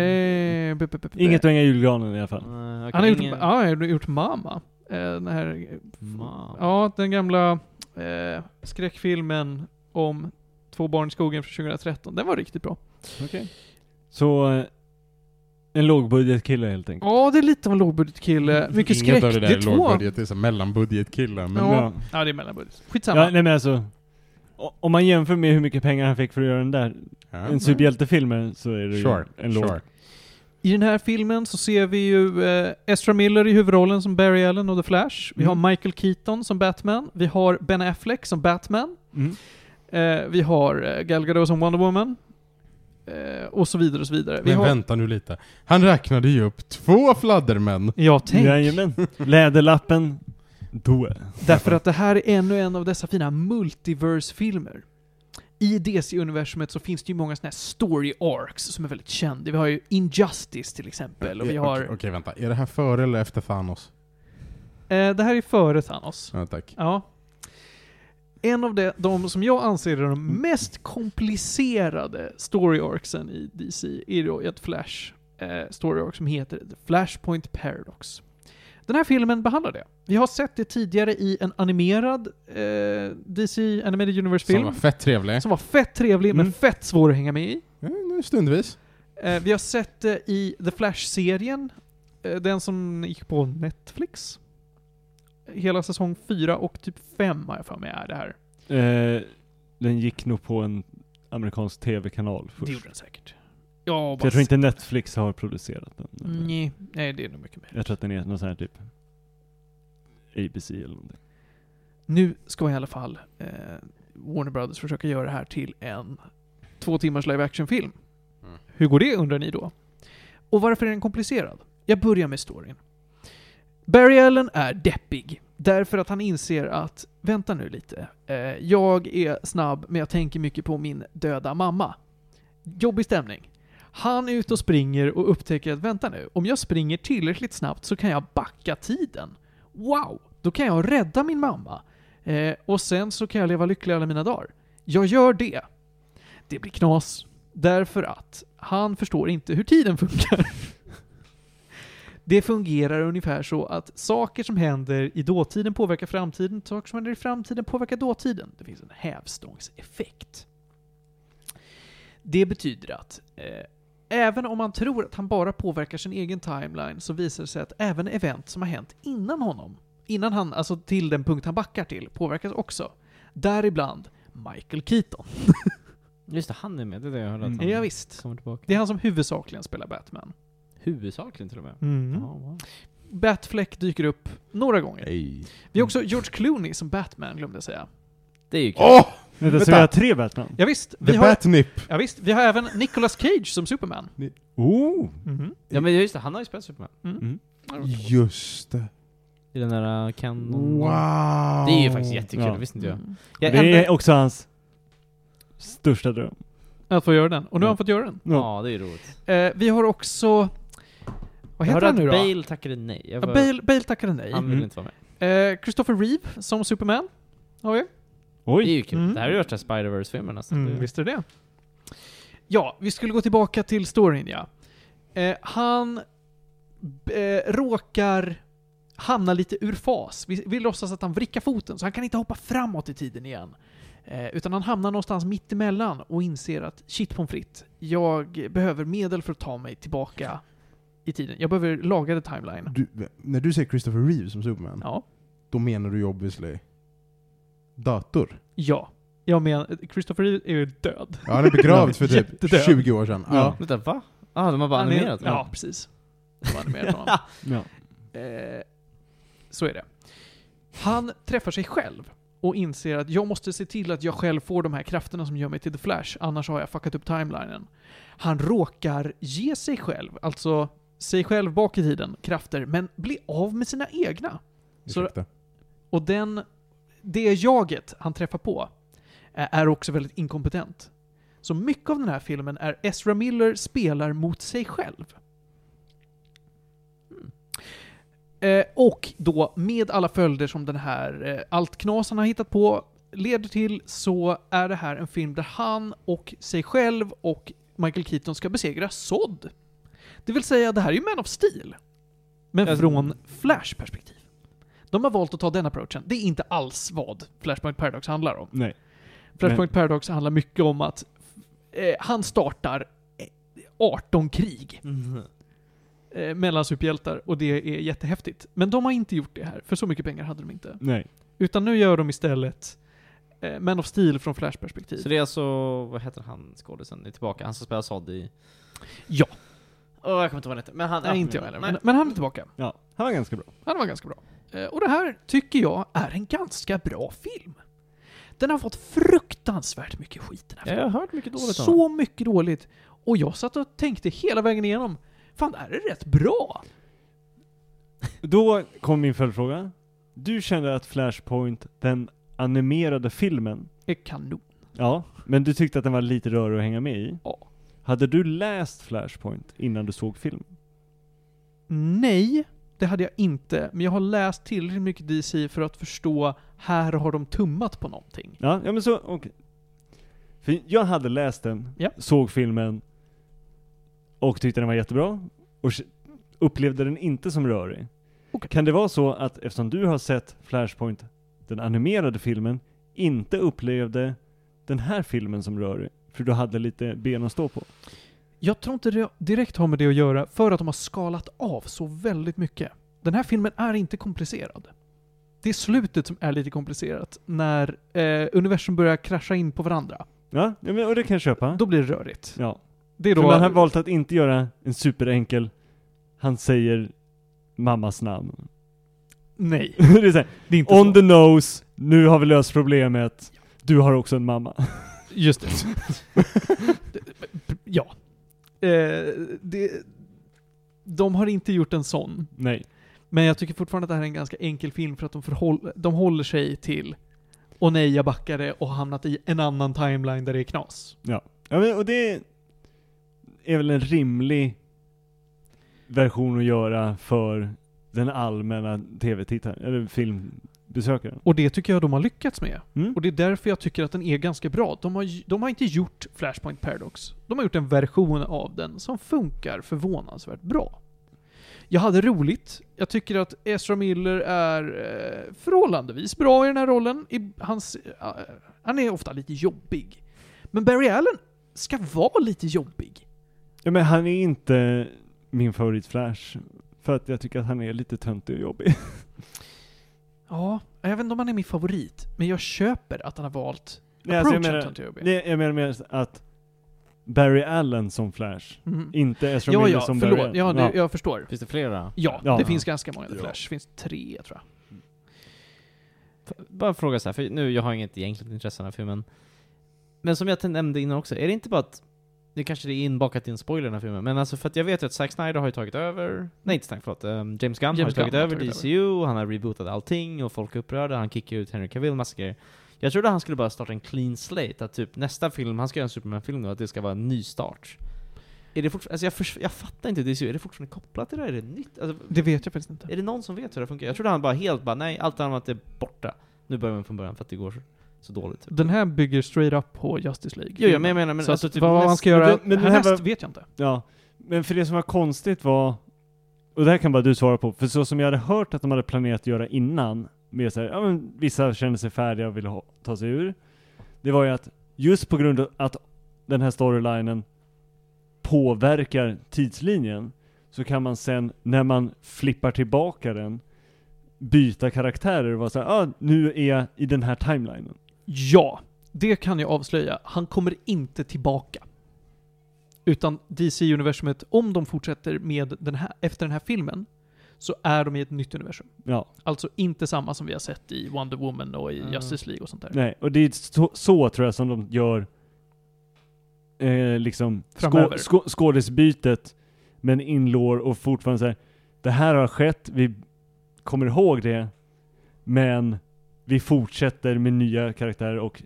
bu- bu- bu- bu- Inget att hänga i julgranen i alla fall. Okej, Han har gjort, ingen- ja, har gjort Mama. Eh, den här, Ma. ja, den gamla eh, skräckfilmen om två barn i skogen från 2013. Den var riktigt bra. Okej. Så, eh, en lågbudgetkille helt enkelt. Ja, det är lite av en lågbudgetkille. Mycket skräck. Inget av det där det är lågbudget, det är så mellanbudgetkillar. Men Ja. Ja. Ja, det är mellanbudget. Skitsamma. Ja, nej men alltså, om man jämför med hur mycket pengar han fick för att göra den där, Ja. en superhjältefilm, så är det ju Sure, en låg. sure. I den här filmen så ser vi ju eh, Ezra Miller i huvudrollen som Barry Allen och The Flash. Vi Mm. har Michael Keaton som Batman. Vi har Ben Affleck som Batman. Mm. Eh, vi har eh, Gal Gadot som Wonder Woman. Eh, och så vidare och så vidare. Vi Men har... vänta nu lite. Han räknade ju upp två fladdermän. Ja, tänk. Jajamän. Läderlappen, då. Därför att det här är ännu en av dessa fina multiverse-filmer. I DC-universumet så finns det ju många sådana här story arcs som är väldigt kända. Vi har ju Injustice till exempel, och vi Eh, har... Okej, okej, vänta. Är det här före eller efter Thanos? Eh, det här är före Thanos. Ja, tack. Ja. En av de, de som jag anser är de mest komplicerade story arcsen i DC är då ett Flash eh, story arc som heter The Flashpoint Paradox. Den här filmen behandlar det. Vi har sett det tidigare i en animerad eh, DC Animated Som Universe-film. var fett trevlig. Som var fett trevlig, Mm. men fett svår att hänga med i. Nu stundvis. Eh, vi har sett det i The Flash-serien. Eh, den som gick på Netflix. Hela säsong 4 och typ 5 har jag för mig är det här. Eh, den gick nog på en amerikansk tv-kanal Det först. gjorde den säkert. Ja, jag tror inte Netflix har producerat den. Nej, nej, det är nog mycket mer. Jag tror att den är någon sån här typ ABC eller någonting. Nu ska i alla fall eh, Warner Brothers försöka göra det här till en två timmars live action-film. Mm. Hur går det undrar ni då? Och varför är den komplicerad? Jag börjar med storyn. Barry Allen är deppig. Därför att han inser att, vänta nu lite, eh, jag är snabb men jag tänker mycket på min döda mamma. Jobbig stämning. Han är ute och springer och upptäcker att, vänta nu, om jag springer tillräckligt snabbt så kan jag backa tiden. Wow! Då kan jag rädda min mamma. Eh, och sen så kan jag leva lycklig alla mina dagar. Jag gör det. Det blir knas. Därför att han förstår inte hur tiden funkar. [laughs] Det fungerar ungefär så att saker som händer i dåtiden påverkar framtiden, saker som händer i framtiden påverkar dåtiden. Det finns en hävstångseffekt. Det betyder att eh, även om man tror att han bara påverkar sin egen timeline så visar det sig att även event som har hänt innan honom, innan han, alltså till den punkt han backar till, påverkas också. Däribland Michael Keaton. [laughs] Just det, han är med. Det är det jag hörde Mm. att han Ja, visst. kommer tillbaka. Det är han som huvudsakligen spelar Batman. Huvudsakligen till och med. Mm. Ja, wow. Batfleck dyker upp några gånger. Nej. Vi har också George Clooney som Batman, glömde jag säga. Det är ju kul. Åh! Vänta, så vi har tre Batman? Ja, visst, vi The har, Batnip! ja, visst, vi har även Nicolas Cage som Superman. Oh! Mhm. Ja men just det, han har ju spelat Superman. Mm. Just det. I den där uh, Ken... Wow! Det är ju faktiskt jättekul, Ja. det visste inte jag. Mm. jag Det enda- är också hans största dröm. Att få göra den. Och nu har han fått göra den. Ja, det är ju roligt. Eh, vi har också... Vad heter han nu då? Bale tackade nej. Jag Ja, var- Bale, Bale tackade nej. Han vill Mm. inte vara med. Eh, Christopher Reeve som Superman. Har vi. Det är Oj! ju kul. Mm. Det här är ju värsta Spider-Verse-filmen nästan. Mm, Det- visst är det Ja, vi skulle gå tillbaka till storyn ja. Eh, han eh, råkar hamna lite ur fas. Vi, vi låtsas att han vrickar foten, så han kan inte hoppa framåt i tiden igen. Eh, utan han hamnar någonstans mitt emellan och inser att shit pommes frites, jag behöver medel för att ta mig tillbaka i tiden. Jag behöver laga the timeline. Du, när du säger Christopher Reeve som Superman, Ja. då menar du ju obviously dator. Ja. Jag menar, Christopher Reeve är ju död. Ja, han är begravd [laughs] för typ Jättedöd. 20 år sedan. Ja. Vänta, va? Ah, de har bara Han är- animerat? Ja, precis. de animerade honom. [laughs] Ja. Eh, så är det. Han träffar sig själv och inser att jag måste se till att jag själv får de här krafterna som gör mig till The Flash, annars har jag fuckat upp timelinen. Han råkar ge sig själv, alltså sig själv bak i tiden, krafter, men bli av med sina egna. Så-. Och den, det jaget han träffar på eh, är också väldigt inkompetent. Så mycket av den här filmen är Ezra Miller spelar mot sig själv. Mm. Eh, och då med alla följder som den här eh, allt knas han har hittat på leder till så är det här en film där han och sig själv och Michael Keaton ska besegra Sod. Det vill säga, det här är ju Man of Steel. Men Alltså- från Flash-perspektiv. De har valt att ta den approachen. Det är inte alls vad Flashpoint Paradox handlar om. Nej. Flashpoint Paradox handlar mycket om att eh, han startar eh, 18 krig Mm. eh, mellan superhjältar och det är jättehäftigt. Men de har inte gjort det här, för så mycket pengar hade de inte. Nej. Utan nu gör de istället eh, Man of Steel från Flash-perspektiv. Så det är alltså, vad heter han skådisen? Är tillbaka, han som spelar Sod i... Ja, Åh, jag kommer inte ihåg vad han. Men han... nej, ja, inte jag men- heller. Men, men han är tillbaka. Ja, han var ganska bra. Han var ganska bra. Eh, och det här tycker jag är en ganska bra film. Den har fått fruktansvärt mycket skit den här filmen. jag har hört mycket dåligt om Så mycket dåligt. Och jag satt och tänkte hela vägen igenom, fan det här är rätt bra. Då kom min följdfråga. Du kände att Flashpoint, den animerade filmen, Är kanon. ja, men du tyckte att den var lite rörig att hänga med i? Ja. Hade du läst Flashpoint innan du såg filmen? Nej, det hade jag inte. Men jag har läst tillräckligt mycket DC för att förstå, här har de tummat på någonting. Ja, ja men så, okej. För jag hade läst den, Ja. såg filmen, och tyckte den var jättebra, och upplevde den inte som rörig. Okej. Kan det vara så att eftersom du har sett Flashpoint, den animerade filmen, inte upplevde den här filmen som rörig? För du hade lite ben att stå på? Jag tror inte det direkt har med det att göra, för att de har skalat av så väldigt mycket. Den här filmen är inte komplicerad. Det är slutet som är lite komplicerat, när eh, universum börjar krascha in på varandra. Ja, men, och det kan jag köpa. Då blir det rörigt. Ja. Det är För då... man har valt att inte göra en superenkel, han säger mammas namn. Nej, [laughs] det är här, det är inte on så. the nose, nu har vi löst problemet, du har också en mamma. [laughs] Just det. ja. Eh, det. De har inte gjort en sån. Nej. Men jag tycker fortfarande att det här är en ganska enkel film för att de, förhåll, de håller sig till och nej, jag backade och har hamnat i en annan timeline där det är knas. Ja. ja men, och det är väl en rimlig version att göra för den allmänna tv-tittaren, eller filmbesökaren. Och det tycker jag de har lyckats med. Mm? Och det är därför jag tycker att den är ganska bra. De har, de har inte gjort Flashpoint Paradox. De har gjort en version av den som funkar förvånansvärt bra. Jag hade roligt. Jag tycker att Ezra Miller är eh, förhållandevis bra i den här rollen. I, hans, eh, han är ofta lite jobbig. Men Barry Allen ska vara lite jobbig. Ja men han är inte min favorit Flash. För att jag tycker att han är lite töntig och jobbig. [laughs] Ja, jag vet inte om han är min favorit, men jag köper att han har valt Nej, alltså jag menar, det, jag menar mer att Barry Allen som Flash, Mhm. inte Ezra Ja, Miller ja, som Barry förlåt. Allen. Ja, det, jag förstår. Finns det flera? Ja, Ja. det finns ganska många The Ja. Flash. Det finns tre, tror jag. Bara fråga så här, för nu, jag har inget egentligt intresse av den här filmen. Men som jag nämnde innan också, är det inte bara att det kanske är inbakat i en spoiler i den här filmen, men alltså för att jag vet ju att Zack Snyder har ju tagit över, nej inte Zack, förlåt, um, James Gunn har ju James tagit Gunn över tagit DCU, han har rebootat allting och folk är upprörda, han kickar ut Henry Cavill, massa grejer. Jag trodde han skulle bara starta en clean slate, att typ nästa film, han ska göra en Superman-film nu, att det ska vara en ny start. Är det fortfarande, alltså jag, jag fattar inte DCU, är det fortfarande kopplat till det? Är det nytt? Alltså, Det vet jag faktiskt inte. är det någon som vet hur det funkar? Jag trodde han bara helt bara, nej, allt annat är borta. Nu börjar man från början för att det går så, så dåligt. Typ. Den här bygger straight up på Justice League. Jo, ja, men jag menar, men så alltså att, typ vad man näst- ska göra men det- men härnäst var- vet jag inte. Ja, men för det som var konstigt var, och det här kan bara du svara på, för så som jag hade hört att de hade planerat att göra innan, med så här, ja men vissa kände sig färdiga och ville ha, ta sig ur, det var ju att just på grund av att den här storylinen påverkar tidslinjen, så kan man sen, när man flippar tillbaka den, byta karaktärer och vara såhär, ah, nu är jag i den här timelinen. Ja, det kan jag avslöja. Han kommer inte tillbaka. Utan DC-universumet, om de fortsätter med den här, efter den här filmen, så är de i ett nytt universum. Ja. Alltså inte samma som vi har sett i Wonder Woman och i Mm. Justice League och sånt där. Nej, och det är så, så tror jag som de gör eh, liksom skå, skå, skådisbytet men inlår och fortfarande säger det här har skett, vi kommer ihåg det, men vi fortsätter med nya karaktärer och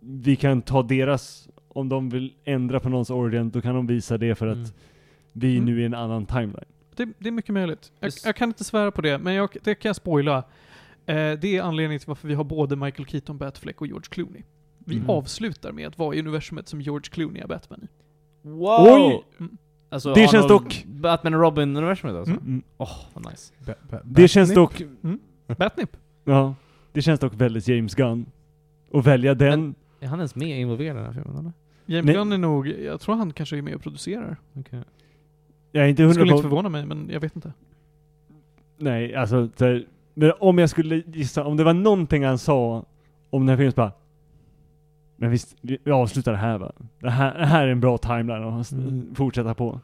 vi kan ta deras, om de vill ändra på någons origin, då kan de visa det för att Mm. vi Mm. nu är i en annan timeline. Det, det är mycket möjligt. Jag, Just- jag kan inte svära på det, men jag, det kan jag spoila. Eh, det är anledningen till varför vi har både Michael Keaton, Batfleck och George Clooney. Vi Mm. avslutar med att vara i universumet som George Clooney är Batman i. Wow! Oj! Alltså, Det känns dock- Batman och Robin-universumet alltså? Mm. Mm. Åh, vad nice. Ba- ba- Det känns dock, Batnip. ja, det känns dock väldigt James Gunn. Och välja den, Är han ens med involverad i den här filmen eller? James Nej. Gunn är nog, jag tror han kanske är med och producerar. Okej. jag är inte hundra skulle inte förvåna mig, men jag vet inte. Nej, alltså så här, men om jag skulle gissa, om det var någonting han sa om den här filmen så bara Men visst, vi, vi avslutar det här va? Det här, det här är en bra timeline att Mm. fortsätta på.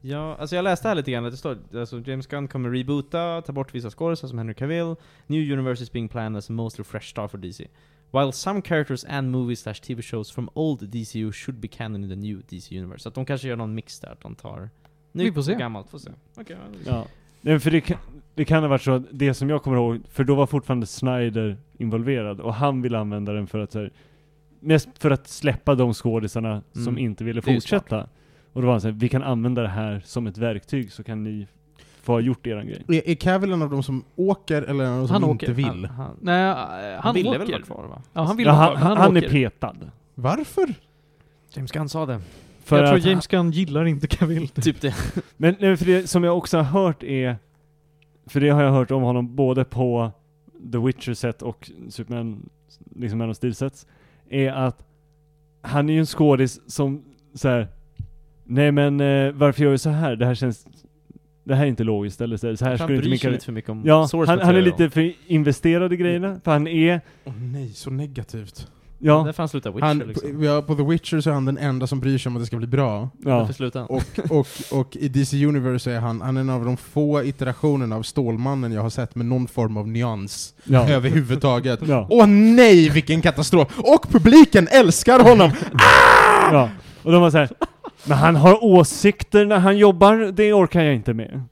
Ja, alltså jag läste här lite grann att det står alltså James Gunn kommer reboota, ta bort vissa skådespelare som Henry Cavill. New universe is being planned as a mostly fresh start for DC. While some characters and movies slash TV shows from old DCU should be canon in the new DC universe. Så att de kanske gör någon mix där, att de tar Vi nytt och gammalt. Får se. Okej, ja. Ja. Nej, för det kan, det kan ha varit så, att det som jag kommer ihåg, för då var fortfarande Snyder involverad och han ville använda den för att så här, mest för att släppa de skådisarna som Mm. inte ville Det är ju fortsätta. Och då var han såhär, vi kan använda det här som ett verktyg så kan ni få ha gjort eran grej. Är, är Cavill en av de som åker eller en av de som Han inte åker. vill? Han, han, Nej, eh, han, han, ville åker. väl vara kvar va? Ja, han vill Ja, han, han, han är petad. Varför? James Gunn sa det. För jag tror att- James Gunn gillar inte Cavill. [laughs] Typ det. Men nej, för det som jag också har hört är, för det har jag hört om honom både på The Witcher set och Superman, liksom Man of Steel sets, är att han är ju en skådis som så här. Nej men eh, varför gör vi så här? Det här känns, det här är inte logiskt eller så här, så här han skulle inte bryr min sig kar- lite för mycket om Ja, source han, han är lite för investerad i grejerna, för han är, Åh nej, så negativt. ja, Därför han slutar Witcher Han, liksom. på, ja, på The Witcher så är han den enda som bryr sig om att det ska bli bra. ja. Därför slutar han. Och, och, och i DC Universe är han, han är en av de få iterationerna av Stålmannen jag har sett med någon form av nyans ja. [laughs] överhuvudtaget. ja. Åh nej, vilken katastrof! Och publiken älskar honom! [laughs] ja. Och de var så här. Men han har åsikter när han jobbar, det orkar jag inte med.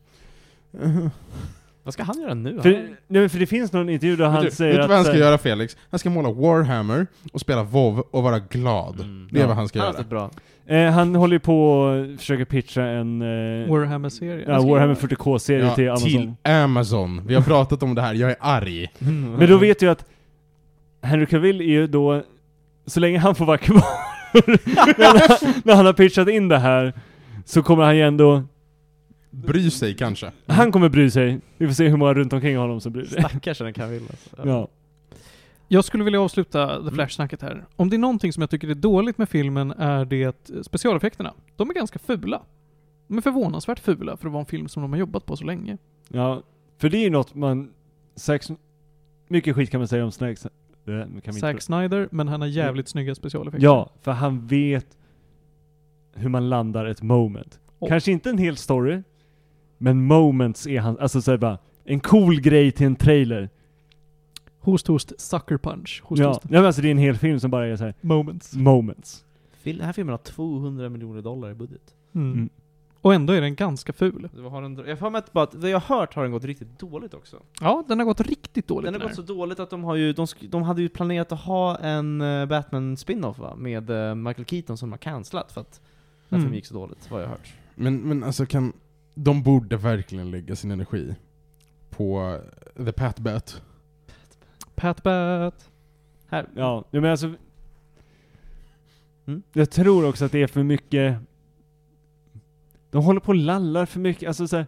Vad ska han göra nu? För, Han- nej, för det finns någon intervju där han du, säger vet du att... vad han ska eh, göra Felix? Han ska måla Warhammer och spela WoW och vara glad. Mm. Det är Ja. vad han ska han göra. bra. Eh, han håller ju på och försöker pitcha en eh, Warhammer-serie. ja, Warhammer 40K-serie Ja, till Amazon. till Amazon. Vi har pratat om det här, jag är arg. Men då vet jag att Henry Cavill är ju då, så länge han får vara kvar, när, [laughs] han, när han har pitchat in det här, så kommer han ju ändå, Bry sig kanske. han kommer bry sig. Vi får se hur många runt omkring honom som bryr sig. Stackars den kan vilja. Alltså. [laughs] Ja. Jag skulle vilja avsluta The Flash-snacket här. Om det är någonting som jag tycker är dåligt med filmen är det specialeffekterna. De är ganska fula. De är förvånansvärt fula för att vara en film som de har jobbat på så länge. ja, för det är ju något man, Zack, mycket skit kan man säga om Snacks. Det kan vi inte Zack Snyder, men han har jävligt snygga specialeffekter. Ja, för han vet hur man landar ett moment. Och- Kanske inte en hel story, men moments är han, alltså såhär bara, en cool grej till en trailer. Host host, sucker punch. Host ja, host. ja men alltså det är en hel film som bara är såhär, Moments. moments. Den här filmen har 200 miljoner dollar i budget. Mm. Mm. Och ändå är den ganska ful. Det har en, jag har med att bara att, vad jag har hört har den gått riktigt dåligt också. Ja, den har gått riktigt dåligt Den har den gått så dåligt att de har ju, de, sk- de hade ju planerat att ha en eh, Batman spin-off va? Med eh, Michael Keaton som har cancelat för att den Mm. filmen gick så dåligt, vad jag har hört. Men, men alltså kan... De borde verkligen lägga sin energi på eh, The Pat Bet. Pat Bat. Här, Ja, ja men alltså, Mm. jag tror också att det är för mycket, de håller på och lallar för mycket, alltså såhär,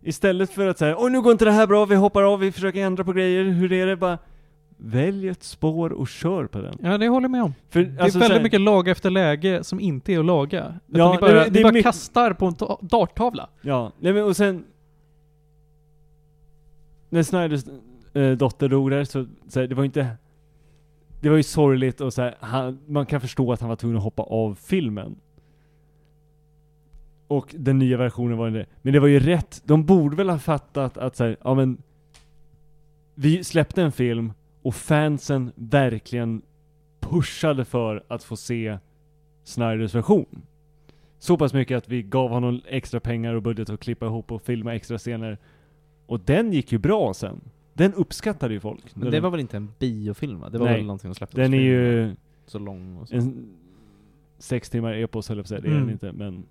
istället för att säga oj nu går inte det här bra, vi hoppar av, vi försöker ändra på grejer, hur är det? Bara, välj ett spår och kör på den. Ja, det håller jag med om. För, Det är alltså, väldigt såhär- mycket laga efter läge som inte är att laga. Ja, ni bara, det- det ni är bara mycket- kastar på en ta- darttavla. Ja, nej men och sen När Snyders äh, dotter dog där så, så här, det var inte Det var ju sorgligt och så här, han, man kan förstå att han var tvungen att hoppa av filmen Och den nya versionen var det. Men det var ju rätt, de borde väl ha fattat att så här, ja men vi släppte en film och fansen verkligen pushade för att få se Snyders version. Så pass mycket att vi gav honom extra pengar och budget att klippa ihop och filma extra scener. Och den gick ju bra sen. Den uppskattade ju folk. Men det var väl inte en biofilm va? Det var Nej. väl någonting de släppte Den är ju Så lång och så. en sex timmar epos höll jag på att säga, det är den Mm. inte, men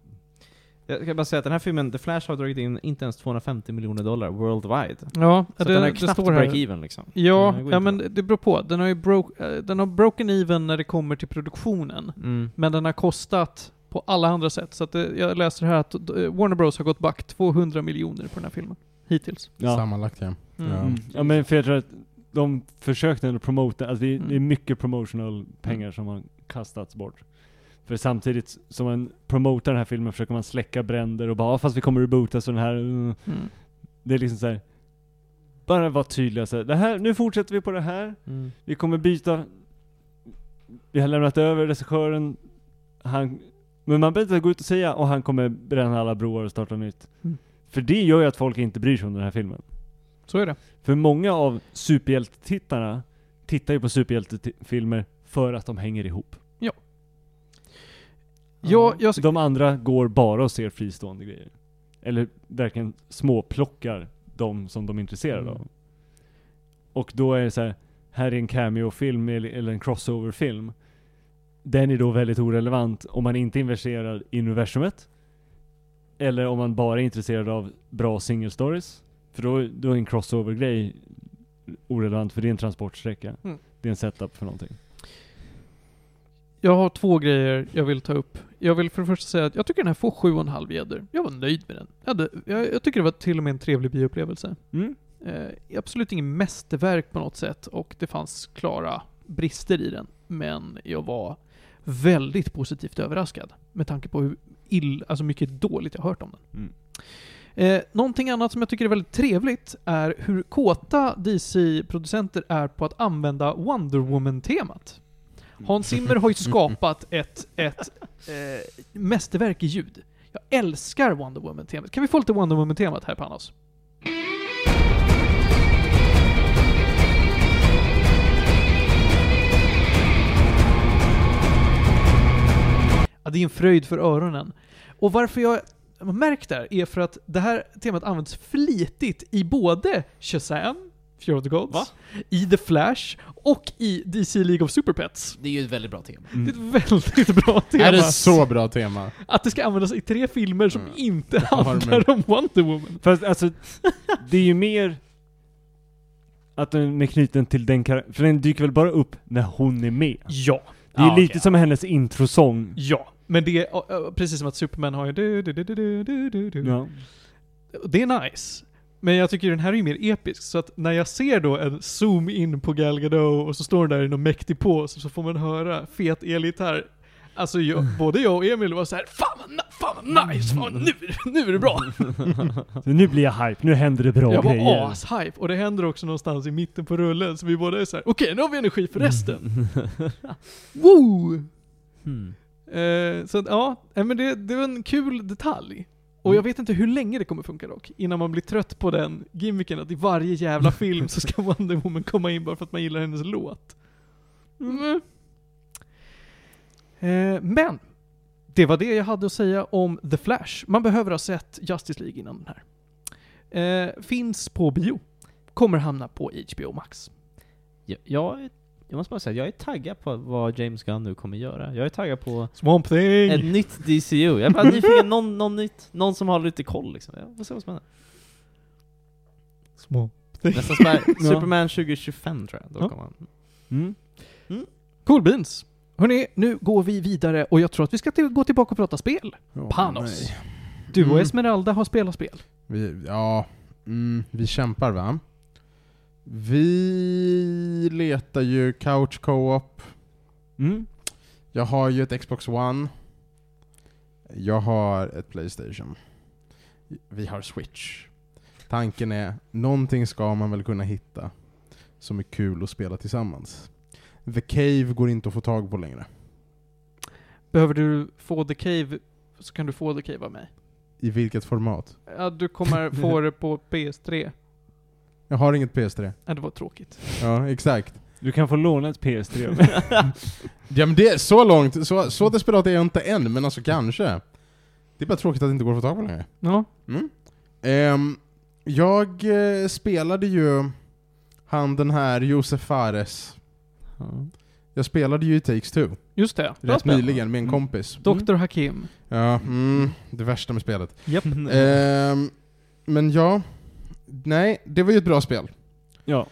Jag kan bara säga att den här filmen, The Flash har dragit in inte ens 250 miljoner dollar worldwide. Så Ja, att det, den det knappt break-even liksom. Ja, ja men bra. det beror på. Den har ju bro- eh, den har broken even när det kommer till produktionen. Mm. Men den har kostat på alla andra sätt. Så att det, jag läser här att eh, Warner Bros har gått back 200 miljoner på den här filmen. Hittills. ja. Sammanlagt ja. Mm. Ja. Mm. Ja men för jag tror att de försökte ändå promota, alltså det, Mm. det är mycket promotional pengar som har kastats bort. För samtidigt som man promotar den här filmen försöker man släcka bränder och bara "Ja, fast vi kommer reboota så den här, mm." Mm. det är liksom så här. Bara vara tydliga så här, det här, nu fortsätter vi på det här, Mm. vi kommer byta, vi har lämnat över regissören, han, men man behöver inte gå ut och säga och han kommer bränna alla broar och starta nytt. Mm. För det gör ju att folk inte bryr sig om den här filmen. Så är det. För många av superhjältetittarna tittar ju på superhjältefilmer för att de hänger ihop. Ja, jag, De andra går bara och ser fristående grejer. Eller verkligen småplockar de som de är intresserade Mm. av. Och då är det så här, här är en cameo-film eller eller en crossover-film. Den är då väldigt orelevant om man inte är investerad i universumet. Eller om man bara är intresserad av bra single stories. För då, då är en crossover-grej orelevant för det är en transportsträcka. Mm. Det är en setup för någonting. Jag har två grejer jag vill ta upp. Jag vill för det första säga att jag tycker den här får 7,5 gäddor. Jag var nöjd med den. Jag, hade, jag, jag tycker det var till och med en trevlig bioupplevelse. Mm. Eh, absolut ingen mästerverk på något sätt och det fanns klara brister i den. Men jag var väldigt positivt överraskad med tanke på hur ill, alltså mycket dåligt jag hört om den. Mm. Eh, någonting annat som jag tycker är väldigt trevligt är hur kåta DC-producenter är på att använda Wonder Woman-temat. Hans Zimmer har ju skapat ett, ett eh, mästerverk i ljud. Jag älskar Wonder Woman-temat. Kan vi få lite Wonder Woman-temat här Panos? Ja, det är en fröjd för öronen. Och varför jag har märkt det här är för att det här temat används flitigt i både Shazam, Fear of the Gods, Va? i The Flash och i DC League of Super Pets. Det är ju ett väldigt bra tema. Mm. Det är ett väldigt bra tema. Är det så bra tema? Att det ska användas i tre filmer som Mm. inte har handlar om Wonder Woman. Fast alltså, det är ju mer att den är knuten till den karaktären, för den dyker väl bara upp när hon är med? Ja. Det är Ja, lite okej. som hennes introsång. Ja. Men det är, precis som att Superman har ju du, du, du, du, du, du, du, du. Ja. Det är nice. Men jag tycker den här är ju mer episk, så att när jag ser då en zoom in på Gal Gadot och så står den där i någon mäktig pose så får man höra fet elgitarr. Alltså jag, [laughs] både jag och Emil var så här, fan vad, fan vad nice, fan, nu, nu är det bra. [laughs] Nu blir jag hype, nu händer det bra jag var grejer. ashype, och det händer också någonstans i mitten på rullen, så vi båda är så här: okej nu har vi energi för resten. [laughs] Woo! Hmm. Eh, så att, ja, nej, men det, det var en kul detalj. Och jag vet inte hur länge det kommer funka dock, innan man blir trött på den gimmicken att i varje jävla [laughs] film så ska Wonder Woman komma in bara för att man gillar hennes låt. Mm. Eh, men, det var det jag hade att säga om The Flash. Man behöver ha sett Justice League innan den här. Eh, finns på bio. Kommer hamna på HBO Max. Jag, jag, jag måste bara säga, jag är taggad på vad James Gunn nu kommer göra. Jag är taggad på Swamp Thing! ett nytt DCU. Jag är bara nyfiken, någon, någon nytt, någon som har lite koll liksom. Jag får se vad som händer. Swamp Nästan som är [laughs] Ja. Superman 2025 tror jag. Då Ja. kommer han. Mm. Cool beans. Hörni, nu går vi vidare och jag tror att vi ska till, gå tillbaka och prata spel. Åh, Panos. nej. Du och Mm. Esmeralda har spelat spel. Vi, ja, mm, vi kämpar va? Vi letar ju couch co-op. Mm. Jag har ju ett Xbox One. Jag har ett Playstation. Vi har Switch. Tanken är, någonting ska man väl kunna hitta som är kul att spela tillsammans. The Cave går inte att få tag på längre. Behöver du få The Cave så kan du få The Cave av mig. I vilket format? Ja, du kommer få [laughs] det på PS3. Jag har inget PS3. Ja, det var tråkigt. Ja, exakt. Du kan få låna ett PS3. [laughs] Ja men det är så långt, så, så desperat är jag inte än, men alltså kanske. Det är bara tråkigt att det inte går att få tag på längre. Ja. Mm. Ehm, jag eh, spelade ju han den här Josef Fares. Jag spelade ju i Takes Two, Just det. Rätt spel. nyligen med en Mm. kompis. Dr. Hakim. Ja, mm, det värsta med spelet. Japp. Ehm, men ja, nej, det var ju ett bra spel. ja.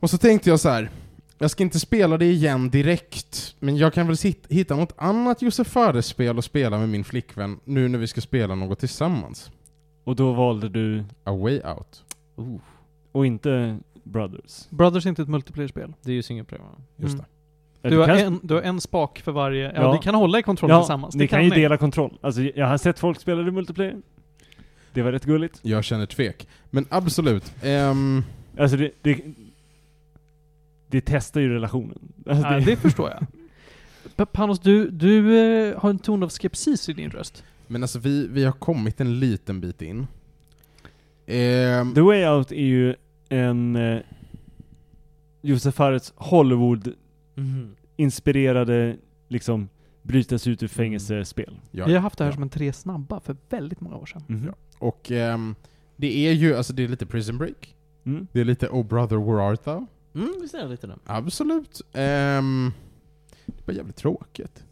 Och så tänkte jag så här. jag ska inte spela det igen direkt, men jag kan väl hitta något annat Josef Fares-spel att spela med min flickvän nu när vi ska spela något tillsammans. Och då valde du, A Way Out. Oh, och inte Brothers. Brothers är inte ett multiplayer-spel. det är ju single player? Just Mm. det. Du har, kan, en, du har en spak för varje... Ja, Ja. ni kan hålla i kontrollen ja, tillsammans. ni kan ju ni. dela kontroll. Alltså jag har sett folk spela det multiplayer. Det var rätt gulligt. Jag känner tvek. Men absolut. ehm, Alltså det, det, det testar ju relationen. Alltså Ja, det förstår jag. [laughs] Pa- Panos, du, du eh, har en ton av skepsis i din röst. men alltså vi, vi har kommit en liten bit in. Ehm, The Way Out är ju en eh, Josef Fares Hollywood-inspirerade liksom brytas ut ur fängelsespel. ja, Vi har haft det här ja. som en tre snabba för väldigt många år sedan. Mhm. Ja. Och ehm, det är ju, alltså det är lite Prison Break. Mm. Det är lite Oh Brother Where Art Thou? Mm, visst är det lite det? Absolut. Ehm, det är bara jävligt tråkigt.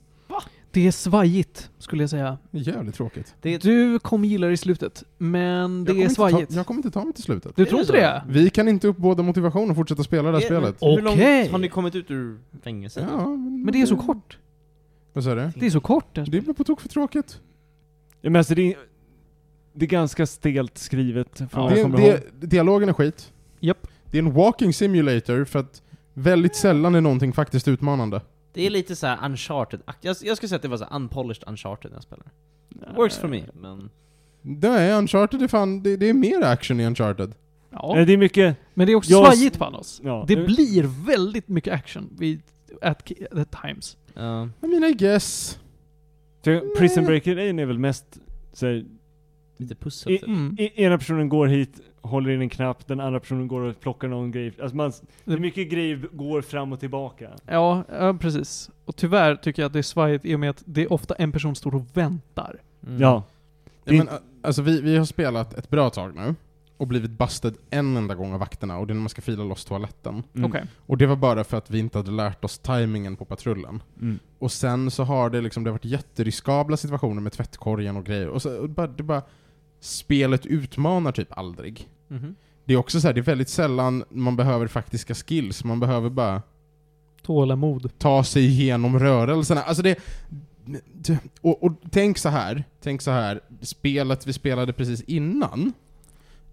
Det är svajigt, skulle jag säga. Det är jävligt tråkigt. Det är Du kommer gilla det i slutet, men det Jag kommer är inte svajigt. Ta, jag kommer inte ta mig till slutet. Du Är tror det inte så? det? Vi kan inte uppbåda motivation att fortsätta spela det här Är- spelet. Hur långt Okej. har ni kommit ut ur fängelset? Ja, men, Men det är så kort. Vad sa du? Det är så kort. det här Det är på tok för tråkigt. Ja, men alltså det är, det är ganska stelt skrivet vad det, det, dialogen är skit. Japp. Det är en walking simulator för att väldigt sällan är någonting faktiskt utmanande. Det är lite så här uncharted jag, jag skulle säga att det var så unpolished uncharted när jag spelar. Works for me, men... Nej, Uncharted är fan, det, det är mer action i Uncharted. Ja. Nej, det är mycket, Men det är också Jag- svajigt Panos. ja. Det blir väldigt mycket action vid, at, at times. ja. I mean I guess. Så Prison Breaker-grejen är väl mest så här, lite pussel i, typ. Mm. i, ena personen går hit, håller in en knapp, den andra personen går och plockar någon grej. Alltså man, det är mycket grejer går fram och tillbaka. Ja, ja, precis. Och tyvärr tycker jag att det är svajigt i och med att det är ofta en person står och väntar. Mm. Ja. Ja, men, alltså vi, vi har spelat ett bra tag nu, och blivit busted en enda gång av vakterna, och det är när man ska fila loss toaletten. Mm. Okej. Och det var bara för att vi inte hade lärt oss timingen på patrullen. Mm. Och sen så har det liksom, det har varit jätteriskabla situationer med tvättkorgen och grejer, och så och bara, det bara, spelet utmanar typ aldrig. Mhm. Det är också så här, det är väldigt sällan man behöver faktiska skills, man behöver bara Tålamod. ta sig igenom rörelserna. Alltså det... Och, och tänk så här, tänk så här, spelet vi spelade precis innan,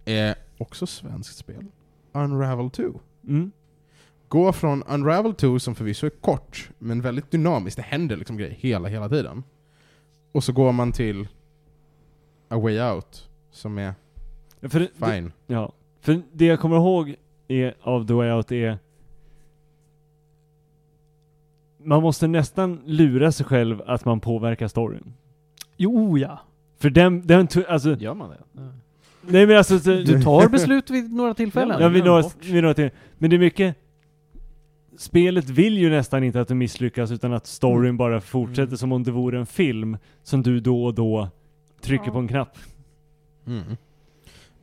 är också svenskt spel. Unravel 2. Mm. Gå från Unravel 2, som förvisso är kort, men väldigt dynamiskt, det händer liksom grejer hela, hela tiden. Och så går man till A Way Out, som är Ja, För det, det, fine. ja. För det jag kommer ihåg är, av The Way Out är man måste nästan lura sig själv att man påverkar storyn. Jo, ja. För den, den alltså, Gör man det? Nej men alltså, så, Du tar beslut vid några tillfällen. ja, vid, några, vid några till. Men det är mycket, spelet vill ju nästan inte att du misslyckas utan att storyn Mm. bara fortsätter Mm. som om det vore en film som du då och då trycker Ja. på en knapp. Mm.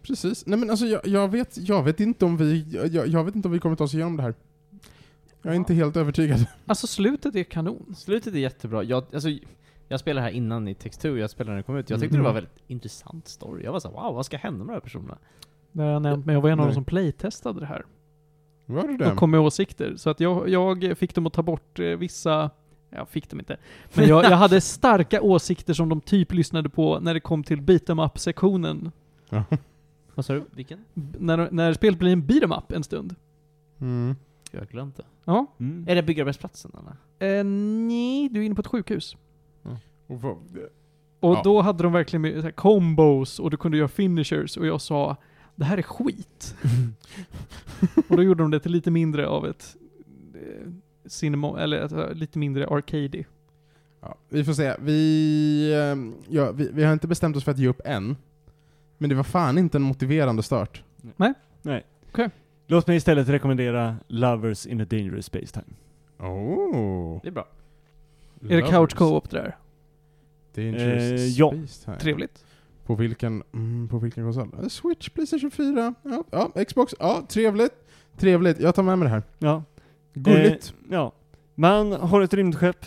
Precis. Nej men alltså jag, jag, vet, jag vet inte om vi, jag, jag vet inte om vi kommer ta oss igenom det här. Jag är inte helt övertygad. [laughs] Alltså slutet är kanon. Slutet är jättebra. Jag, alltså, jag spelade här innan i Text 2, jag spelade när det kom ut. Jag tyckte Mm. det var väldigt intressant story. Jag var så här, wow, vad ska hända med de här personerna? Det har jag nämnt, men jag var en av de som playtestade det här. Var det det? Och kom med åsikter. Så att jag, jag fick dem att ta bort eh, vissa... Jag fick dem inte. Men jag, jag [laughs] hade starka åsikter som de typ lyssnade på när det kom till beat em up-sektionen. Vad sa du? Vilken? B- När, när spelet blir en beat em up en stund. Mm. Jag har glömt det. Ja. Mm. Är det byggarbetsplatsen eller? Eh, nej, du är inne på ett sjukhus. Och vad- Och Ja. då hade de verkligen med, så här, combos och du kunde göra finishers och jag sa det här är skit. [laughs] och då gjorde de det till lite mindre av ett eh, cinema, eller lite mindre arcady. Ja, vi får se. Vi, ehm, ja, vi, vi har inte bestämt oss för att ge upp än. Men det var fan inte en motiverande start. Låt mig istället rekommendera Lovers in a Dangerous Space Time. Oh. Det är bra. Är det couch co-op det där? Dangerous Eh, ja. Space Time. Trevligt. På vilken, mm, på vilken konsol? Eh, Switch, Playstation 4, ja, ja, Xbox, ja, trevligt. Trevligt, jag tar med mig det här. Ja. Gulligt. Eh, ja. Man har ett rymdskepp.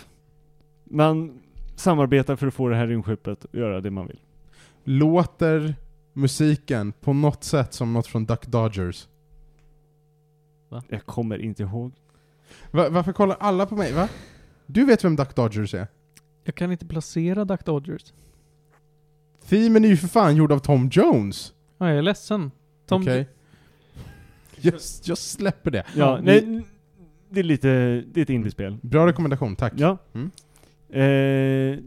Man samarbetar för att få det här rymdskeppet att göra det man vill. Låter musiken på något sätt som något från Duck Dodgers? Jag kommer inte ihåg. Va, varför kollar alla på mig? Va? Du vet vem Duck Dodgers är? Jag kan inte placera Duck Dodgers. Themen är ju för fan gjord av Tom Jones. Ja, jag är ledsen. Tom, Okej. Jag, jag släpper det. Ja, nej, det är lite, det är ett indiespel. Bra rekommendation, tack. Ja. Mm. Eh,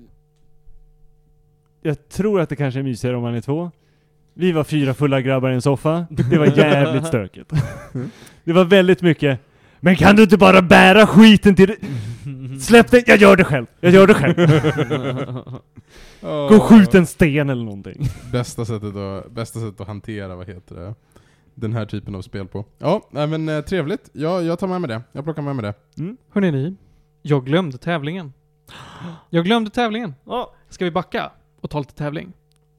jag tror att det kanske är mysigare om man är två. Vi var fyra fulla grabbar i en soffa. Det var [laughs] jävligt stökigt. Det var väldigt mycket Men kan du inte bara bära skiten till... Släpp det, jag gör det själv. Jag gör det själv. [laughs] Gå och skjut en sten eller någonting. Bästa sättet, att, bästa sättet att hantera, vad heter det, den här typen av spel på. Ja, nej men eh, trevligt. Ja, jag tar med mig det. Jag plockar med mig det. Mm. Hörrni ni, jag glömde tävlingen. Jag glömde tävlingen. Ja. Ska vi backa och ta lite tävling?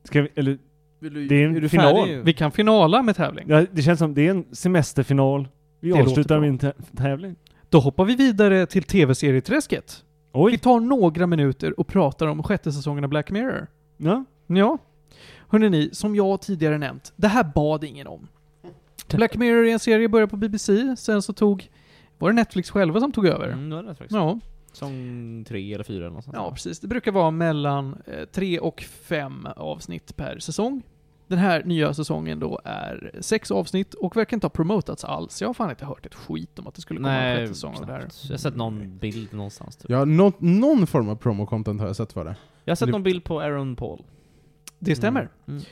Ska vi, eller, Vill du, Det är en du final. färdig? Vi kan finala med tävling. ja, det känns som det är en semesterfinal. Vi Det avslutar med en tä- tävling. Då hoppar vi vidare till tv-serieträsket. Vi tar några minuter och pratar om sjätte säsongen av Black Mirror. Ja. Ja. Hörrni ni, som jag tidigare nämnt, det här bad ingen om. Black Mirror är en serie, började på BBC, sen så tog, var det Netflix själva som tog över? Mm, det var det faktiskt. Ja, Säsong tre eller fyra eller något sånt. ja, precis. Det brukar vara mellan eh, tre och fem avsnitt per säsong. Den här nya säsongen då är sex avsnitt och verkar inte ha promotats alls. Jag har fan inte hört ett skit om att det skulle komma en Nej, sjätte säsong av det här. Jag har sett någon bild någonstans typ. Ja, nå- någon form av promo-content har jag sett för det. Jag har sett Det- någon bild på Aaron Paul. Det stämmer. Mm. Eh,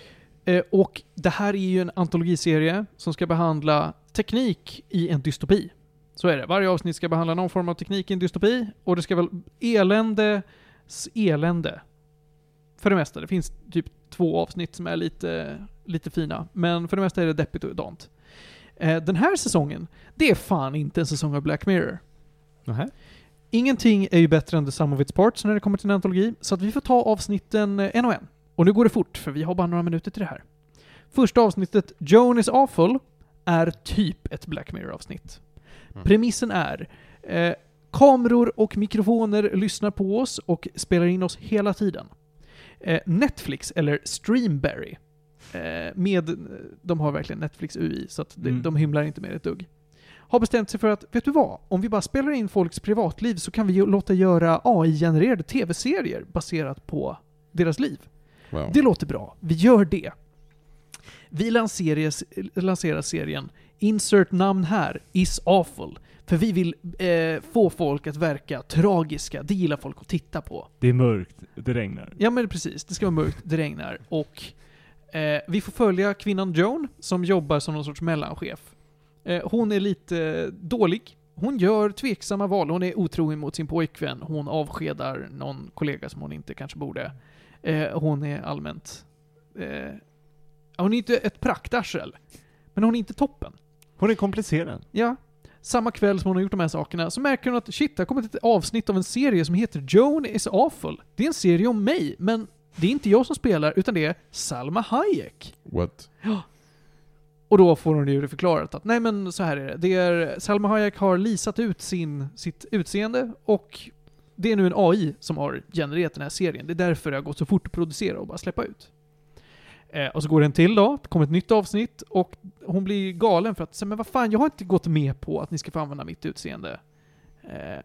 och det här är ju en antologiserie som ska behandla teknik i en dystopi. Så är det. Varje avsnitt ska behandla någon form av teknik i en dystopi och det ska väl elände, s- elände. För det mesta. Det finns typ två avsnitt som är lite, lite fina. Men för det mesta är det deppigt och dant. Eh, den här säsongen, det är fan inte en säsong av Black Mirror. Nähä. Ingenting är ju bättre än the sum of its parts när det kommer till en antologi, så att vi får ta avsnitten eh, en och en. Och nu går det fort, för vi har bara några minuter till det här. Första avsnittet, Joan is awful, är typ ett Black Mirror-avsnitt. Mm. Premissen är eh, kameror och mikrofoner lyssnar på oss och spelar in oss hela tiden. Eh, Netflix, eller Streamberry, eh, med, de har verkligen Netflix UI, så att det, Mm. de hymlar inte med ett dugg har bestämt sig för att, vet du vad? Om vi bara spelar in folks privatliv så kan vi låta göra AI-genererade tv-serier baserat på deras liv. Wow. Det låter bra. Vi gör det. Vi lanserar, lanserar serien Insert namn här, Is Awful. För vi vill eh, få folk att verka tragiska. Det gillar folk att titta på. Det är mörkt, det regnar. Ja men precis, det ska vara mörkt, det regnar och eh, vi får följa kvinnan Joan som jobbar som någon sorts mellanchef. Eh, hon är lite dålig. Hon gör tveksamma val. Hon är otrogen mot sin pojkvän. Hon avskedar någon kollega som hon inte kanske borde. Eh, hon är allmänt... Eh, hon är inte ett praktarsel. Men hon är inte toppen. Hon är komplicerad. Ja. Samma kväll som hon har gjort de här sakerna så märker hon att shit, det har kommit ett avsnitt av en serie som heter Joan is awful. Det är en serie om mig, men det är inte jag som spelar, utan det är Salma Hayek. What? Och då får hon ju det förklarat att nej men så här är det. det är, Salma Hayek har lisat ut sin, sitt utseende och det är nu en AI som har genererat den här serien. Det är därför det har gått så fort att producera och bara släppa ut. Eh, och så går det en till då, det kommer ett nytt avsnitt och hon blir galen för att säga men vad fan, jag har inte gått med på att ni ska få använda mitt utseende. Eh,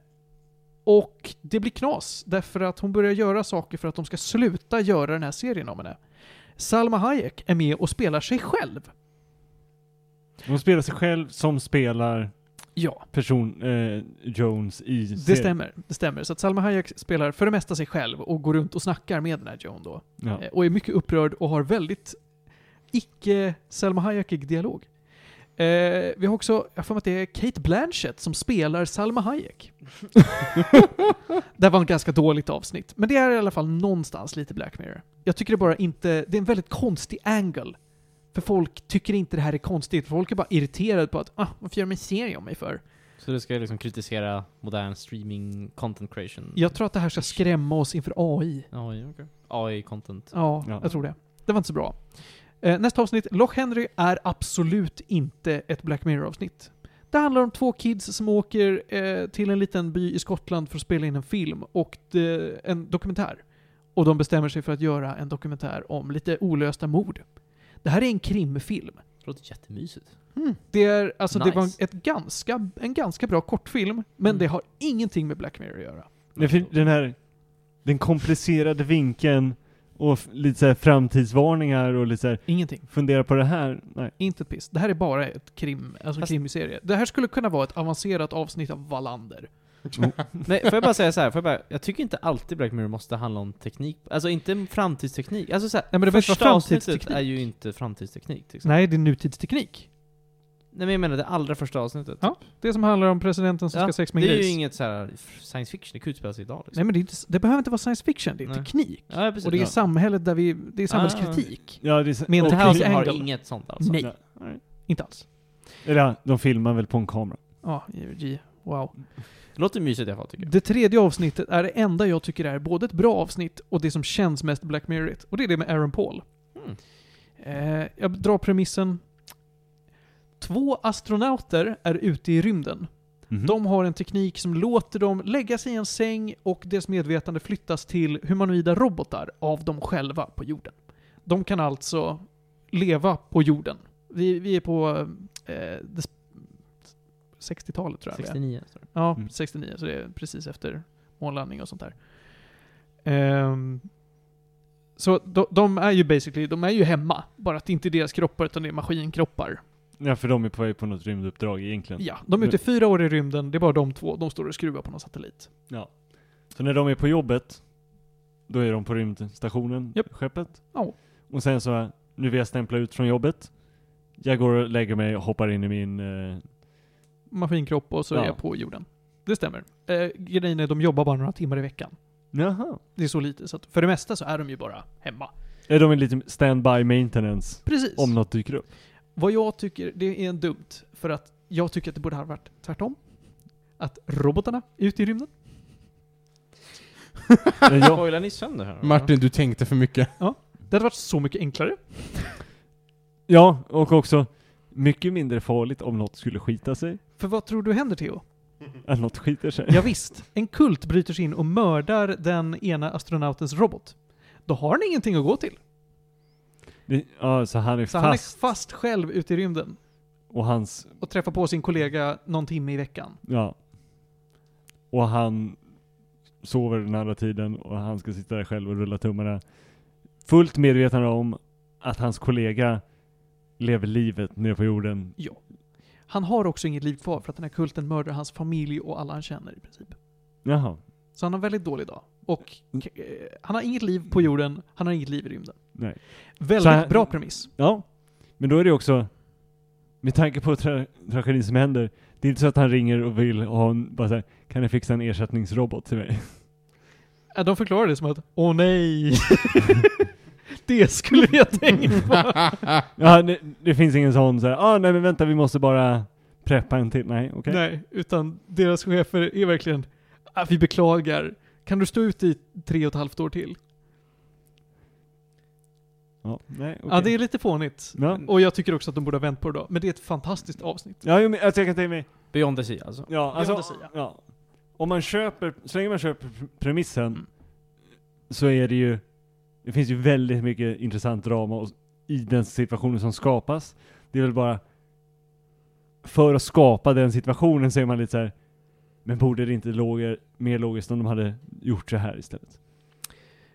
och det blir knas, därför att hon börjar göra saker för att de ska sluta göra den här serien om henne. Salma Hayek är med och spelar sig själv. Hon spelar sig själv som spelar Ja, person eh, Jones i det serien. stämmer. Det stämmer. Så att Salma Hayek spelar för det mesta sig själv och går runt och snackar med den här Joan då. Ja. Eh, Och är mycket upprörd och har väldigt icke Salma Hayekig dialog. Eh, vi har också, jag får att det är Kate Blanchett som spelar Salma Hayek. [laughs] det var ett ganska dåligt avsnitt, men det är i alla fall någonstans lite Black Mirror. Jag tycker det bara inte, det är en väldigt konstig angle. För folk tycker inte det här är konstigt, folk är bara irriterade på att ah, varför gör de en serie om mig för? Så du ska liksom kritisera modern streaming content creation? Jag tror att det här ska skrämma oss inför AI. AI, okej. AI-content. Ja, Ja. jag tror det. Det var inte så bra. Eh, nästa avsnitt, Loch Henry, är absolut inte ett Black Mirror-avsnitt. Det handlar om två kids som åker eh, till en liten by i Skottland för att spela in en film och det, en dokumentär. Och de bestämmer sig för att göra en dokumentär om lite olösta mord. Det här är en krimfilm. Det låter jättemysigt. Det är, alltså det var en, Nice. ett ganska, en ganska bra kortfilm, men Mm. det har ingenting med Black Mirror att göra. Den här, den komplicerade vinkeln och lite så här framtidsvarningar och lite så här, Ingenting. fundera på det här. Nej. Inte ett piss. Det här är bara ett krim, alltså en Fast- krimserie. Det här skulle kunna vara ett avancerat avsnitt av Wallander. Nej, får jag bara säga så här, får jag, bara, jag tycker inte alltid Black Mirror måste handla om teknik, alltså inte framtidsteknik. Alltså så här, Nej, men det första avsnittet är ju inte framtidsteknik till exempel. Nej, det är nutidsteknik. Nej men jag menar det allra första avsnittet. Ja, Det som handlar om presidenten som ska Ja, ha sex med det en är ju gris. inget så här science fiction, det kan utspela sig idag liksom. Nej men det, inte, det behöver inte vara science fiction, det är Nej. teknik. Ja, precis. Och det är ja. samhället där vi, det är samhällskritik. Ja, det är, Med och- det här teknik- har angle. inget sånt alltså. Nej, Nej. inte alls. Eller de filmar väl på en kamera. Ja, G. Wow. Det låter mysigt i alla fall tycker jag. Det tredje avsnittet är det enda jag tycker är både ett bra avsnitt och det som känns mest Black Mirror. Och det är det med Aaron Paul. Mm. Eh, jag drar premissen. Två astronauter är ute i rymden. Mhm. De har en teknik som låter dem lägga sig i en säng och deras medvetande flyttas till humanoida robotar av dem själva på jorden. De kan alltså leva på jorden. Vi, vi är på eh, sp- 60-talet tror jag vi är. 69 står det. Ja, Mm. 69, så det är precis efter månlandning och sånt där. Ehm, så de, de är ju basically, de är ju hemma. Bara att det inte är deras kroppar utan det är maskinkroppar. Ja, för de är på väg på något rymduppdrag egentligen. Ja, de är ute fyra år i rymden, det är bara de två. De står och skruvar på någon satellit. Ja. Så när de är på jobbet, då är de på rymdstationen, Japp. skeppet. Ja. Och sen så, nu vill jag stämpla ut från jobbet. Jag går och lägger mig och hoppar in i min... Eh, Maskinkropp och så är Ja. jag på jorden. Det stämmer. Eh, grejen är, de jobbar bara några timmar i veckan. jaha. Det är så lite, så att för det mesta så är de ju bara hemma. Är de en liten stand-by maintenance Precis. om något dyker upp? Vad jag tycker, det är en dumt. För att jag tycker att det borde ha varit tvärtom. Att robotarna är ute i rymden. Men jag, Spoilar ni sönder här? Martin, du tänkte för mycket. Det hade varit så mycket enklare. ja, och också mycket mindre farligt om något skulle skita sig. För vad tror du händer Theo? [laughs] Att något skiter sig. Ja, visst, en kult bryter sig in och mördar den ena astronautens robot. Då har han ingenting att gå till. Det, ja, så han är Så han är fast. fast själv ute i rymden Och hans, och träffar på sin kollega någon timme i veckan. ja. Och han sover den andra tiden och han ska sitta där själv och rulla tummarna. Fullt medveten om att hans kollega lever livet nere på jorden. Ja. Han har också inget liv kvar för att den här kulten mördar hans familj och alla han känner i princip. Jaha. Så han har en väldigt dålig dag. Och eh, han har inget liv på jorden, han har inget liv i rymden. Nej. Väldigt Så här- bra premiss. Ja. Men då är det också, med tanke på tra tragedin som händer, det är inte så att han ringer och vill ha en, bara såhär, kan jag fixa en ersättningsrobot till mig? Ja, de förklarar det som att åh nej, [laughs] det skulle jag tänkt på. [laughs] Ja, det, det finns ingen sån såhär, ah nej men vänta vi måste bara preppa en till. Nej, okej. Nej, utan deras chefer är verkligen, ah, vi beklagar, kan du stå ut i tre och ett halvt år till? Ja, nej, okej. Ja, det är lite fånigt. Ja, Och jag tycker också att de borde ha vänt på det då. Men det är ett fantastiskt avsnitt. ja men, alltså jag kan tänka mig, Beyond the Sea alltså. ja alltså, the Sea, ja. Om man köper, så länge man köper pr- premissen, Mm. så är det ju, det finns ju väldigt mycket intressant drama och, i den situationen som skapas. Det är väl bara, för att skapa den situationen så är man lite så här. men borde det inte loger, mer logiskt om de hade gjort så här istället?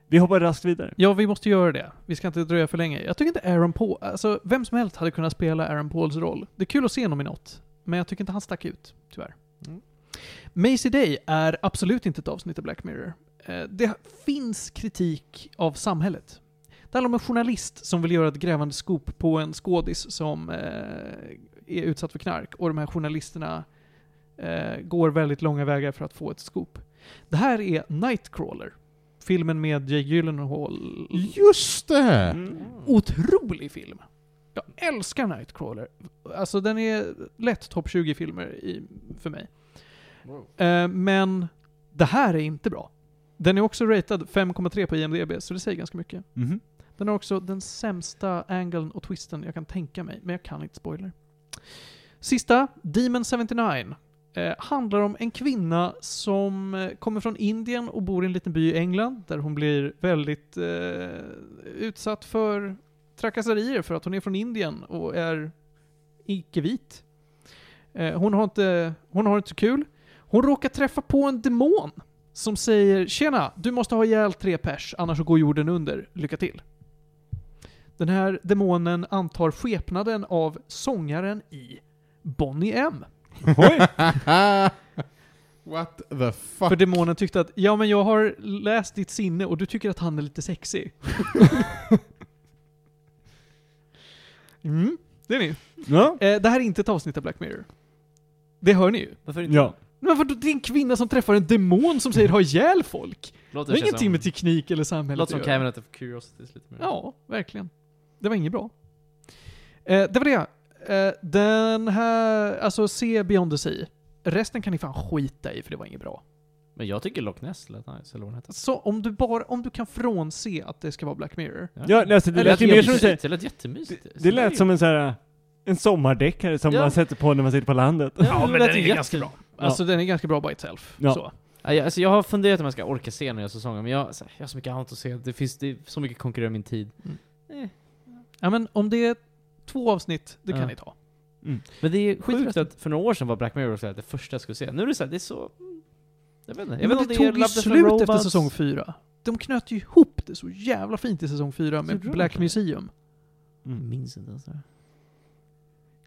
Vi hoppar raskt vidare. Ja, vi måste göra det. Vi ska inte dröja för länge. Jag tycker inte Aaron Paul, alltså vem som helst hade kunnat spela Aaron Pauls roll. Det är kul att se honom i något, men jag tycker inte han stack ut, tyvärr. Mm. Maisie Day är absolut inte ett avsnitt av Black Mirror. Eh, Det finns kritik av samhället. Det handlar om en journalist som vill göra ett grävande scoop på en skådis som eh, är utsatt för knark och de här journalisterna eh, går väldigt långa vägar för att få ett scoop. Det här är Nightcrawler. Filmen med Jake Gyllenhaal. Just det! Mm. Otrolig film! Jag älskar Nightcrawler. Alltså den är lätt topp 20 filmer i, för mig. Eh, men det här är inte bra. Den är också ratad 5,3 på IMDB, så det säger ganska mycket. Mhm. Den har också den sämsta angeln och twisten jag kan tänka mig, men jag kan inte spoiler. Sista, Demon 79. Eh, handlar om en kvinna som eh, kommer från Indien och bor i en liten by i England, där hon blir väldigt eh, utsatt för trakasserier för att hon är från Indien och är icke-vit. Eh, hon, har inte, hon har inte så kul. Hon råkar träffa på en demon som säger ”Tjena, du måste ha ihjäl tre pers, annars går jorden under. Lycka till”. Den här demonen antar skepnaden av sångaren i Bonnie M. Oj! [laughs] What the fuck? För demonen tyckte att ”Ja, men jag har läst ditt sinne och du tycker att han är lite sexig”. [laughs] mm, det är ni. Ja. Eh, det här är inte ett avsnitt av Black Mirror. Det hör ni ju. Varför inte? Ja. Men vadå, det är en kvinna som träffar en demon som säger ha ihjäl folk. Det Låter har känns ingenting som, med teknik eller samhället Låter som att göra. Cabinet of Curiosities lite mer. Ja, verkligen. Det var inget bra. Eh, det var det. Eh, den här, alltså se Beyond the Sea. Resten kan ni fan skita i för det var inget bra. Men jag tycker Loch Ness lät nice, eller vad hette. Så om du bara, om du kan frånse att det ska vara Black Mirror. Ja, alltså, det Eller lät ju mer som en Det lät jättemysigt. det, det lät som en sån här en sommardäckare som Ja. man sätter på när man sitter på landet. Ja, men den är ganska bra. Alltså den är ganska bra by itself. Ja. Så. Ja, jag, alltså jag har funderat om jag ska orka se nya säsonger, men jag, alltså, jag har så mycket annat att se. Det finns det så mycket konkurrerar min tid. Ja men om det är två avsnitt, det kan ni ta. Mm. Men det är sjukt att för några år sedan var Black Mirror så det första jag skulle se. Nu är det så här, det är så... mm, Jag vet inte. Jag men vet det inte om tog är ju slut efter säsong fyra. De knöt ju ihop det så jävla fint i säsong fyra med Black det? Museum. Mm. minns inte ens det.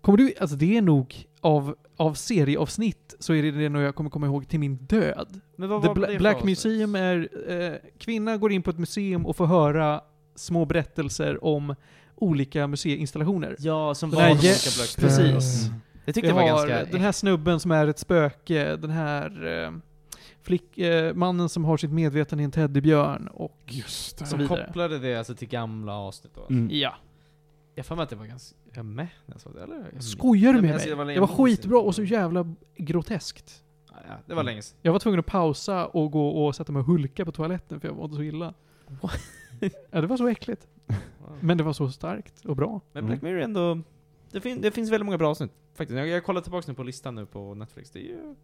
Kommer du, alltså det är nog av, av serieavsnitt så är det det nog jag kommer komma ihåg till min död. Men vad The var Bla- det för Black? Museum är, eh, kvinna går in på ett museum och får höra små berättelser om olika museiinstallationer. Ja, som var olika Black precis. Jag Vi tyckte det var ganska... den här snubben som är ett spöke, den här eh, flick, eh, mannen som har sitt medvetande i en teddybjörn och Just det. Så Som vidare. kopplade det alltså till gamla avsnitt då. Mm. ja. Jag får mig att det var ganska... Jag med när jag såg det, eller? Jag Skojar du med alltså, mig? det var Det var skitbra och så jävla groteskt. Ja, ja, det var länge sedan. Jag var tvungen att pausa och gå och sätta mig och hulka på toaletten för jag mådde så illa. ja, det var så äckligt. Men det var så starkt och bra. Men Black Mirror är ändå... Det, fin det finns väldigt många bra avsnitt, faktiskt. Jag, jag kollar tillbaka nu på listan nu på Netflix. Det, är ju,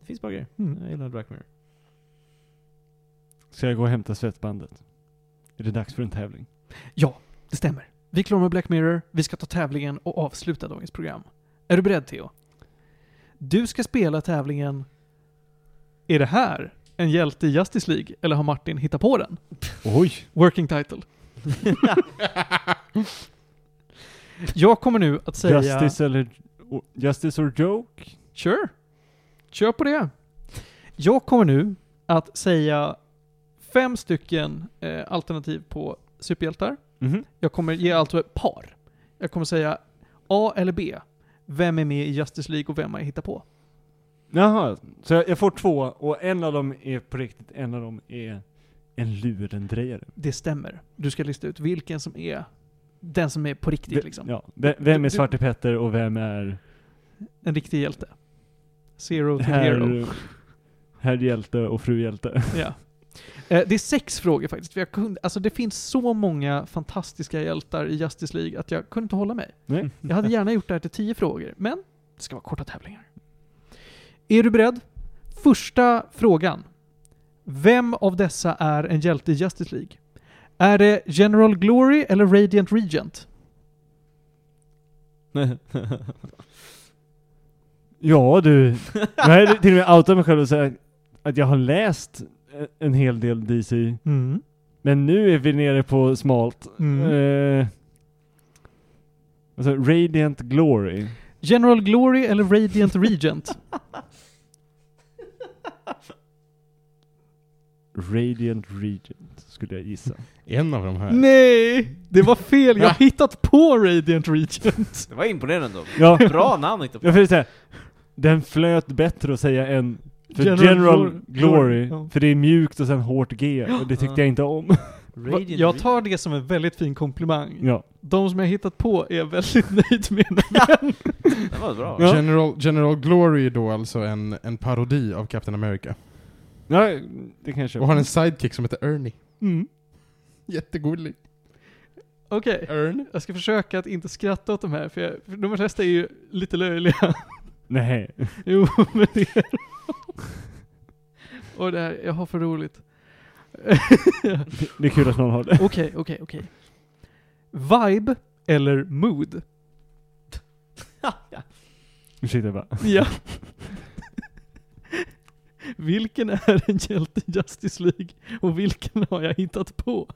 det finns bra grejer. Mm. Jag gillar Black Mirror. Ska jag gå och hämta svettbandet? Är det dags för en tävling? Ja, det stämmer. Vi är klara med Black Mirror. Vi ska ta tävlingen och avsluta dagens program. Är du beredd Theo? Du ska spela tävlingen Är det här en hjälte i Justice League eller har Martin hittat på den? Oj! Working title. [laughs] Jag kommer nu att säga... Justice eller... Justice or joke? Sure. Kör på det. Jag kommer nu att säga fem stycken eh, alternativ på superhjältar. Mhm. Jag kommer ge alltså ett par. Jag kommer säga A eller B. Vem är med i Justice League och vem har jag hittat på? Jaha, så jag, jag får två och en av dem är på riktigt, en av dem är en lurendrejare. Det stämmer. Du ska lista ut vilken som är den som är på riktigt Ve- liksom. Ja, ve- vem är Du- Svarte Petter och vem är En riktig hjälte. Zero to hero. herr, herr hjälte och fru hjälte? Ja. Eh, Det är sex frågor faktiskt. För jag kunde, alltså det finns så många fantastiska hjältar i Justice League att jag kunde inte hålla mig. Nej? [laughs] Jag hade gärna gjort det här till tio frågor, men det ska vara korta tävlingar. Är du beredd? Första frågan. Vem av dessa är en hjälte i Justice League? Är det General Glory eller Radiant Regent? [laughs] Ja du, jag hade till och med outat mig själv och säga att jag har läst en hel del DC. Mm. Men nu är vi nere på smalt. Mm. Eh, alltså, Radiant Glory. General Glory eller Radiant Regent? Radiant Regent, skulle jag gissa. En av de här. Nej! Det var fel, jag har [laughs] hittat på Radiant Regent. Det var imponerande. Ja, Bra namn inte på. jag får säga, den flöt bättre att säga än för General General, Glor- Glory, Ja. för det är mjukt och sen hårt G, och det tyckte Ja. jag inte om. [laughs] Jag tar det som en väldigt fin komplimang. ja. De som jag hittat på är väldigt [laughs] nöjd med nämligen. Det var bra. Ja. General, General Glory är då alltså en, en parodi av Captain America. ja, det kanske... Och har en sidekick som heter Ernie. Mm. Jättegullig. Okej, Ern. jag ska försöka att inte skratta åt de här, för, jag, för de flesta är ju lite löjliga. [laughs] Nej. jo, [laughs] men det är Och det här, jag har för roligt. Det är kul att någon har det. Okej, okej, okej. Vibe eller mood? Ursäkta bara. Ja. Vilken är en hjälte i Justice League och vilken har jag hittat på?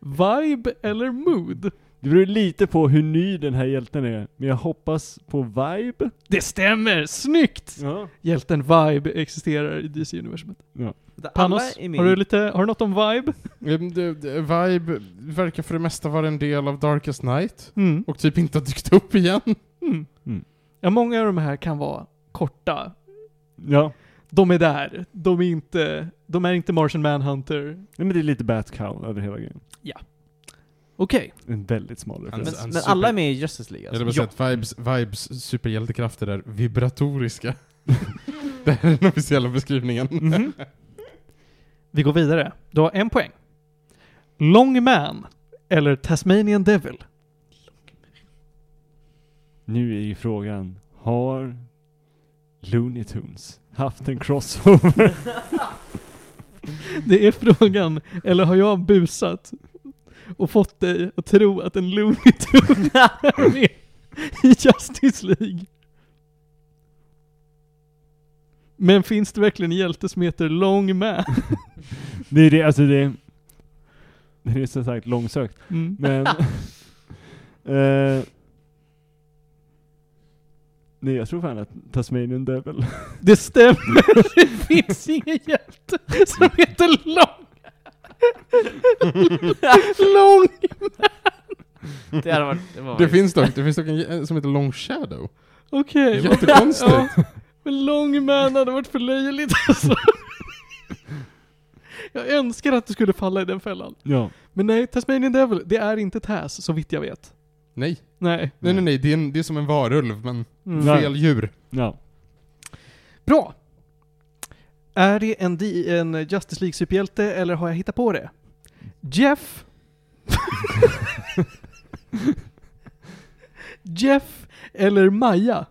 Vibe eller mood? Det beror lite på hur ny den här hjälten är, men jag hoppas på vibe. Det stämmer! Snyggt! Ja. Hjälten Vibe existerar i DC-universumet. ja. Panos, har du lite, har du något om Vibe? Ehm, det- det- Vibe verkar för det mesta vara en del av Darkest Night. Mm. Och typ inte har dykt upp igen. Mm. Mm. Ja, många av de här kan vara korta. Ja. De är där. De är inte, de är inte Martian Manhunter. Nej, men det är lite Batcow över hela grejen. Okej. En väldigt smal Men, referens. en men super- alla är med i Justice League Jag alltså. vill bara säga att Vibes, Vibes superhjältekrafter är vibratoriska. [laughs] det här är den officiella beskrivningen. Mhm. [laughs] Vi går vidare. Du har en poäng. Long Man eller Tasmanian Devil? Nu är ju frågan, har Looney Tunes haft en crossover? [laughs] Det är frågan. Eller har jag busat och fått dig att tro att en Looney [laughs] Tune är med i Justice League? Men finns det verkligen en hjälte som heter Long Man? [laughs] det är det, alltså det... Det är som sagt långsökt. Mm. Men... [laughs] eh, nej, jag tror fan att Tasmanian Devil... Det stämmer, det finns ingen hjälte som heter Long. Long. Det, hade varit, det, var Det finns dock, det finns dock en som heter Long Shadow. Okej. Jättekonstigt. Ja, men Long Man hade varit för löjligt alltså. Jag önskar att du skulle falla i den fällan. Ja. Men nej, Tasmanian Devil, det är inte Taz, så vitt jag vet. Nej. Nej. Nej nej nej, det är, en, det är som en varulv, men Mm. Fel djur. Ja. Bra. Är det en, en Justice League-superhjälte eller har jag hittat på det? Jeff. [laughs] Jeff eller Maja?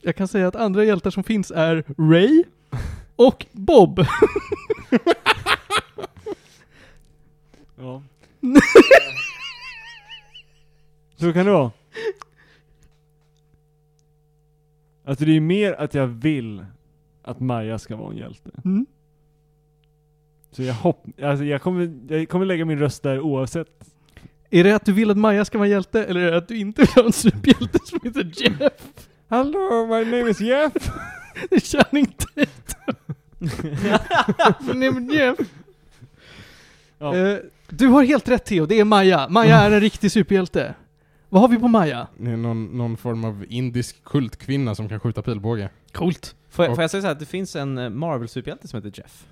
Jag kan säga att andra hjältar som finns är Ray och Bob. ja. [laughs] Så kan det vara. Alltså det är mer att jag vill att Maja ska vara en hjälte. Mm. Så jag hopp, alltså jag kommer, jag kommer lägga min röst där oavsett. Är det att du vill att Maja ska vara en hjälte eller är det att du inte vill ha en superhjälte som heter Jeff? Hello, my name is Jeff! [laughs] Det är Channing Tatum. Jeff. Ja. Eh, du har helt rätt Theo, det är Maja. Maja [laughs] är en riktig superhjälte. Vad har vi på Maja? Det är någon, någon form av indisk kultkvinna som kan skjuta pilbåge. Coolt. Får jag, får jag säga så här, att det finns en eh, Marvel-superhjälte som heter Jeff?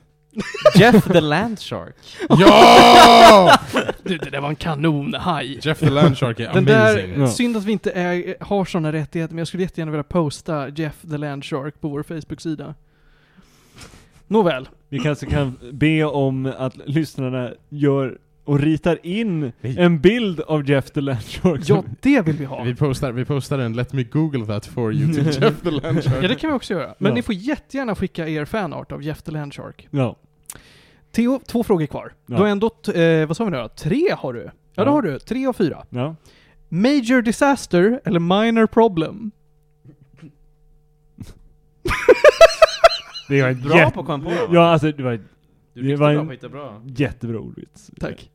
[laughs] Jeff the Landshark. Ja! [laughs] Du, det där var en kanonhaj. Jeff the Landshark är Den där, amazing. Ja. synd att vi inte är, har sådana rättigheter, men jag skulle jättegärna vilja posta Jeff the Landshark på vår Facebook-sida. Nåväl. Vi kanske kan be om att lyssnarna gör och ritar in Vi- en bild av Jeff the Landshark. Ja, det vill vi ha. Vi postar, vi postar en Let me google that for you till [laughs] Jeff the Landshark. Ja, det kan vi också göra. Men Ja. ni får jättegärna skicka er fanart av Jeff the Landshark. Ja. Theo, två frågor kvar. Ja. Du har ändå, eh, vad sa vi nu då? Tre har du? Ja, Ja. det har du. Tre av fyra. Ja. Major disaster eller minor problem? Det var Bra jätte- på att komma på? Ja, alltså det var Du är det var bra en- på bra. jättebra ordvits. Tack.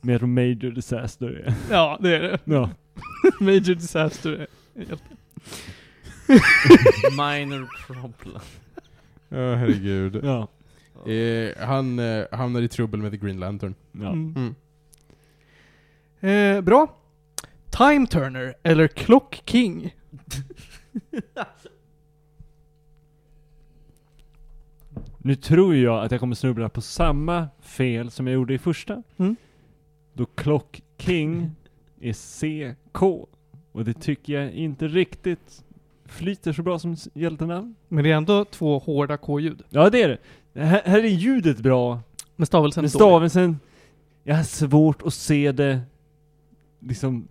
Mer major disaster är. Ja, det är det. Ja. [laughs] Major disaster är [laughs] Minor problem. Ja, herregud. Ja. Eh, han eh, hamnar i trubbel med The Green Lantern. ja. Mm. Mm. Eh, bra. Time Turner, eller Clock King. Nu tror jag att jag kommer snubbla på samma fel som jag gjorde i första. Mm. Då Clock King är CK. Och det tycker jag inte riktigt flyter så bra som hjältenamn. Men det är ändå två hårda K-ljud. Ja det är det. Här, här är ljudet bra. Men stavelsen Men stavelsen, jag har svårt att se det liksom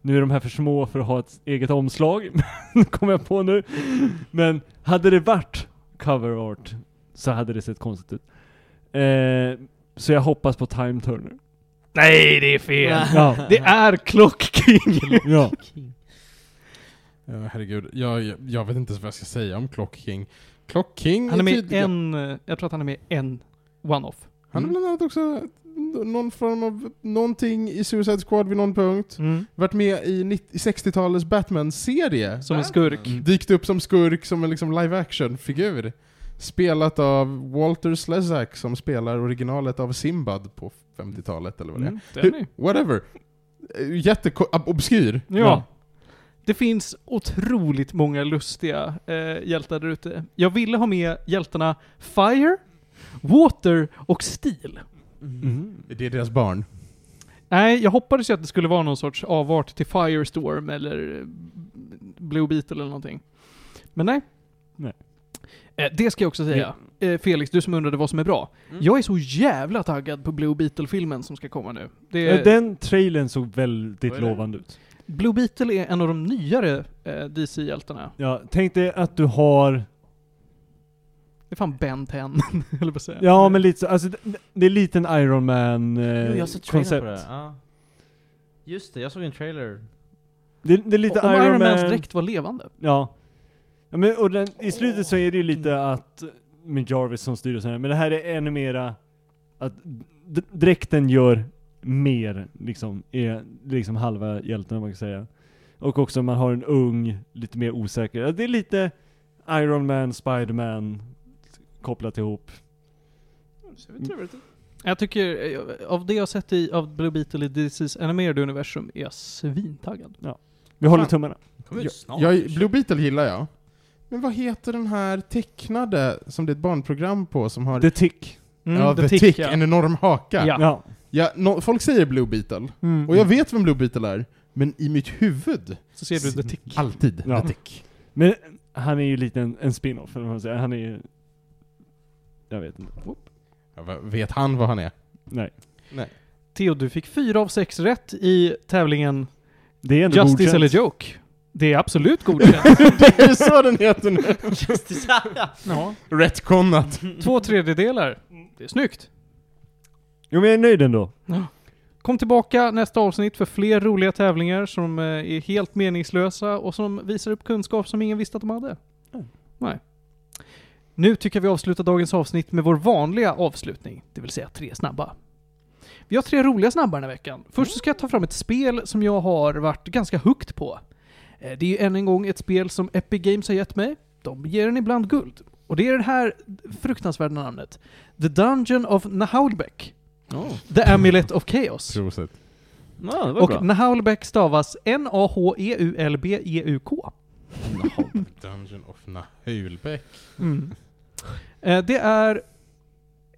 nu är de här för små för att ha ett eget omslag, [laughs] kommer jag på nu. Men hade det varit cover art så hade det sett konstigt ut. Eh, så jag hoppas på Time Turner. Nej, det är fel. Ja. Det är Clock King. ja. Ja, herregud. Jag, jag, vet inte vad jag ska säga om Clock King. Clock King Han är med i en, eh, jag tror att han är med i en one-off. Han har bland annat också någon form av någonting i Suicide Squad vid någon punkt. Mm. Varit med i, 90 i 60-talets Batman-serie. Som en skurk. Mm. Dykt upp som skurk, som en liksom live action-figur. Spelat av Walter Slezak som spelar originalet av Simbad på 50-talet eller vad det är. Mm. Är- Whatever. Jätteobskyr. Ja. Ja. Det finns otroligt många lustiga eh, hjältar där ute. Jag ville ha med hjältarna Fire, Water och Steel. Mm. Det är deras barn. Nej, jag hoppades ju att det skulle vara någon sorts avart till Firestorm eller Blue Beetle eller någonting. Men nej. Nej. Eh, det ska jag också säga. Eh, Felix, du som undrade vad som är bra. Mm. Jag är så jävla taggad på Blue Beetle-filmen som ska komma nu. Det Ja, är, Den trailern såg väldigt lovande ut. Blue Beetle är en av de nyare eh, DC-hjältarna. Ja, tänk dig att du har, Det är fan Ben 10, [laughs] eller vad säga. ja men lite så, alltså det, är lite en Iron Man eh. Ja. Just det, jag såg en trailer. Det, det är lite Om Iron, Iron Mans Man. dräkt var levande. Ja. Ja men, och den, i slutet så är det ju lite att, med Jarvis som styr och sådär, men det här är ännu mera att dräkten gör mer, liksom, är liksom halva hjälten om man kan säga. Och också man har en ung, lite mer osäker, ja, det är lite Iron Man, Spiderman kopplat ihop. Jag tycker, eh, av det jag har sett i, av Blue Beetle i DC's animerade universum, är jag svintaggad. Vi håller tummarna. Jag, jag, Blue Beetle gillar jag. Men vad heter den här tecknade, som det är ett barnprogram på, som har... The Tick. Mm, ja, The, Tick, en enorm haka. Ja. Ja. Ja, no, folk säger Blue Beetle, Mm. och jag vet vem Blue Beetle är, men i mitt huvud, Så ser du The Tick. alltid Ja. The Tick. Men han är ju lite en, en spin-off, man säger. Han är ju... Jag vet inte. Ja, vad- vet han vad han är? Nej. Theo, du fick fyra av sex rätt i tävlingen Det är ändå Justice godkänt. eller Joke. Det är absolut godkänt. [laughs] det är så den heter nu! Justice. ja. Retconat. Två tredjedelar. Det är snyggt. Jo men jag är nöjd ändå. Kom tillbaka nästa avsnitt för fler roliga tävlingar som eh, är helt meningslösa och som visar upp kunskap som ingen visste att de hade. Mm. Nej. Nu tycker jag vi avslutar dagens avsnitt med vår vanliga avslutning, det vill säga tre snabba. Vi har tre roliga snabba den här veckan. Först så ska jag ta fram ett spel som jag har varit ganska hooked på. Eh, Det är ju än en gång ett spel som Epic Games har gett mig. De ger en ibland guld. Och det är det här fruktansvärda namnet. The Dungeon of Nahaulbeck. Oh. The Amulet of Chaos. [laughs] Prosit. Var Och bra. Nahaulbeck stavas E N-A-H-E-U-L-B-E-U-K. Dungeon of Nahulbeck. Mm. Eh, det är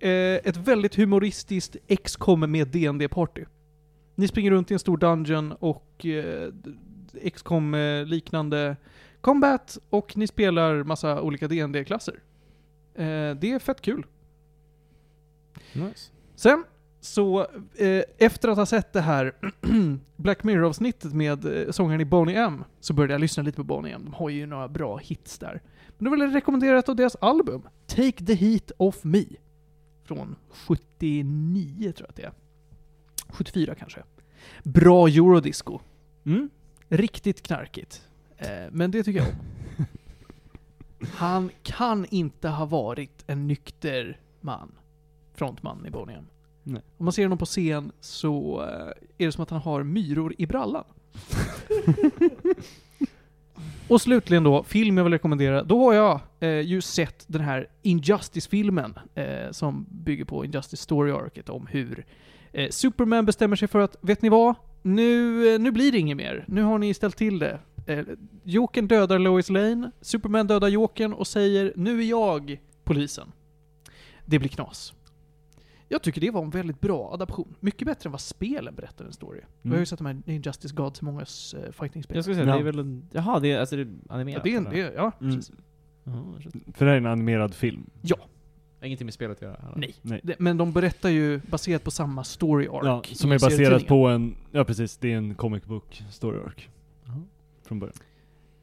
eh, ett väldigt humoristiskt XCOM med dd party Ni springer runt i en stor dungeon och eh, XCOM eh, liknande combat och ni spelar massa olika dd klasser eh, Det är fett kul. Nice. Sen, så eh, efter att ha sett det här [clears throat] Black Mirror-avsnittet med sångaren i Boney M, så började jag lyssna lite på Boney M. De har ju några bra hits där. Men då vill jag rekommendera ett av deras album, Take the Heat Off Me. Från 79 tror jag att det är. 74 kanske. Bra eurodisco. Mm. Riktigt knarkigt. Eh, men det tycker jag om. [laughs] Han kan inte ha varit en nykter man. Frontman i Boney M. Nej. Om man ser honom på scen så eh, är det som att han har myror i brallan. [laughs] Och slutligen då, film jag vill rekommendera. Då har jag eh, ju sett den här Injustice-filmen eh, som bygger på Injustice Story-arket om hur eh, Superman bestämmer sig för att, vet ni vad? Nu, eh, nu blir det inget mer. Nu har ni ställt till det. Eh, Jokern dödar Lois Lane, Superman dödar Jokern och säger nu är jag polisen. Det blir knas. Jag tycker det var en väldigt bra adaption. Mycket bättre än vad spelen berättar en story. Vi har ju sett de här Injustice Gods, mångas uh, fighting-spel. Jag skulle säga, Ja. det är väl en... Jaha, det är, alltså det är Ja, animerat? det är en, det är, ja, Mm. precis. Tror- För det här är en animerad film. Ingenting med spelet att göra? eller? Nej. Nej. Det, men de berättar ju baserat på samma story arc. Ja, som är baserat på en, ja precis, det är en comic book story arc. Jaha. Från början.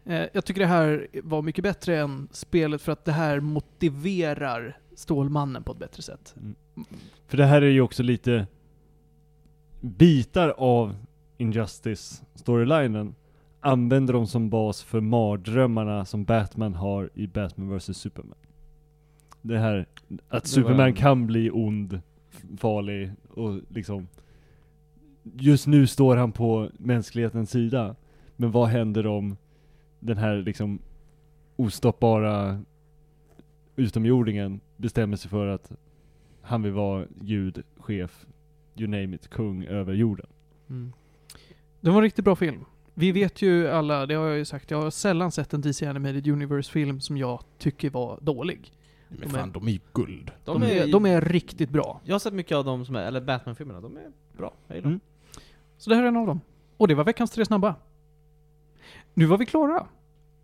Eh, jag tycker det här var mycket bättre än spelet för att det här motiverar Stålmannen på ett bättre sätt. För det här är ju också lite bitar av Injustice storylinen använder de som bas för mardrömmarna som Batman har i Batman vs Superman. Det här att var Superman en- kan bli ond, farlig och liksom Just nu står han på mänsklighetens sida. Men vad händer om den här liksom ostoppbara utomjordingen bestämmer sig för att han vill vara gud, chef, you name it, kung över jorden. Mm. Det var en riktigt bra film. Vi vet ju alla, det har jag ju sagt, jag har sällan sett en DC Animated Universe-film som jag tycker var dålig. Men De är- fan, de är ju guld. De, är, de är riktigt bra. Jag har sett mycket av dem som är, eller Batman-filmerna, de är bra. Jag gillar Mm. Så det här är en av dem. Och det var veckans tre snabba. Nu var vi klara.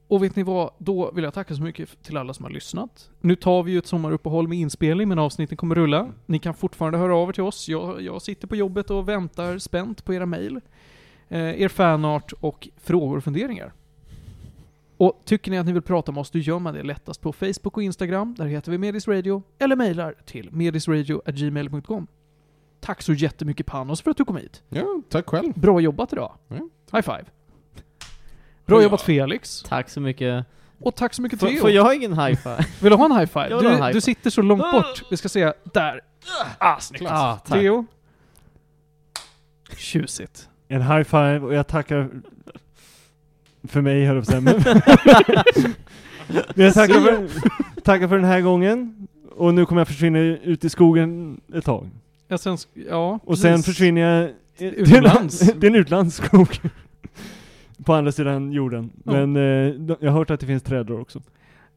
Och vet ni vad? Då vill jag tacka så mycket till alla som har lyssnat. Nu tar vi ju ett sommaruppehåll med inspelning, men avsnitten kommer rulla. Ni kan fortfarande höra av er till oss. Jag, jag sitter på jobbet och väntar spänt på era mejl. Eh, er fanart och frågor och funderingar. Och tycker ni att ni vill prata med oss, då gör man det lättast på Facebook och Instagram. Där heter vi Medis Radio. Eller mejlar till medisradio.gmail.com. Tack så jättemycket Panos för att du kom hit. Ja, tack själv. Bra jobbat idag. Ja. High five. Bra jobbat Felix. Tack så mycket. Och tack så mycket Theo. får jag ingen high five? [laughs] Vill du ha en high five? Du, high du five. sitter så långt bort. Vi ska se. Där. Ah, snyggt. ah, tack. Theo. Tjusigt. En high five och jag tackar för mig höll jag på att säga, men Men jag tackar för, tackar för den här gången och nu kommer jag försvinna ut i skogen ett tag. Ja, sen, ja, Och sen precis. försvinner jag Utomlands. [laughs] Det är en utlandsskog. På andra sidan jorden. Ja. Men eh, jag har hört att det finns träd där också.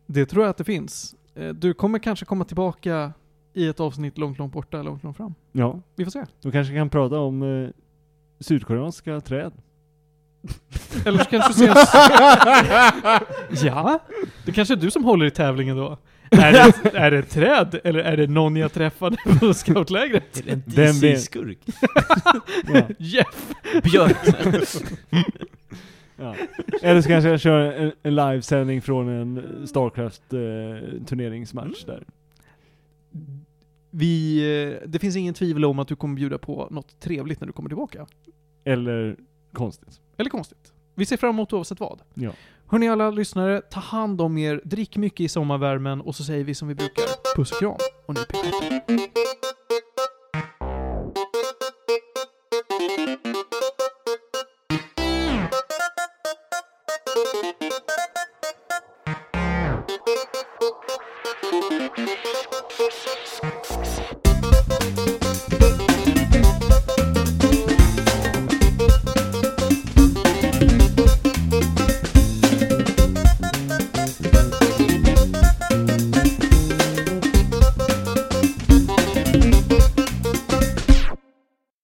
Det tror jag att det finns. Eh, Du kommer kanske komma tillbaka i ett avsnitt långt, långt borta, långt, långt fram. Ja, Vi får se. då kanske kan prata om eh, sydkoreanska träd. Eller så kanske du ser [laughs] Ja? Det kanske är du som håller i tävlingen då? [laughs] Är det, är det ett träd, eller är det någon jag träffade på scoutlägret? Är det en? DC-skurk? [laughs] Ja. Jeff! Björk? Ja. Eller så kanske jag kör en, en livesändning från en Starcraft-turneringsmatch där. Vi, eh, det finns ingen tvivel om att du kommer bjuda på något trevligt när du kommer tillbaka. Eller konstigt. Eller konstigt. Vi ser fram emot oavsett vad. Ja. Hörni alla lyssnare, ta hand om er, drick mycket i sommarvärmen och så säger vi som vi brukar. Puss och kram. Och nu pick.